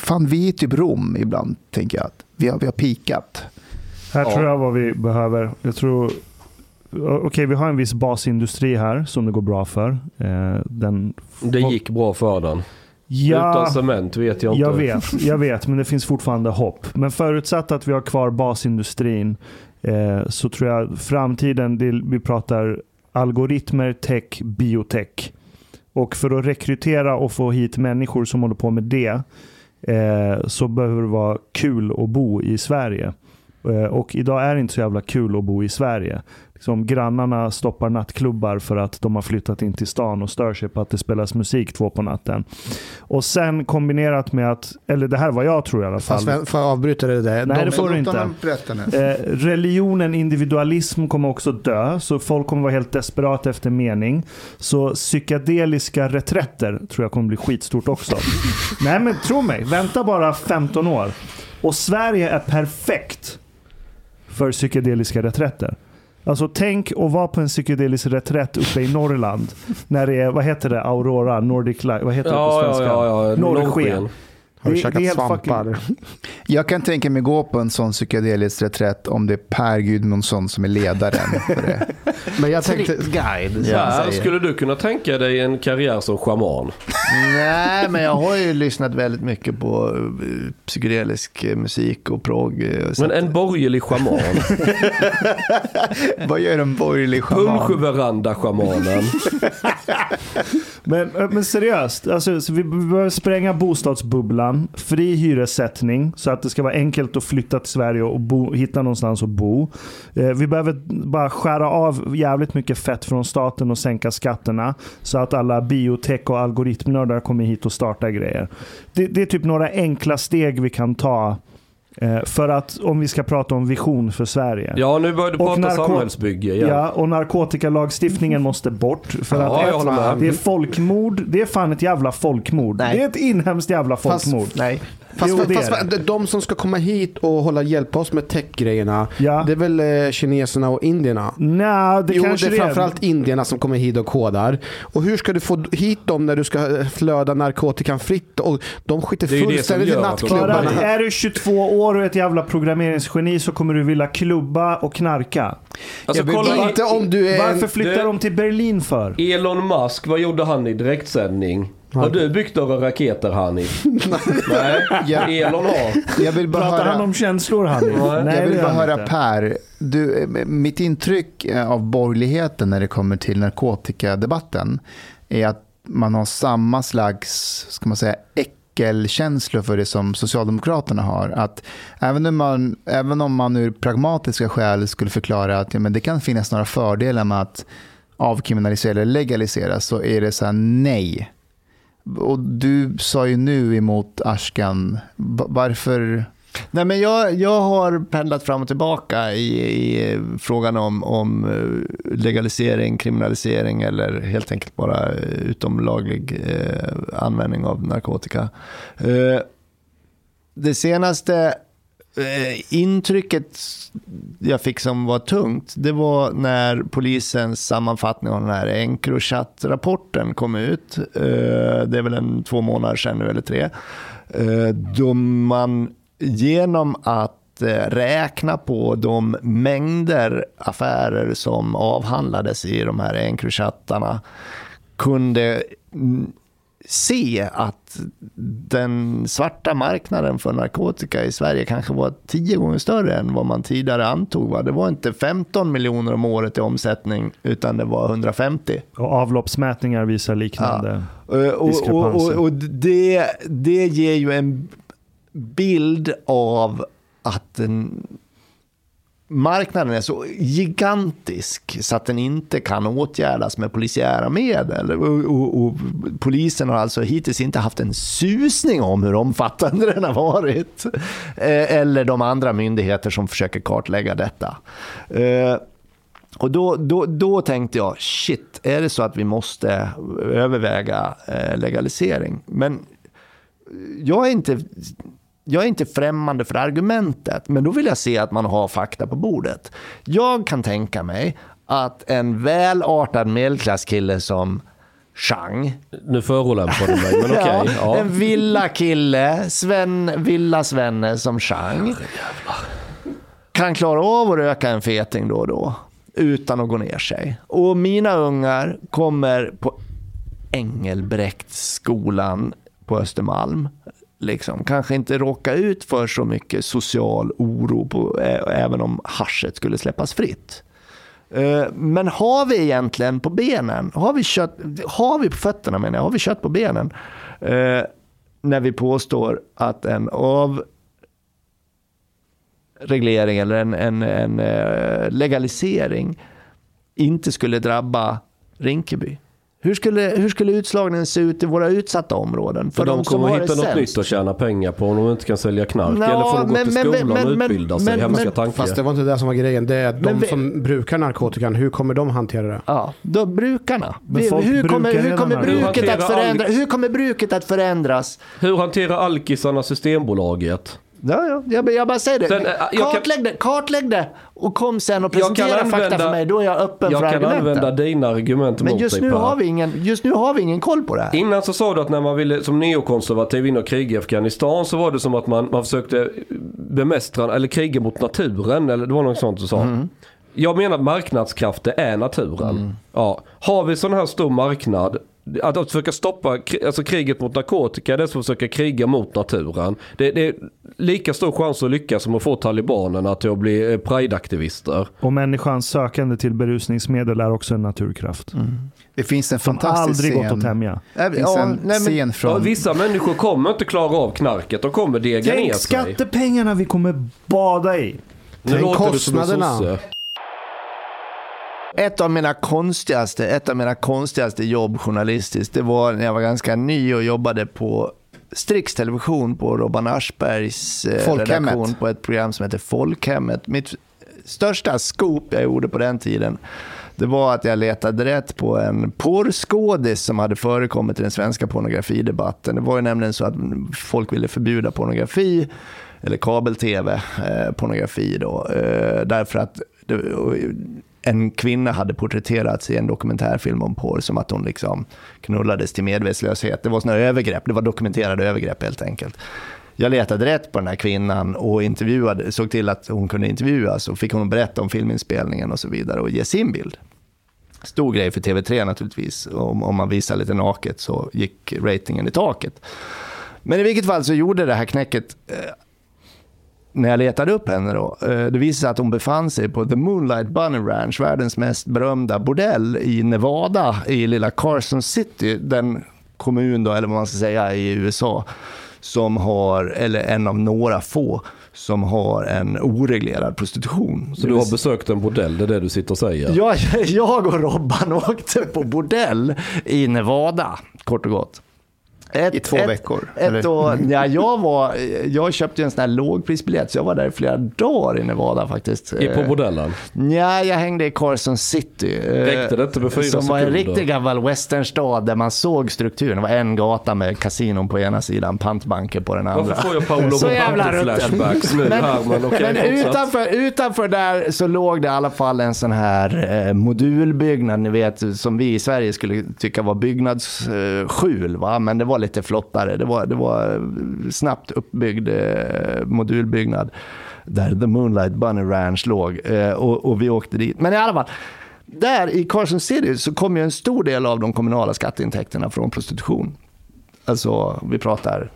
fan, vi är typ Rom ibland, tänker jag. Att vi, har, vi har pikat. Här Ja. tror jag vad vi behöver. Jag tror... Okej, vi har en viss basindustri här som det går bra för. Eh, den... Det gick bra för den. Ja, Utan cement vet jag inte. jag vet, jag vet, men det finns fortfarande hopp. Men förutsatt att vi har kvar basindustrin eh, så tror jag framtiden, det, vi pratar algoritmer, tech, biotech. Och för att rekrytera och få hit människor som håller på med det eh, så behöver det vara kul att bo i Sverige. Eh, och idag är det inte så jävla kul att bo i Sverige. Liksom, grannarna stoppar nattklubbar för att de har flyttat in till stan och stör sig på att det spelas musik två på natten. Och sen kombinerat med att, eller det här var jag tror i alla fall. Fast får jag avbryta det där? Nej, De- det får du inte. Eh, religionen individualism kommer också dö, så folk kommer vara helt desperata efter mening. Så psykedeliska reträtter tror jag kommer bli skitstort också. Nej men tro mig, vänta bara 15 år. Och Sverige är perfekt för psykedeliska reträtter. Alltså tänk att vara på en psykedelisk reträtt uppe i Norrland. När det är, vad heter det, Aurora, Nordic Light, vad heter det på Ja, ja, svenska? ja. ja. Norrsken. Har du Det- käkat det är helt svampar? fucking- Jag kan tänka mig gå på en sån psykedelisk reträtt om det är Per Gudmundsson som är ledaren för det. Men jag tänkte... Guide. Ja. Skulle du kunna tänka dig en karriär som shaman? Nej, men jag har ju lyssnat väldigt mycket på eh, psykedelisk eh, musik och prog. eh, Men en borgerlig shaman? Vad gör en borgerlig schaman? Punschveranda-schamanen? Men, men seriöst, alltså, så vi behöver spränga bostadsbubblan, fri hyressättning så att det ska vara enkelt att flytta till Sverige och bo, hitta någonstans att bo. Eh, vi behöver bara skära av jävligt mycket fett från staten och sänka skatterna så att alla biotech och algoritmnördar kommer hit och startar grejer. Det, det är typ några enkla steg vi kan ta för att om vi ska prata om vision för Sverige. Ja, nu börjar du Och prata narko- samhällsbygge igen. Ja, och narkotikalagstiftningen måste bort. För Ja, att ett, det är folkmord. Det är fan ett jävla folkmord. Nej. Det är ett inhemskt jävla Fast- folkmord. Nej. Fast, Jo, det är fast det. de som ska komma hit och hålla hjälpa oss med tech-grejerna, Ja. det är väl eh, kineserna och indierna? Nej, det jo, kanske det är framförallt indierna som kommer hit och kodar. Och hur ska du få hit dem när du ska eh, flöda narkotikan fritt? Och de skiter Det är det fullständigt i nattklubbarna. att är du 22 år och ett jävla programmeringsgeni så kommer du vilja klubba och knarka. Alltså, kolla, Inte om du är Varför flyttar det- de till Berlin för? Elon Musk, vad gjorde han i direktsändning? Har du byggt några raketer Hanif? Nej, Ja. Elon har. Jag vill bara Pratar han höra, om känslor han? Nej, jag vill bara han höra inte. Per. Du, mitt intryck eh, av borgerligheten när det kommer till narkotikadebatten är att man har samma slags, ska man säga, äckelkänslor för det som Socialdemokraterna har. Att även om man, även om man ur pragmatiska skäl skulle förklara att ja, men det kan finnas några fördelar med att avkriminalisera eller legalisera så är det så här nej. Och du sa ju nu emot Ashkan. Varför? Nej, men jag, jag har pendlat fram och tillbaka i, i frågan om, om eh, legalisering, kriminalisering eller helt enkelt bara eh, utomlaglig eh, användning av narkotika. Eh, det senaste eh, intrycket jag fick som var tungt, det var när polisens sammanfattning av den här Encrochat-rapporten kom ut. Eh, det är väl en två månader sedan nu, eller tre. Eh, då man genom att eh, räkna på de mängder affärer som avhandlades i de här Encrochattarna kunde se att den svarta marknaden för narkotika i Sverige kanske var tio gånger större än vad man tidigare antog. Va? Det var inte 15 miljoner om året i omsättning, utan det var 150. Och avloppsmätningar visar liknande. Eh, Och, och, och, och det, det ger ju en bild av att den, marknaden är så gigantisk så att den inte kan åtgärdas med polisiära medel. Och, och, och, polisen har alltså hittills inte haft en susning om hur omfattande den har varit. Eh, eller de andra myndigheter som försöker kartlägga detta. Eh, och då, då, då tänkte jag, shit, är det så att vi måste överväga eh, legalisering? Men jag är inte jag är inte främmande för argumentet, men då vill jag se att man har fakta på bordet. Jag kan tänka mig att en välartad medelklasskille som Chang. Nu förolämpar du mig, men okej. Okay, ja, En villakille, Sven, villasvenne som Chang. Kan klara av att röka en feting då och då. Utan att gå ner sig. Och mina ungar kommer på Engelbrektsskolan på Östermalm liksom, kanske inte råka ut för så mycket social oro, på, även om haschet skulle släppas fritt. Eh, men har vi egentligen på benen, har vi, kött, har vi på fötterna menar jag, har vi kött på benen, eh, när vi påstår att en avreglering eller en, en, en eh, legalisering inte skulle drabba Rinkeby? Hur skulle, hur skulle utslagningen se ut i våra utsatta områden? För, för de, de kommer hitta något nytt att tjäna pengar på om de inte kan sälja knark. Nå, eller får de gå men, till skolan men, och utbilda men, sig, men, hemska tankar. Fast det var inte det som var grejen. Det är de som brukar narkotikan, hur kommer de hantera det? Ja, då brukarna. hur, kommer, hur, kommer bruket att förändra, hur kommer bruket att förändras? Hur hanterar alkisarna Systembolaget? Ja, ja. Jag, jag bara säger det. Sen, kartlägg, kan, det kartlägg det och kom sen och presentera använda, fakta för mig. Då är jag öppen jag för argumenten. Jag kan använda dina argument Men mot just nu, har vi ingen, just nu har vi ingen koll på det här. Innan så sa du att när man ville som neokonservativ in och kriga i Afghanistan så var det som att man, man försökte bemästra eller kriga mot naturen. Eller det var något sånt du sa. Mm. Jag menar att marknadskrafter är naturen. Mm. Ja. Har vi sån här stor marknad att, att försöka stoppa alltså kriget mot narkotika det är som att försöka kriga mot naturen. Det, det, är lika stor chans att lyckas som att få talibanerna till att bli eh, prideaktivister. Och människans sökande till berusningsmedel är också en naturkraft. Mm. Det finns en fantastisk aldrig scen. gått att tämja. Det finns en nej, men, scen från... Ja, vissa människor kommer inte klara av knarket. De kommer dega ner sig. Tänk skattepengarna vi kommer bada i. Tänk låter kostnaderna. Ett av mina konstigaste, ett av mina konstigaste jobb journalistiskt, det var när jag var ganska ny och jobbade på Strix Television på Robban Aschbergs eh, redaktion på ett program som heter Folkhemmet. Mitt största scoop jag gjorde på den tiden det var att jag letade rätt på en porrskådis som hade förekommit i den svenska pornografidebatten. Det var ju nämligen så att folk ville förbjuda pornografi, eller kabel-tv, eh, pornografi då, eh, därför att det, en kvinna hade porträtterats i en dokumentärfilm om porr som att hon liksom knullades till medvetslöshet. Det var sådana övergrepp, det var dokumenterade övergrepp helt enkelt. Jag letade rätt på den här kvinnan och intervjuade, såg till att hon kunde intervjuas och fick hon berätta om filminspelningen och så vidare och ge sin bild. Stor grej för TV3 naturligtvis. Om, om man visar lite naket så gick ratingen i taket. Men i vilket fall så gjorde det här knäcket eh, när jag letade upp henne då, eh, det visade sig att hon befann sig på The Moonlight Bunny Ranch, världens mest berömda bordell i Nevada, i lilla Carson City, den kommun då, eller vad man ska säga, i USA, som har, eller en av några få, som har en oreglerad prostitution. Så du har besökt en bordell, det är det du sitter och säger? Jag, jag och Robban åkte på bordell i Nevada, kort och gott. Ett, I två ett, veckor? Ett år, ja, jag, var, jag köpte en sån här lågprisbiljett så jag var där i flera dagar i Nevada faktiskt. I på bordellen? Ja, jag hängde i Carson City. Räckte det inte med fyra Som sekunder? var en riktig gammal westernstad där man såg strukturen. Det var en gata med kasinon på ena sidan, pantbanker på den andra. Varför får jag Paolo flashbacks nu men, här? Men, okay, men utanför, utanför där så låg det i alla fall en sån här eh, modulbyggnad, ni vet, som vi i Sverige skulle tycka var byggnadsskjul. Va? Men det var lite flottare. Det var, det var eh, snabbt uppbyggd eh, modulbyggnad där The Moonlight Bunny Ranch låg. Eh, och, och, vi åkte dit. Men i alla fall, där i Carson City så kom ju en stor del av de kommunala skatteintäkterna från prostitution. Alltså, vi pratar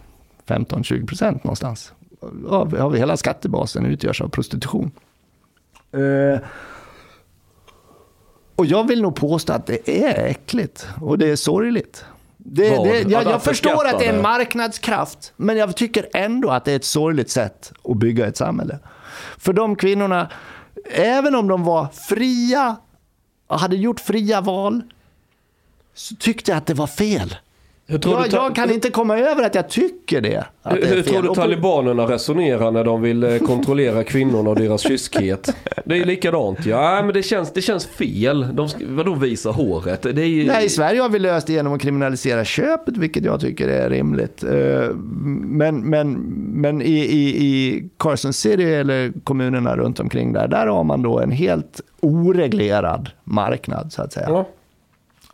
15-20 procent någonstans. Av, av hela skattebasen utgörs av prostitution. Eh, och jag vill nog påstå att det är äckligt och det är sorgligt. Det, det, jag, jag förstår att det är en marknadskraft, men jag tycker ändå att det är ett sorgligt sätt att bygga ett samhälle. För de kvinnorna, även om de var fria och hade gjort fria val, så tyckte jag att det var fel. Jag, jag kan inte komma över att jag tycker det. Hur, det hur tror du talibanerna resonerar när de vill eh, kontrollera kvinnorna och deras kyskhet? Det är ju likadant ja. Men det känns, det känns fel. De vadå visa håret? Det är ju... Nej, i Sverige har vi löst det genom att kriminalisera köpet, vilket jag tycker är rimligt. Eh, Men, men, men i, i, i Carson City eller kommunerna runt omkring där, där har man då en helt oreglerad marknad så att säga. Ja.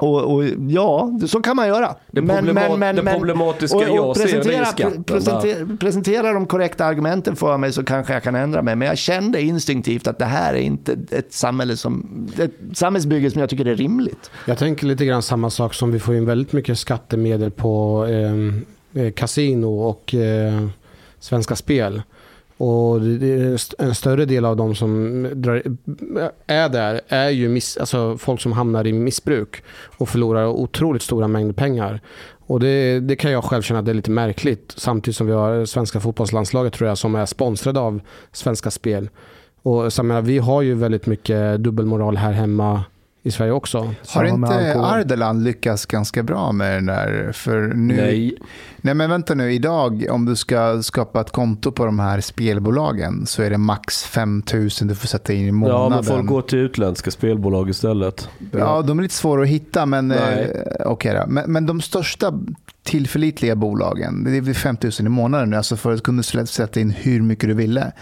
Och, och ja, så kan man göra. Det problema- det problematiska jag ser, det är presentera, presentera, presentera de korrekta argumenten för mig så kanske jag kan ändra mig. Men jag kände instinktivt att det här är inte ett samhälle som, ett samhällsbygge som jag tycker är rimligt. Jag tänker lite grann samma sak som vi får in väldigt mycket skattemedel på eh, eh, kasino och eh, Svenska Spel. Och det är en större del av de som drar, är där är ju miss, alltså folk som hamnar i missbruk och förlorar otroligt stora mängder pengar. Och det, det kan jag själv känna att det är lite märkligt. Samtidigt som vi har svenska fotbollslandslaget tror jag som är sponsrade av Svenska Spel. Och så menar, vi har ju väldigt mycket dubbelmoral här hemma i Sverige också. Har inte. Ardelan lyckats ganska bra med den där? För nu, Nej. Nej men vänta nu, idag om du ska skapa ett konto på de här spelbolagen så är det max 5 000 du får sätta in i månaden. Ja, men folk går till utländska spelbolag istället. Ja, de är lite svåra att hitta, men Nej. eh, okej då. Men, men de största tillförlitliga bolagen, det är väl 5 000 i månaden nu, alltså för att kunna sätta in hur mycket du ville.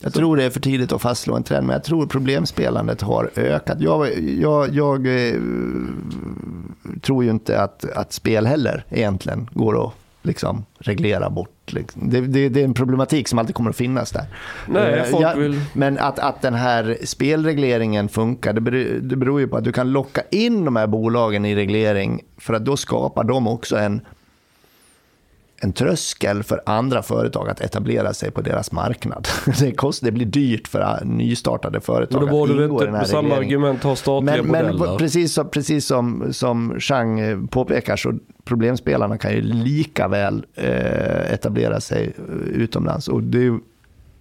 Jag tror det är för tidigt att fastslå en trend, men jag tror problemspelandet har ökat. Jag, jag, jag eh, tror ju inte att, att spel heller egentligen går att liksom reglera bort. Liksom. Det, det, det är en problematik som alltid kommer att finnas där. Nej, Eh, jag- vill... Men att, att den här spelregleringen funkar, det beror, det beror ju på att du kan locka in de här bolagen i reglering, för att då skapar de också en, en tröskel för andra företag att etablera sig på deras marknad. Det, kost, det blir dyrt för nystartade företag Men då att ingå i den här samma regleringen. argument ha statliga Men, men modeller. precis, som, precis som, som Chang eh, påpekar så problemspelarna kan ju lika väl eh, etablera sig eh, utomlands. Och det,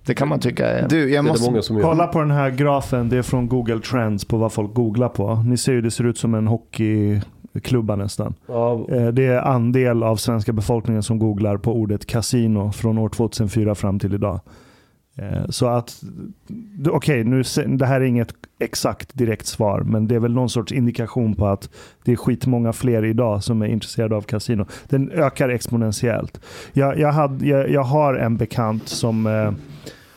det kan man tycka är... Du, det jag är det måste... många som gör. Kolla på den här grafen, det är från Google Trends på vad folk googlar på. Ni ser ju, det ser ut som en hockeyklubba nästan. Ja, Eh, Det är andel av svenska befolkningen som googlar på ordet kasino från år 2004 fram till idag. Eh, så att, okej, nu det här är inget exakt direkt svar, men det är väl någon sorts indikation på att det är skitmånga fler idag som är intresserade av kasino. Den ökar exponentiellt. Jag, jag, hade, jag, jag har en bekant som eh,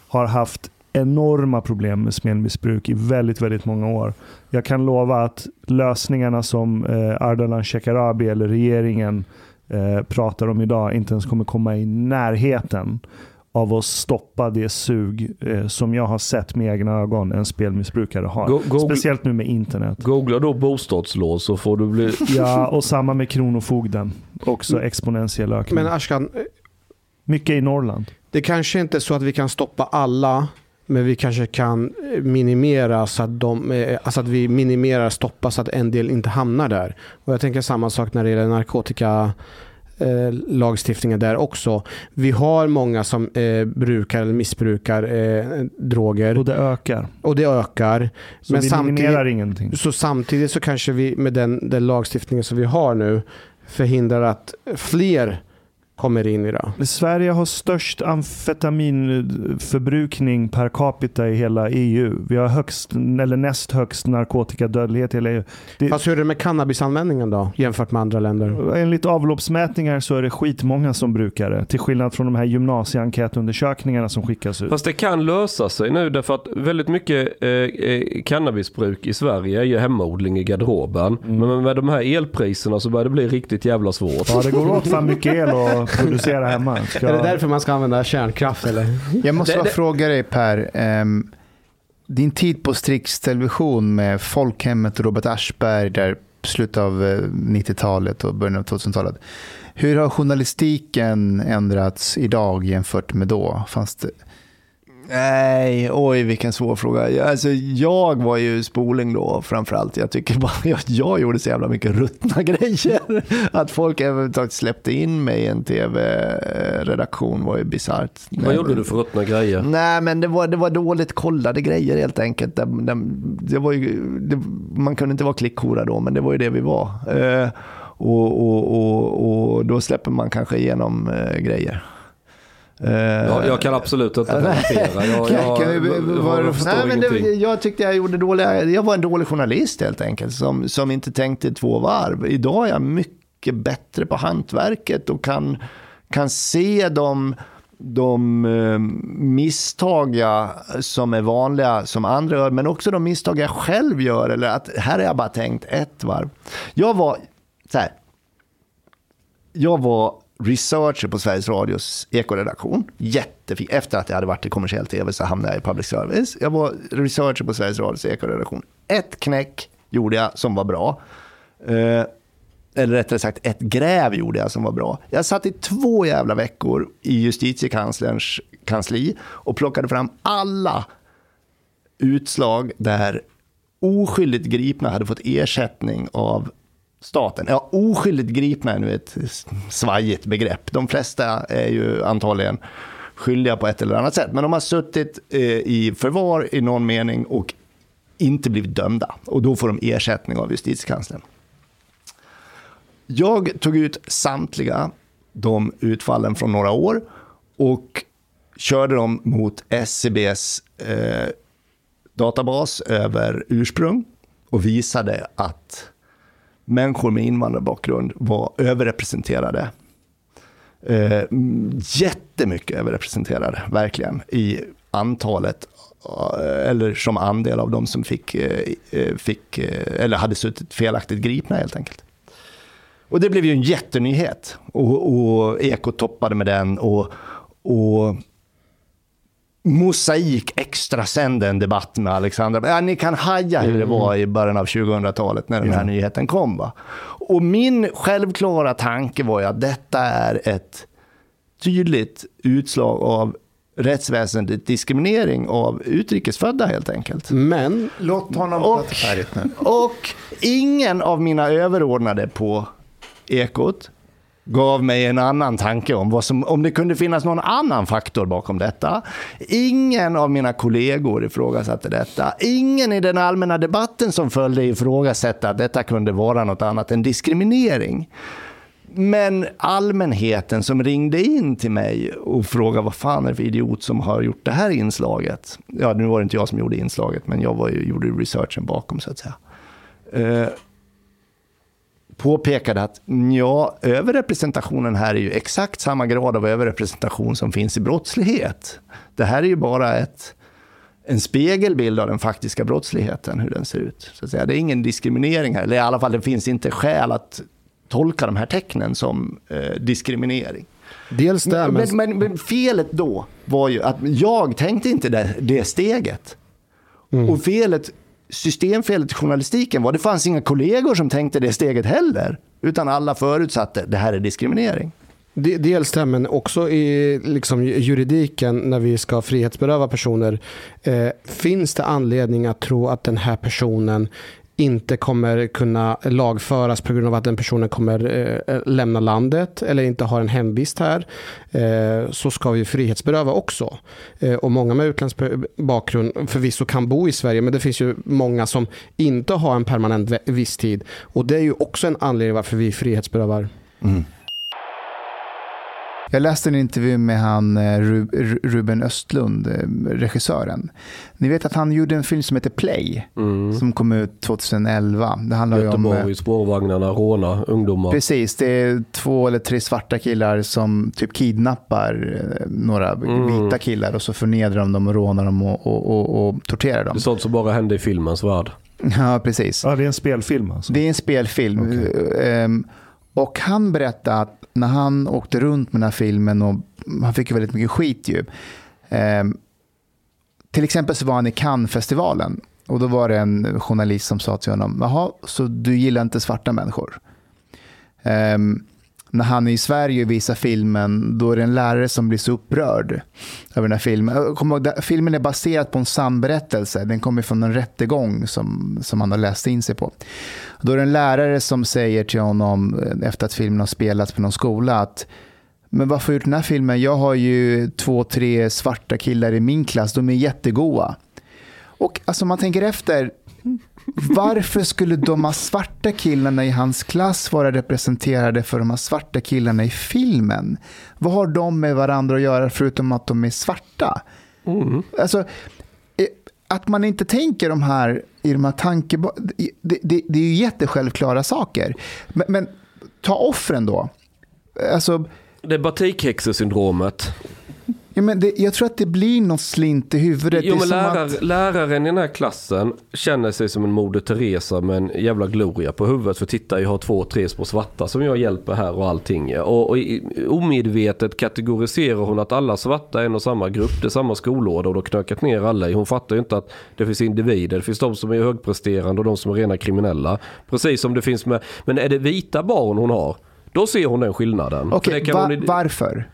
har haft enorma problem med spelmissbruk i väldigt, väldigt många år. Jag kan lova att lösningarna som eh, Ardalan Shekarabi eller regeringen eh, pratar om idag inte ens kommer komma i närheten av att stoppa det sug eh, som jag har sett med egna ögon en spelmissbrukare har. Go- Google- Speciellt nu med internet. Googla då bostadslån så får du bli... Ja, och samma med Kronofogden. Också exponentiell ökning. Men Ashkan, Mycket i Norrland. det kanske inte är så att vi kan stoppa alla, men vi kanske kan eh, minimera så att, de, eh, alltså att vi minimerar, stoppa så att en del inte hamnar där. Och jag tänker samma sak när det gäller narkotika eh, lagstiftningen där också. Vi har många som eh, brukar eller missbrukar eh, droger Och det ökar. och det ökar. Så Men vi samtidigt- ingenting. Så samtidigt så kanske vi med den, den lagstiftningen som vi har nu förhindrar att fler kommer in i det. Sverige har störst amfetaminförbrukning per capita i hela EU. Vi har högst, eller näst högst narkotikadödlighet i hela EU. Det, Fast hur är det med cannabisanvändningen då jämfört med andra länder? enligt avloppsmätningar så är det skitmånga som brukar det. Till skillnad från de här gymnasieenkätundersökningarna som skickas ut. Fast det kan lösa sig nu därför att väldigt mycket eh, eh, cannabisbruk i Sverige är ju hemmaodling i garderoben. Men med de här elpriserna så börjar det bli riktigt jävla svårt. Ja, det går åt fan mycket el att producera hemma. Ska... Är det därför man ska använda kärnkraft eller? Jag måste Det- bara det- fråga dig Per. ehm, din tid på Strix Television med Folkhemmet och Robert Aschberg där slutet av eh, 90-talet och början av 2000-talet. Hur har journalistiken ändrats idag jämfört med då? Fanns det... Nej, oj vilken svår fråga. Alltså, jag var ju spoling då framförallt. Jag tycker bara jag, jag gjorde så jävla mycket ruttna grejer. Att folk överhuvudtaget släppte in mig i en tv-redaktion var ju bisarrt. Vad gjorde du för ruttna grejer? Nej, men det var, det var dåligt kollade grejer helt enkelt. Det, det, det var ju, det, man kunde inte vara klickhora då, men det var ju det vi var. Eh, och, och, och, och, då släpper man kanske igenom eh, grejer. Eh, ja, jag kan absolut inte relatera. Jag, jag, jag, jag, jag nej, men det, jag tyckte jag gjorde dåliga, jag var en dålig journalist helt enkelt, som, som inte tänkte två varv. Idag är jag mycket bättre på hantverket och kan, kan se de de eh, misstag jag, som är vanliga som andra gör, men också de misstag jag själv gör. Eller att här har jag bara tänkt ett varv. Jag var så här. Jag var researcher på Sveriges Radios ekoredaktion. Jättefin. Efter att jag hade varit i kommersiell tv så hamnade jag i public service. Jag var researcher på Sveriges Radios ekoredaktion. Ett knäck gjorde jag som var bra. Eh, eller rättare sagt ett gräv gjorde jag som var bra. Jag satt i två jävla veckor i justitiekanslerns kansli och plockade fram alla utslag där oskyldigt gripna hade fått ersättning av staten. Ja, oskyldigt gripna är nu ett svajigt begrepp. De flesta är ju antagligen skyldiga på ett eller annat sätt. Men de har suttit eh, i förvar i någon mening och inte blivit dömda. Och då får de ersättning av justitiekanslern. Jag tog ut samtliga de utfallen från några år och körde dem mot SCBs eh, databas över ursprung och visade att människor med invandrarbakgrund var överrepresenterade. Eh, jättemycket överrepresenterade, verkligen, i antalet eh, eller som andel av de som fick, eh, eh fick eh, eller hade suttit felaktigt gripna helt enkelt. Och det blev ju en jättenyhet. Och, och Ekot toppade med den. Och, och Mosaik extra sände en debatt med Alexandra. Ja, ni kan haja hur det mm. var i början av 2000-talet när den här ja. nyheten kom. Va? Och min självklara tanke var ju att detta är ett tydligt utslag av rättsväsendet diskriminering av utrikesfödda helt enkelt. Men... Låt honom och, prata färdigt nu. Och ingen av mina överordnade på Ekot gav mig en annan tanke om vad som, om det kunde finnas någon annan faktor bakom detta. Ingen av mina kollegor ifrågasatte detta. Ingen i den allmänna debatten som följde ifrågasatte att detta kunde vara något annat än diskriminering. Men allmänheten som ringde in till mig och frågade vad fan är det för idiot som har gjort det här inslaget. Ja, nu var det inte jag som gjorde inslaget, men jag var ju, gjorde researchen bakom så att säga. Eh, Påpekade att ja, överrepresentationen här är ju exakt samma grad av överrepresentation som finns i brottslighet. Det här är ju bara ett, en spegelbild av den faktiska brottsligheten, hur den ser ut. Så att säga. Det är ingen diskriminering här, eller i alla fall det finns inte skäl att tolka de här tecknen som eh, diskriminering. Dels det, men, men, men, felet då var ju att jag tänkte inte det, det steget. Mm. Och felet systemfelet i journalistiken var det fanns inga kollegor som tänkte det steget heller. Utan alla förutsatte det här är diskriminering. Dels det, men också i liksom, juridiken när vi ska frihetsberöva personer. Eh, finns det anledning att tro att den här personen inte kommer kunna lagföras på grund av att den personen kommer eh, eh, lämna landet eller inte har en hemvist här eh, så ska vi frihetsberöva också. Eh, och många med utländsk bakgrund förvisso kan bo i Sverige men det finns ju många som inte har en permanent visstid och det är ju också en anledning varför vi frihetsberövar. Mm. Jag läste en intervju med han eh, Ruben Östlund, eh, regissören. Ni vet att han gjorde en film som heter Play, mm. som kom ut 2011. Det handlar Göteborg, om, eh, spårvagnarna, råna ungdomar. Precis, det är två eller tre svarta killar som typ kidnappar några mm. vita killar och så förnedrar de dem och rånar dem och, och, och, och torterar dem. Det är sånt som bara händer i filmens värld. Ja, precis. Ja, det är en spelfilm alltså? Det är en spelfilm. Okay. Um, och han berättade att när han åkte runt med den här filmen och han fick ju väldigt mycket skit ju. Eh, till exempel så var han i Cannes-festivalen och då var det en journalist som sa till honom, jaha, så du gillar inte svarta människor? Eh, när han är i Sverige och visar filmen, då är det en lärare som blir så upprörd över den här filmen. Ihåg, filmen är baserad på en sann berättelse. Den kommer från en rättegång som, som han har läst in sig på. Då är det en lärare som säger till honom, eh, efter att filmen har spelats på någon skola, att men varför har jag gjort den här filmen? Jag har ju två, tre svarta killar i min klass, de är jättegoa. Och alltså man tänker efter, varför skulle de här svarta killarna i hans klass vara representerade för de här svarta killarna i filmen? Vad har de med varandra att göra förutom att de är svarta? Alltså, eh, att man inte tänker de här i de här tanke... Det, det, det är ju jättesjälvklara saker. Men, men ta offren då. Alltså, Det är batikhäxesyndromet. Ja, men det, jag tror att det blir något slint i huvudet. Jo men som lärar, att, läraren i den här klassen känner sig som en Moder Teresa med en jävla gloria på huvudet. För titta jag har två, tre små svarta som jag hjälper här och allting. Och, och omedvetet kategoriserar hon att alla svarta är en och samma grupp. Det är samma skolorder och då knökat ner alla. Hon fattar ju inte att det finns individer. Det finns de som är högpresterande och de som är rena kriminella. Precis som det finns med, men är det vita barn hon har? Då ser hon den skillnaden. Okej, kan va, varför?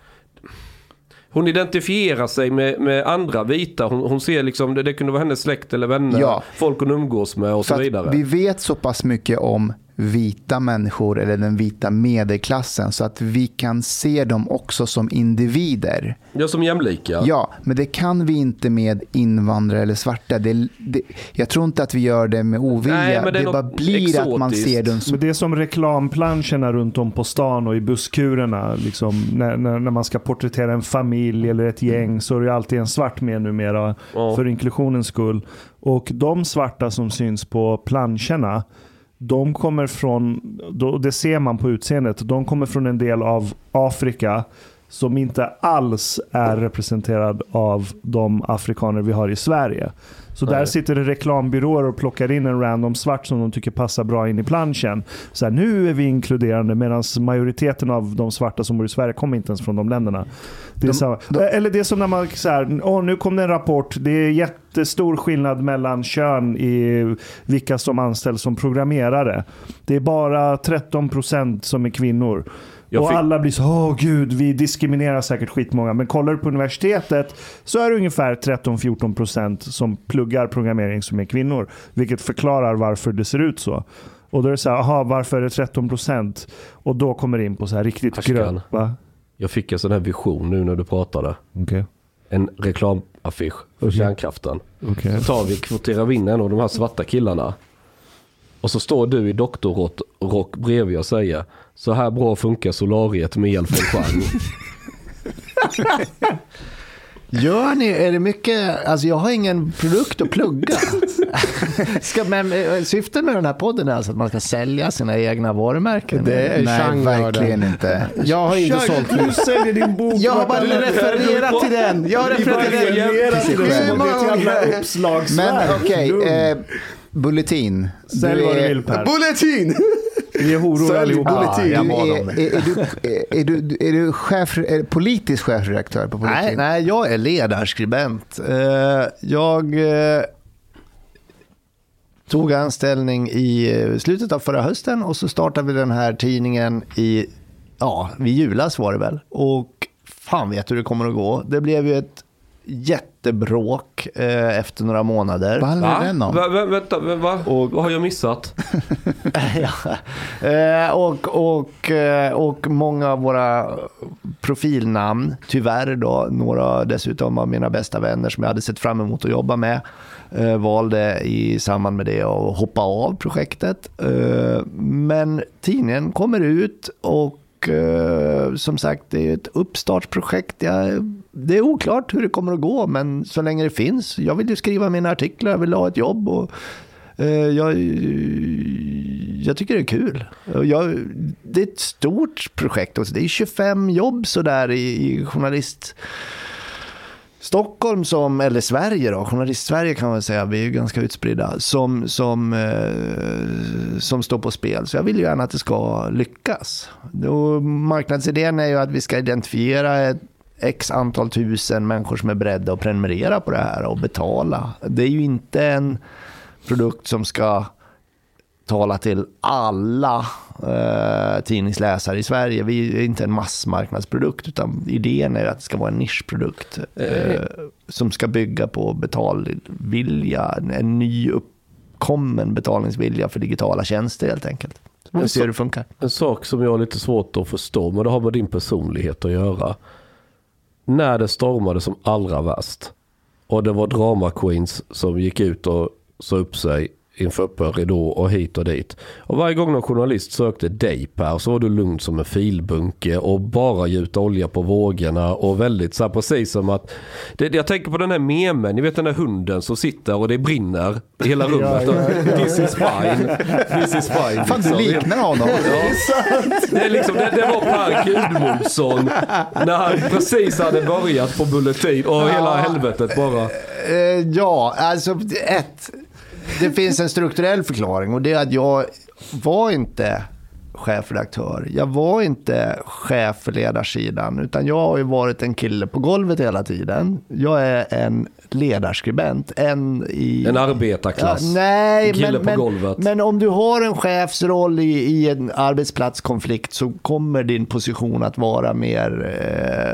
Hon identifierar sig med, med andra vita. Hon, hon ser liksom, det, det kunde vara hennes släkt eller vänner. Ja. Folk hon umgås med och så För vidare. att vi vet så pass mycket om vita människor eller den vita medelklassen så att vi kan se dem också som individer. Ja, som jämlika. Ja, men det kan vi inte med invandrare eller svarta. Det, det, jag tror inte att vi gör det med ovilja. Nej, men det det bara blir att man exotiskt. ser dem som... Men det är som reklamplanscherna runt om på stan och i busskurerna. Liksom, när, när, när man ska porträttera en familj eller ett gäng så är det alltid en svart med numera Ja. för inklusionens skull. Och de svarta som syns på planscherna, de kommer från, då- det ser man på utseendet, de kommer från en del av Afrika som inte alls är representerad av de afrikaner vi har i Sverige. Så där Nej. sitter det reklambyråer och plockar in en random svart som de tycker passar bra in i planschen. Så här, nu är vi inkluderande medan majoriteten av de svarta som bor i Sverige kommer inte ens från de länderna. Det är De- samma. de- Eller det är som när man så här, åh, nu kom det en rapport. Det är jättestor skillnad mellan kön i vilka som anställs som programmerare. Det är bara 13% som är kvinnor. Jag och fick- alla blir så, åh gud, vi diskriminerar säkert skitmånga. Men kollar du på universitetet så är det ungefär 13-14% som pluggar programmering som är kvinnor. Vilket förklarar varför det ser ut så. Och då är det så här, aha, varför är det 13%? Och då kommer det in på så här riktigt Ashkan. grönt. Va? Jag fick en sån här vision nu när du pratade. Okej. En reklamaffisch för Okej. kärnkraften. Okej. Så tar vi, kvoterar vi in en av de här svarta killarna. Och så står du i doktorrock bredvid och säger så här bra funkar solariet med el från Chang. Gör ni, är det mycket, alltså jag har ingen produkt att plugga. ska, men eh, syftet med den här podden är alltså att man ska sälja sina egna varumärken. Det är Nej, det. verkligen inte. Jag har inte sålt Du säljer din bok. Jag har bara refererat till den. Jag har refererat till den. Hur många ett jävla gånger? uppslagsverk. Men okej, eh, Bulletin. Sälj vad du vill Per. Bulletin! Vi är horor allihopa. Ja, jag bad är, är, det. är, du, är, är, du, är du chef, är du politisk chefredaktör på Bulletin? Nej, nej, jag är ledarskribent. Eh, Jag eh, tog anställning i eh, slutet av förra hösten och så startade vi den här tidningen i, ja, vid julas var det väl. Och fan vet hur det kommer att gå. Det blev ju ett jättebråk eh, efter några månader. Vad handlar Va? den om? Va, va, vänta, va, va? Och- vad har jag missat? ja. eh, och, och, eh, och många av våra profilnamn, tyvärr då, några dessutom av mina bästa vänner som jag hade sett fram emot att jobba med, eh, valde i samband med det att hoppa av projektet. Eh, men tidningen kommer ut och eh, som sagt, det är ett uppstartsprojekt. Jag, det är oklart hur det kommer att gå, men så länge det finns. Jag vill ju skriva mina artiklar, jag vill ha ett jobb och Eh, Jag, jag tycker det är kul. Jag, det är ett stort projekt. också. Det är 25 jobb sådär i, i journalist... Stockholm som, eller Sverige då, journalist-Sverige kan man säga, vi är ju ganska utspridda, som, som, eh, som står på spel. Så jag vill ju gärna att det ska lyckas. Och marknadsidén är ju att vi ska identifiera ett x antal tusen människor som är beredda att prenumerera på det här och betala. Det är ju inte en produkt som ska tala till alla eh, tidningsläsare i Sverige. Vi är inte en massmarknadsprodukt utan idén är att det ska vara en nischprodukt eh, som ska bygga på betalvilja, en ny uppkommen betalningsvilja för digitala tjänster helt enkelt. Så vi se hur det funkar. En sak som jag har lite svårt att förstå, men det har med din personlighet att göra. När det stormade som allra värst och det var drama queens som gick ut och sa upp sig inför öppen ridå och hit och dit. Och varje gång någon journalist sökte dig Per så var du lugn som en filbunke och bara gjuta olja på vågorna och väldigt så här precis som att det, jag tänker på den här memen, ni vet den där hunden som sitter och det brinner i hela rummet. Ja, ja, ja. This is fine. This is fine. Fan, du liksom. liknar honom. Det, är liksom, det, det var Per Gudmundsson när han precis hade börjat på Bulletin och hela helvetet bara. Eh, ja, alltså ett. Det finns en strukturell förklaring och det är att jag var inte chefredaktör. Jag var inte chef för ledarsidan utan jag har ju varit en kille på golvet hela tiden. Jag är en ledarskribent. En, i, En arbetarklass. Ja, nej, En kille men, på men, golvet. men om du har en chefsroll i, i en arbetsplatskonflikt så kommer din position att vara mer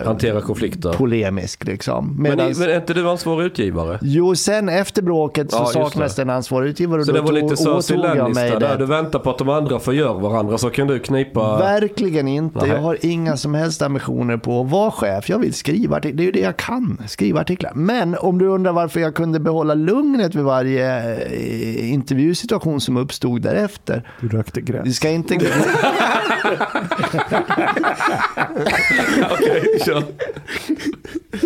eh, Hantera konflikter. polemisk. Liksom. Men, Medans- men är inte du ansvarig utgivare? Jo, sen efter bråket så Ja, saknas det. en ansvarig utgivare. Så det var lite Cersei Lannister där. det. Du väntar på att de andra förgör varandra så kan du knipa... Verkligen inte. Nej. Jag har inga som helst ambitioner på att vara chef. Jag vill skriva artiklar. Det är ju det jag kan. Skriva artiklar. Men om du undrar varför jag kunde behålla lugnet vid varje eh, intervjusituation som uppstod därefter. Du rökte Vi gräs. ska inte. Okej, kör.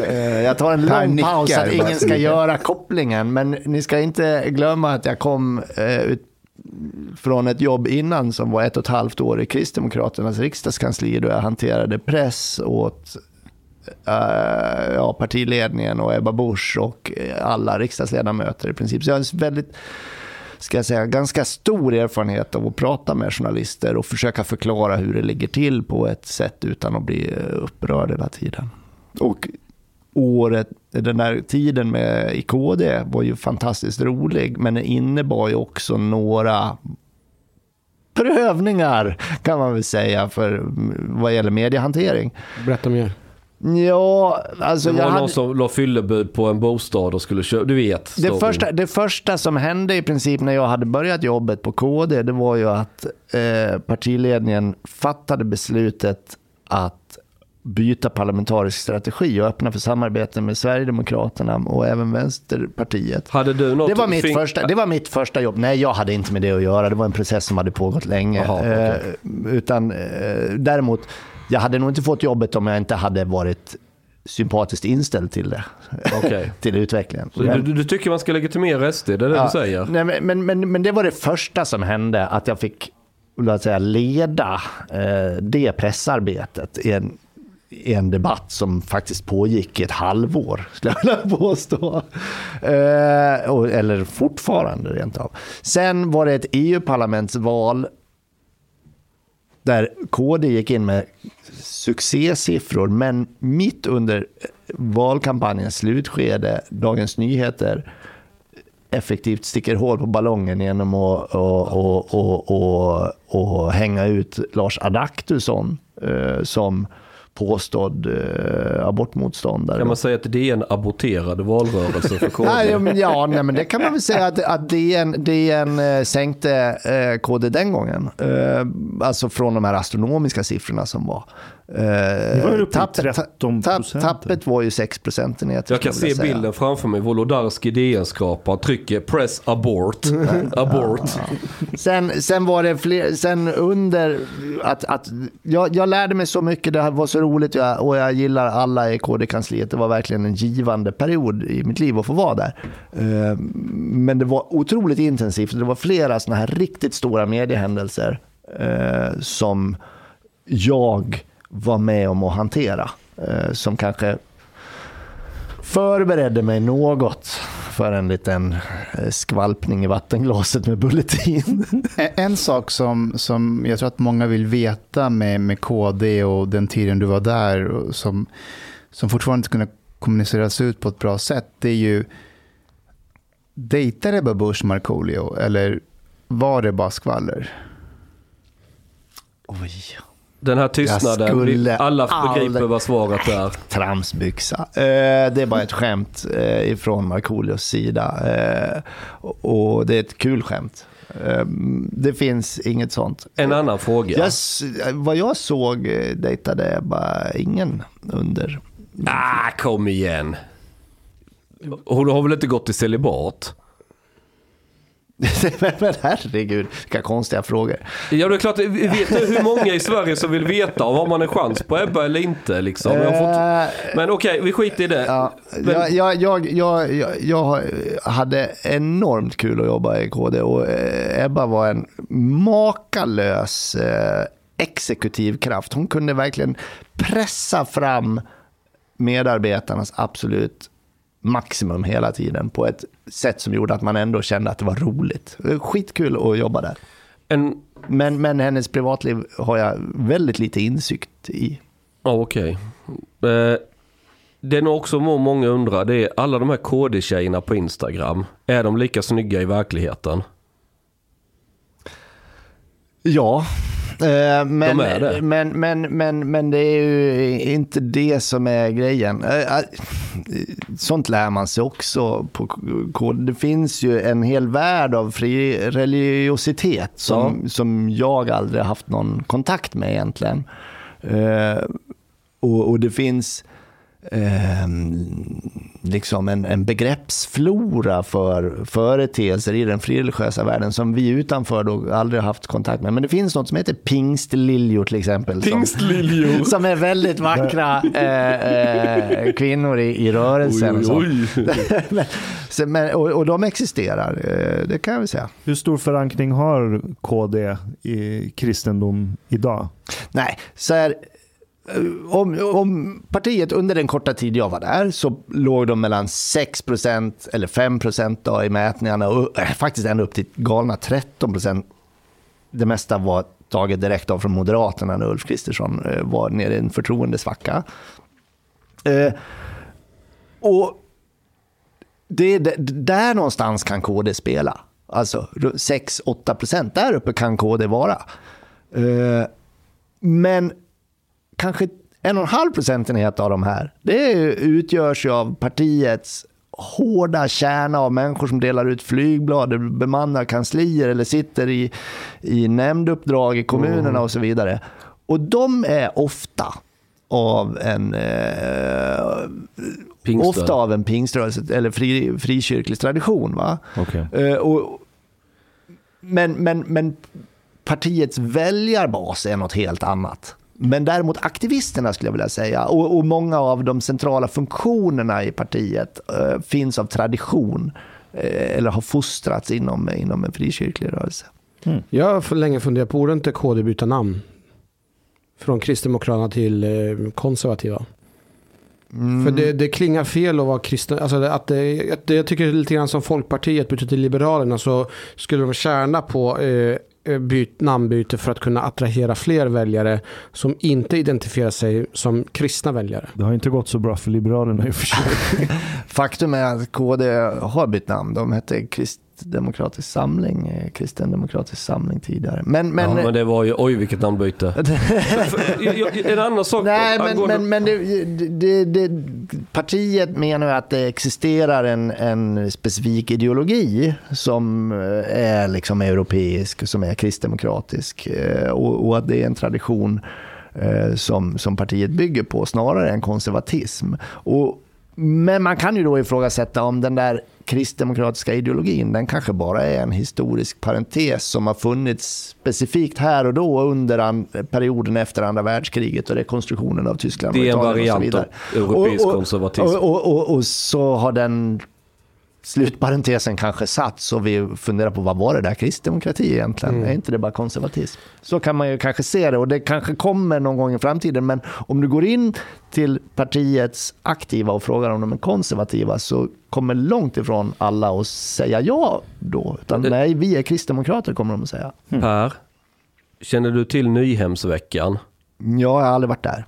Eh, Jag tar en lång paus så att ingen ska göra kopplingen. Men ni ska inte glömma att jag kom eh, ut från ett jobb innan som var ett och ett halvt år i Kristdemokraternas riksdagskansli då jag hanterade press åt Uh, ja, partiledningen och Ebba Busch och eh, alla riksdagsledamöter i princip. Så jag har en väldigt ska jag säga, ganska stor erfarenhet av att prata med journalister och försöka förklara hur det ligger till på ett sätt utan att bli eh, upprörd hela tiden. Och året, den där tiden med i KD var ju fantastiskt rolig, men den innebar ju också några prövningar kan man väl säga för vad gäller mediehantering. Berätta mer. Ja, alltså Det jag var hade... någon som la fyllebud på en bostad och skulle köpa, du vet. Det första, det första som hände i princip när jag hade börjat jobbet på KD, det var ju att eh, partiledningen fattade beslutet att byta parlamentarisk strategi och öppna för samarbete med Sverigedemokraterna och även Vänsterpartiet. Hade du något... Det var, mitt första, det var mitt första jobb. Nej, jag hade inte med det att göra. Det var en process som hade pågått länge. Jaha, okej. eh, utan, eh, däremot, jag hade nog inte fått jobbet om jag inte hade varit sympatiskt inställd till det. Okej. till utvecklingen. Så du, du, tycker man ska legitimera SD, det är det Ja, du säger? Nej, men, men, men, men det var det första som hände, att jag fick låt säga, leda eh, det pressarbetet i en, en debatt som faktiskt pågick i ett halvår, skulle jag vilja påstå. Eh, eller fortfarande rent av. Sen var det ett EU-parlamentsval där KD gick in med succésiffror, men mitt under valkampanjens slutskede, Dagens Nyheter, effektivt sticker hål på ballongen genom att och, och, och, och, och hänga ut Lars Adaktusson eh, som påstådd eh, abortmotståndare. Kan man säga att det är en aborterad valrörelse för KD? Nej, men ja, nej, men det kan man väl säga att, att DN, DN eh, sänkte eh, KD den gången. Eh, alltså från de här astronomiska siffrorna som var. Eh, 13 tapp, tappet var ju 6 procentenheter. Jag kan se säga. bilden framför mig. Wolodarski DN-skaparen trycker press abort. abort. Sen, sen var det fler, sen under att, att jag, jag lärde mig så mycket, det var så roligt jag, och jag gillar alla i KD-kansliet. Det var verkligen en givande period i mitt liv att få vara där. Eh, Men det var otroligt intensivt. Det var flera sådana här riktigt stora mediehändelser eh, som jag var med om att hantera. eh, Som kanske förberedde mig något för en liten eh, skvalpning i vattenglaset med Bulletin. En- En sak som, som jag tror att många vill veta med, med KD och den tiden du var där och som, som fortfarande inte kunde kommuniceras ut på ett bra sätt det är ju dejtade Ebba Busch Markoolio eller var det bara skvaller? Oj. Den här tystnaden, vi, alla begriper aldrig- vad svaret är. Tramsbyxa. Eh, det är bara ett skämt eh, ifrån Markoolios sida. Eh, och, det är ett kul skämt. Det finns inget sånt. En annan fråga. Jag, vad jag såg dejtade bara ingen under. Ah, kom igen. Hon har väl inte gått i celibat? men, herregud, vilka konstiga frågor. Ja, det är klart. Vi vet du hur många i Sverige som vill veta om har man en chans på Ebba eller inte? Liksom. Har fått... Eh, Men okej, vi skiter i det. Ja, Men- jag, jag, jag, jag, jag, jag hade enormt kul att jobba i KD och eh, Ebba var en makalös eh, exekutiv kraft. Hon kunde verkligen pressa fram medarbetarnas absolut maximum hela tiden på ett sätt som gjorde att man ändå kände att det var roligt. Skitkul att jobba där. En... Men, men hennes privatliv har jag väldigt lite insikt i. Ja, okej. Eh, det är nog också må- många undrar, det är alla de här KD-tjejerna på Instagram. Är de lika snygga i verkligheten? Ja, men, De är det. Men, men, men, men det är ju inte det som är grejen. Eh, eh, Sånt lär man sig också på kod. Det finns ju en hel värld av fri religiositet som, som jag aldrig har haft någon kontakt med egentligen. Eh, och, och det finns eh, liksom en, en begreppsflora för företeelser i den frireligiösa världen som vi utanför då aldrig har haft kontakt med. Men det finns något som heter pingstliljor till exempel. Som, som är väldigt vackra eh, eh, kvinnor i, i rörelsen. och så. men, så, men, och, och de existerar, eh, det kan jag väl säga. Hur stor förankring har KD i kristendom idag? Nej, så här, Eh, om, om partiet under den korta tid jag var där så låg de mellan 6% eller 5 då i mätningarna och eh, faktiskt ända upp till galna 13% Det mesta var taget direkt av från Moderaterna när Ulf Kristersson eh, var nere i en förtroendesvacka. Eh, och det är där någonstans kan KD spela. Alltså 6-8 procent, där uppe kan KD vara. Eh, men kanske en och en halv procentenhet av de här, det utgörs ju av partiets hårda kärna av människor som delar ut flygblad, bemannar kanslier eller sitter i, i nämnduppdrag i kommunerna och så vidare. Och de är ofta av en eh, ofta av en pingströrelse eller fri, frikyrklig tradition. Va? Okay. Eh, och, men, men, men partiets väljarbas är något helt annat. Men däremot aktivisterna skulle jag vilja säga och, och många av de centrala funktionerna i partiet eh, finns av tradition eh, eller har fostrats inom, inom en frikyrklig rörelse. Jag har för länge funderat på, borde inte KD byta namn? Från Kristdemokraterna till eh, konservativa. För det, det klingar fel att vara kristen. Alltså att det, att det, jag tycker lite grann som Folkpartiet bytte till Liberalerna så skulle de tjäna på eh, byt, namnbyte för att kunna attrahera fler väljare som inte identifierar sig som kristna väljare. Det har inte gått så bra för Liberalerna i och för sig. Faktum är att KD har bytt namn. De hette Kristdemokratisk samling, eh, Kristendemokratisk samling tidigare. Men, men, ja, men det var ju, oj vilket namnbyte. En annan sak. Nej, men, angående- men, men det, det, det, partiet menar att det existerar en, en specifik ideologi som eh, är liksom europeisk, som är kristdemokratisk eh, och, och att det är en tradition som, som partiet bygger på snarare än konservatism. Och, men man kan ju då ifrågasätta om den där kristdemokratiska ideologin, den kanske bara är en historisk parentes som har funnits specifikt här och då under perioden efter andra världskriget och rekonstruktionen av Tyskland. Det är en och Italien och så variant av vidare. europeisk konservatism. Och, och, och, och så har den slutparentesen kanske satts och vi funderar på vad var det där kristdemokrati egentligen? Är inte det bara konservatism? Så kan man ju kanske se det och det kanske kommer någon gång i framtiden men om du går in till partiets aktiva och frågar om de är konservativa så kommer långt ifrån alla att säga ja då. Utan Det- nej, vi är kristdemokrater kommer de att säga. Per, känner du till Nyhemsveckan? Jag har aldrig varit där.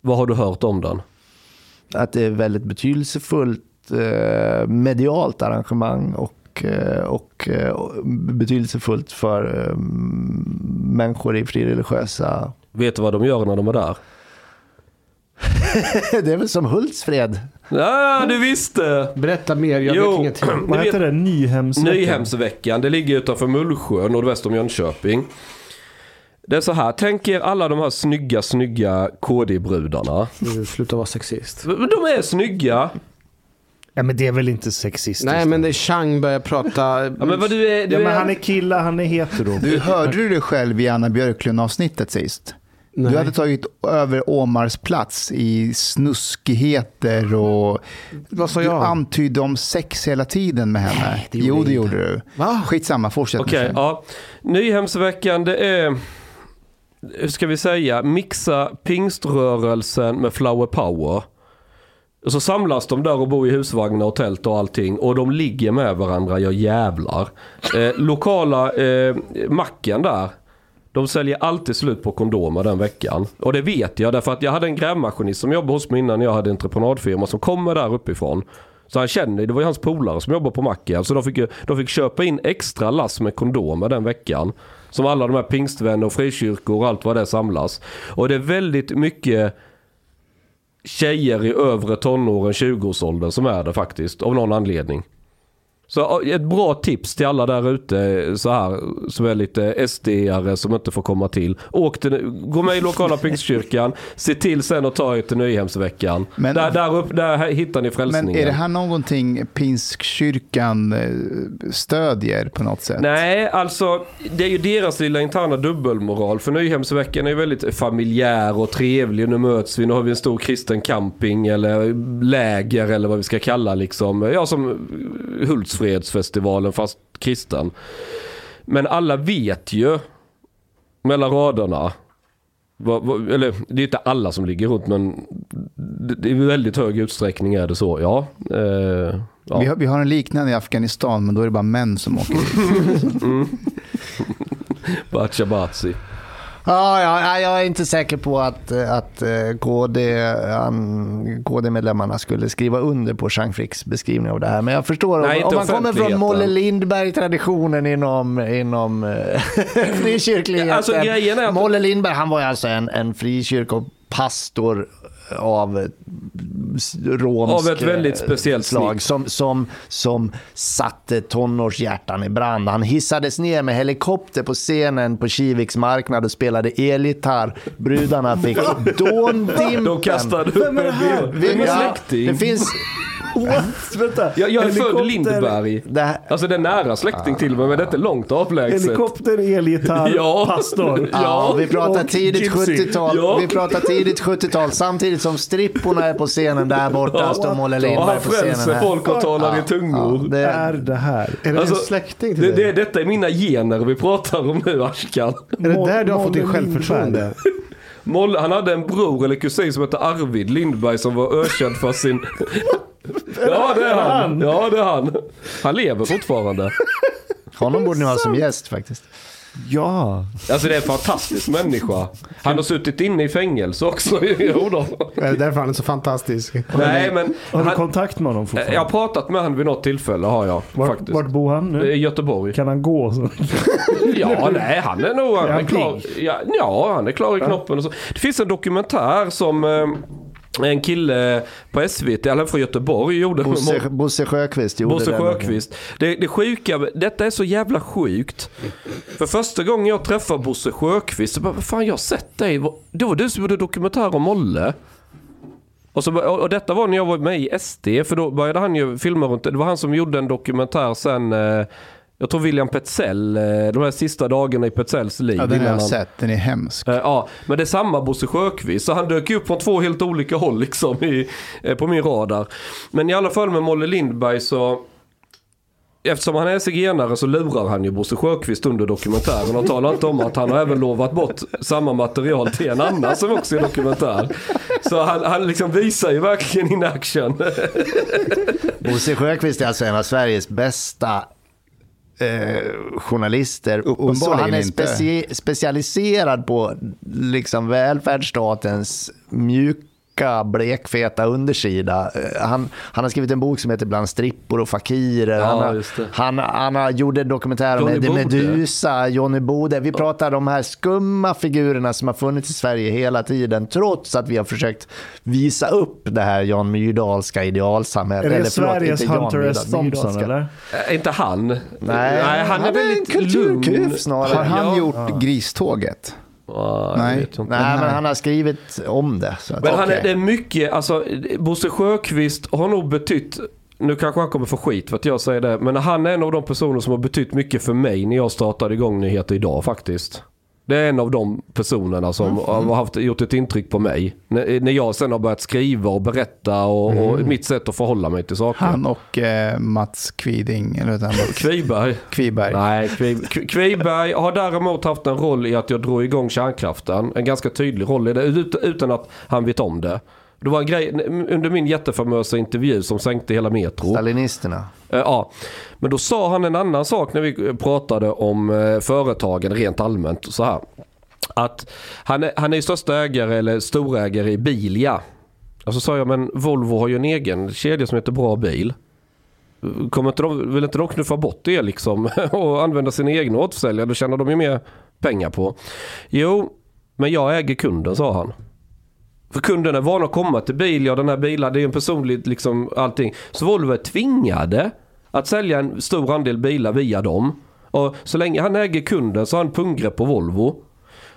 Vad har du hört om den? att det är väldigt betydelsefullt medialt arrangemang och och, eh, och, eh, och betydelsefullt för eh, människor i frireligiösa... Vet du vad de gör när de är där? det är väl som Hultsfred? Ja, du visste! Berätta mer, jag Jo. vet ingenting. Vad vet- heter det? Nyhemsveckan? Nyhemsveckan, det ligger utanför Mullsjö, nordväst om Jönköping. Det är så här, tänk er alla de här snygga, snygga KD-brudarna. Du, Sluta vara sexist. De är snygga. Ja, men det är väl inte sexistiskt? Nej, men det är Chang börjar prata. Ja, men vad du är, du Ja, men han är kille, han är hetero. Du hörde du dig själv i Anna Björklund-avsnittet sist? Nej. Du hade tagit över Omars plats i snuskigheter och Vad sa du jag? antydde om sex hela tiden med henne. det gjorde jo, det gjorde du. Va? Skitsamma, fortsätt Okej, nu. ja. Nyhemsveckan, det är... Hur ska vi säga? Mixa pingströrelsen med flower power. Och så samlas de där och bor i husvagnar och tält och allting. Och de ligger med varandra, jag jävlar. Eh, lokala eh, macken där. De säljer alltid slut på kondomer den veckan. Och det vet jag därför att jag hade en grävmaskinist som jobbade hos mig innan jag hade entreprenadfirma som kommer där uppifrån. Så han känner, det var ju hans polare som jobbade på macken. Så de fick, de fick köpa in extra lass med kondomer den veckan. Som alla de här pingstvänner och frikyrkor och allt vad det samlas. Och det är väldigt mycket tjejer i övre tonåren, 20-årsåldern som är det faktiskt. Av någon anledning. Så ett bra tips till alla där ute så här som är lite SD-are som inte får komma till. Åk till, gå med i lokala pingstkyrkan, se till sen att ta er till Nyhemsveckan. Men- där, där, upp, där hittar ni frälsningen. Men är det här någonting Pingskkyrkan eh, stödjer på något sätt? Nej, alltså det är ju deras lilla interna dubbelmoral. För Nyhemsveckan är ju väldigt familjär och trevlig. Nu möts vi, nu har vi en stor kristen camping eller läger eller vad vi ska kalla liksom. Ja, som Hultsfredsfestivalen fast kristen. Men alla vet ju mellan raderna eller det är inte alla som ligger runt men det, det är i väldigt hög utsträckning är det så. Ja. Eh, ja. Vi, har, vi har en liknande i Afghanistan, men då är det bara män som åker dit. Bachabazi. Ja, ja, jag är inte säker på att, att eh, KD, an- KD-medlemmarna skulle skriva under på Jean Fricks beskrivning av det här. Men jag förstår, Nej, om, om man kommer från. Molle Lindberg-traditionen inom, inom eh, frikyrkligheten. Alltså, Molle Lindberg, han var ju alltså en, en frikyrkopastor av romsk Av ett väldigt eh, speciellt slag som, som, som satte tonårshjärtan i brand. Han hissades ner med helikopter på scenen på Kiviks marknad och spelade elgitarr. Brudarna fick dåndimpen. De kastade upp en bild. Ja? Det finns... What? Vänta. Jag, jag är född Helikopter- i Lindberg. Det här, Alltså det är nära släkting till mig men det är inte långt avlägset. Helikopter, elgitarr, Ja. pastor. Ja, vi pratar tidigt gypsy. 70-tal. Ja. Vi pratar tidigt 70-tal samtidigt som stripporna är på scenen där borta står Molle Lindberg på scenen här. folk och talar i Ja, tungor. det, är det här? Är det Alltså, en släkting till Det, dig? det, detta är mina gener vi pratar om nu Ashkan. är det där du har fått din självförtroende? Molle, han hade en bror eller kusin som hette Arvid Lindberg som var ökänd för sin... Ja det är han. Ja det är han. Han lever fortfarande. honom borde ni ha som gäst faktiskt. Ja. Alltså det är en fantastisk människa. Han har suttit inne i fängelse också. Jo då. Är det därför han är så fantastisk? Nej men... Har du Han, kontakt med honom fortfarande? jag har pratat med honom vid något tillfälle har jag. Vart, faktiskt. vart bor han I nu? Göteborg. Kan han gå? Så? Ja, nej, han är nog han Är han är klar. Ja, ja, han är klar i knoppen och så. Det finns en dokumentär som eh, en kille på SVT, eller från Göteborg, gjorde. Bosse, Bosse Sjöqvist gjorde Bosse. Sjöqvist. Det, det sjuka, detta är så jävla sjukt. För första gången jag träffade Bosse Sjöqvist så bara, vad fan jag har sett dig. Det var du som gjorde dokumentär om Molle. Och, så, och detta var när jag var med i SD, för då började han ju filma runt det. Det var han som gjorde en dokumentär sen, eh, jag tror William Petzell, eh, de här sista dagarna i Petzells liv. Ja, den har jag han- sett, den är hemsk. Eh, Ja, men det är samma Bosse Sjöqvist. Så han dök upp från två helt olika håll liksom i, eh, på min radar. Men i alla fall med Molle Lindberg så... Eftersom han är zigenare så lurar han ju Bosse Sjöqvist under dokumentären och talar inte om att han har även lovat bort samma material till en annan som också är dokumentär. Så han, han liksom visar ju verkligen in action. Bosse Sjöqvist är alltså en av Sveriges bästa eh, journalister. Och så han är inte. speci- specialiserad på liksom välfärdsstatens mjuka tjocka, blekfeta undersida. Eh, Han, han har skrivit en bok som heter Bland strippor och fakirer. Ja, han, har, han, han har gjort en dokumentär om Eddie Bode. Meduza, Johnny Bode. Vi pratar om de här skumma figurerna som har funnits i Sverige hela tiden, trots att vi har försökt visa upp det här Jan Myrdalska idealsamhället. Är det Eller förlåt, Sveriges Jan Hunter S. Thompson eller? Eh, inte han. Nej, han är en väldigt kulturkuf lugn. snarare. Har han Ja. gjort Griståget? Nej. inte. Nej, men han har skrivit om det. Så att, Men han är, det är mycket, alltså Bosse Sjöqvist har nog betytt, nu kanske han kommer få skit för att jag säger det, men han är en av de personer som har betytt mycket för mig när jag startade igång Nyheter Idag faktiskt. Det är en av de personerna som har haft, gjort ett intryck på mig. När, när jag sen har börjat skriva och berätta och, och mitt sätt att förhålla mig till saker. Han och eh, Mats Kviding, eller vad han? Kviberg. Kviberg. Nej, Kvi- Kvi- Kviberg har däremot haft en roll i att jag drog igång kärnkraften. En ganska tydlig roll i det, ut- utan att han vet om det. Det var en grej under min jättefamösa intervju som sänkte hela Metro. Stalinisterna. Eh, Ja, men då sa han en annan sak när vi pratade om eh, företagen rent allmänt. Så här. Att han är, han är största ägare eller storägare i Bilia. Och så sa jag, men Volvo har ju en egen kedja som heter Bra Bil. Kommer inte de, vill inte de knuffa bort det liksom och använda sina egna återförsäljare? Då tjänar de ju mer pengar på. Jo, men jag äger kunden sa han. För kunden är van att komma till bil, ja den här bilen, det är ju en personlig liksom allting. Så Volvo är tvingade att sälja en stor andel bilar via dem. Och så länge han äger kunden så har han punggrepp på Volvo.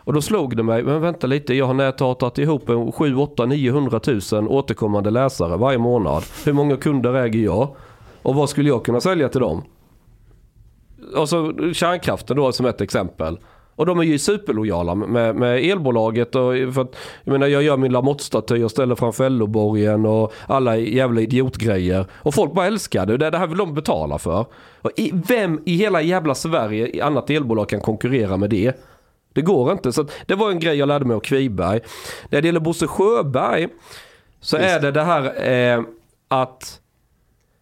Och då slog det mig, men vänta lite, jag har näthatat ihop en 7, 8, 900 000 återkommande läsare varje månad. Hur många kunder äger jag? Och vad skulle jag kunna sälja till dem? Och så kärnkraften då som ett exempel. Och de är ju superlojala med, med elbolaget. Och för att, jag menar jag gör min Lamotte-staty och ställer framför LO-borgen och alla jävla idiotgrejer. Och folk bara älskar det. Det här vill de betala för. Och i, vem i hela jävla Sverige annat elbolag kan konkurrera med det? Det går inte. Så att det var en grej jag lärde mig av Kviberg. När det gäller Bosse Sjöberg så är det det här eh, att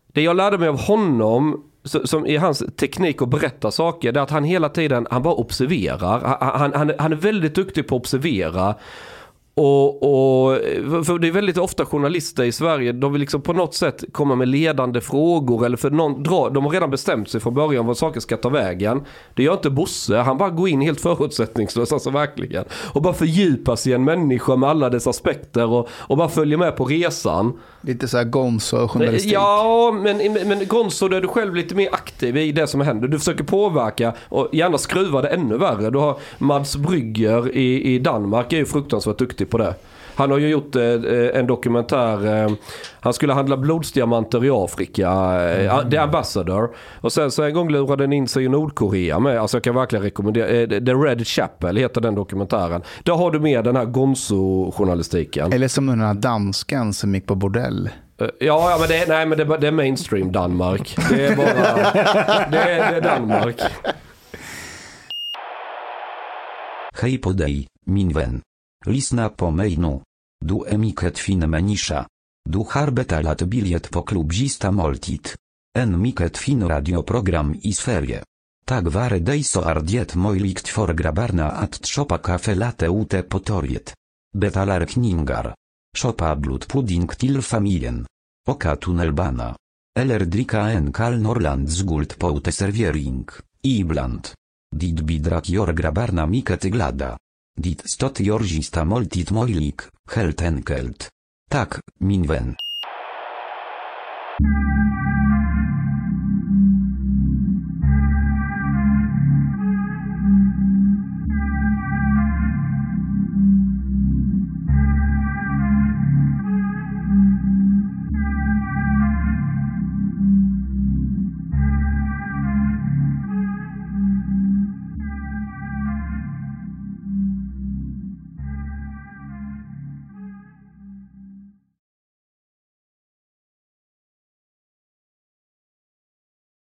det jag lärde mig av honom som i hans teknik att berätta saker, det är att han hela tiden, han bara observerar. Han, han, han, är- är väldigt duktig på att observera. Och, och, för det är väldigt ofta journalister i Sverige, de vill liksom på något sätt komma med ledande frågor eller för någon dra, de har redan bestämt sig från början vad saker ska ta vägen. Det gör inte Bosse, han bara går in helt förutsättningslöst, alltså verkligen. Och bara fördjupa sig i en människa med alla dess aspekter och, och bara följer med på resan. Lite så här gonzo-journalistik. Ja, men, men Gonzo, då är du själv lite mer aktiv i det som händer. Du försöker påverka och gärna skruva det ännu värre. Du har Mads Brygger i, i Danmark är ju fruktansvärt duktig på det. Han har ju gjort eh, en dokumentär. Eh, han skulle handla blodsdiamanter i Afrika. Eh, The Ambassador. Och sen så en gång lurade den in sig i Nordkorea med. Alltså jag kan verkligen rekommendera. Eh, The Red Chapel heter den dokumentären. Där har du med den här Gonzo-journalistiken. Eller som den här dansken som gick på bordell. Eh, Ja, ja men, det är, nej, men det, är bara- det är mainstream Danmark. Det är bara... det, är, det är Danmark. Hej på dig, min vän. Lisna po mejnu. Du emiket fin menisza. Du harbeta lat biliet po klubzista moltit. En miket fin radioprogram i sferie. Tak ware dejso ardiet mojlikt for grabarna at trzopa kafe late ute potoriet. Betalar kningar. Szopa blut pudding til familien. Oka tunnelbana. Eller drika en kal norland zgult poute serviering. Ibland. Dit bidrak jor grabarna miket glada. Dit stot jorzista moltit mojlik, helt enkelt. Tak, minwen.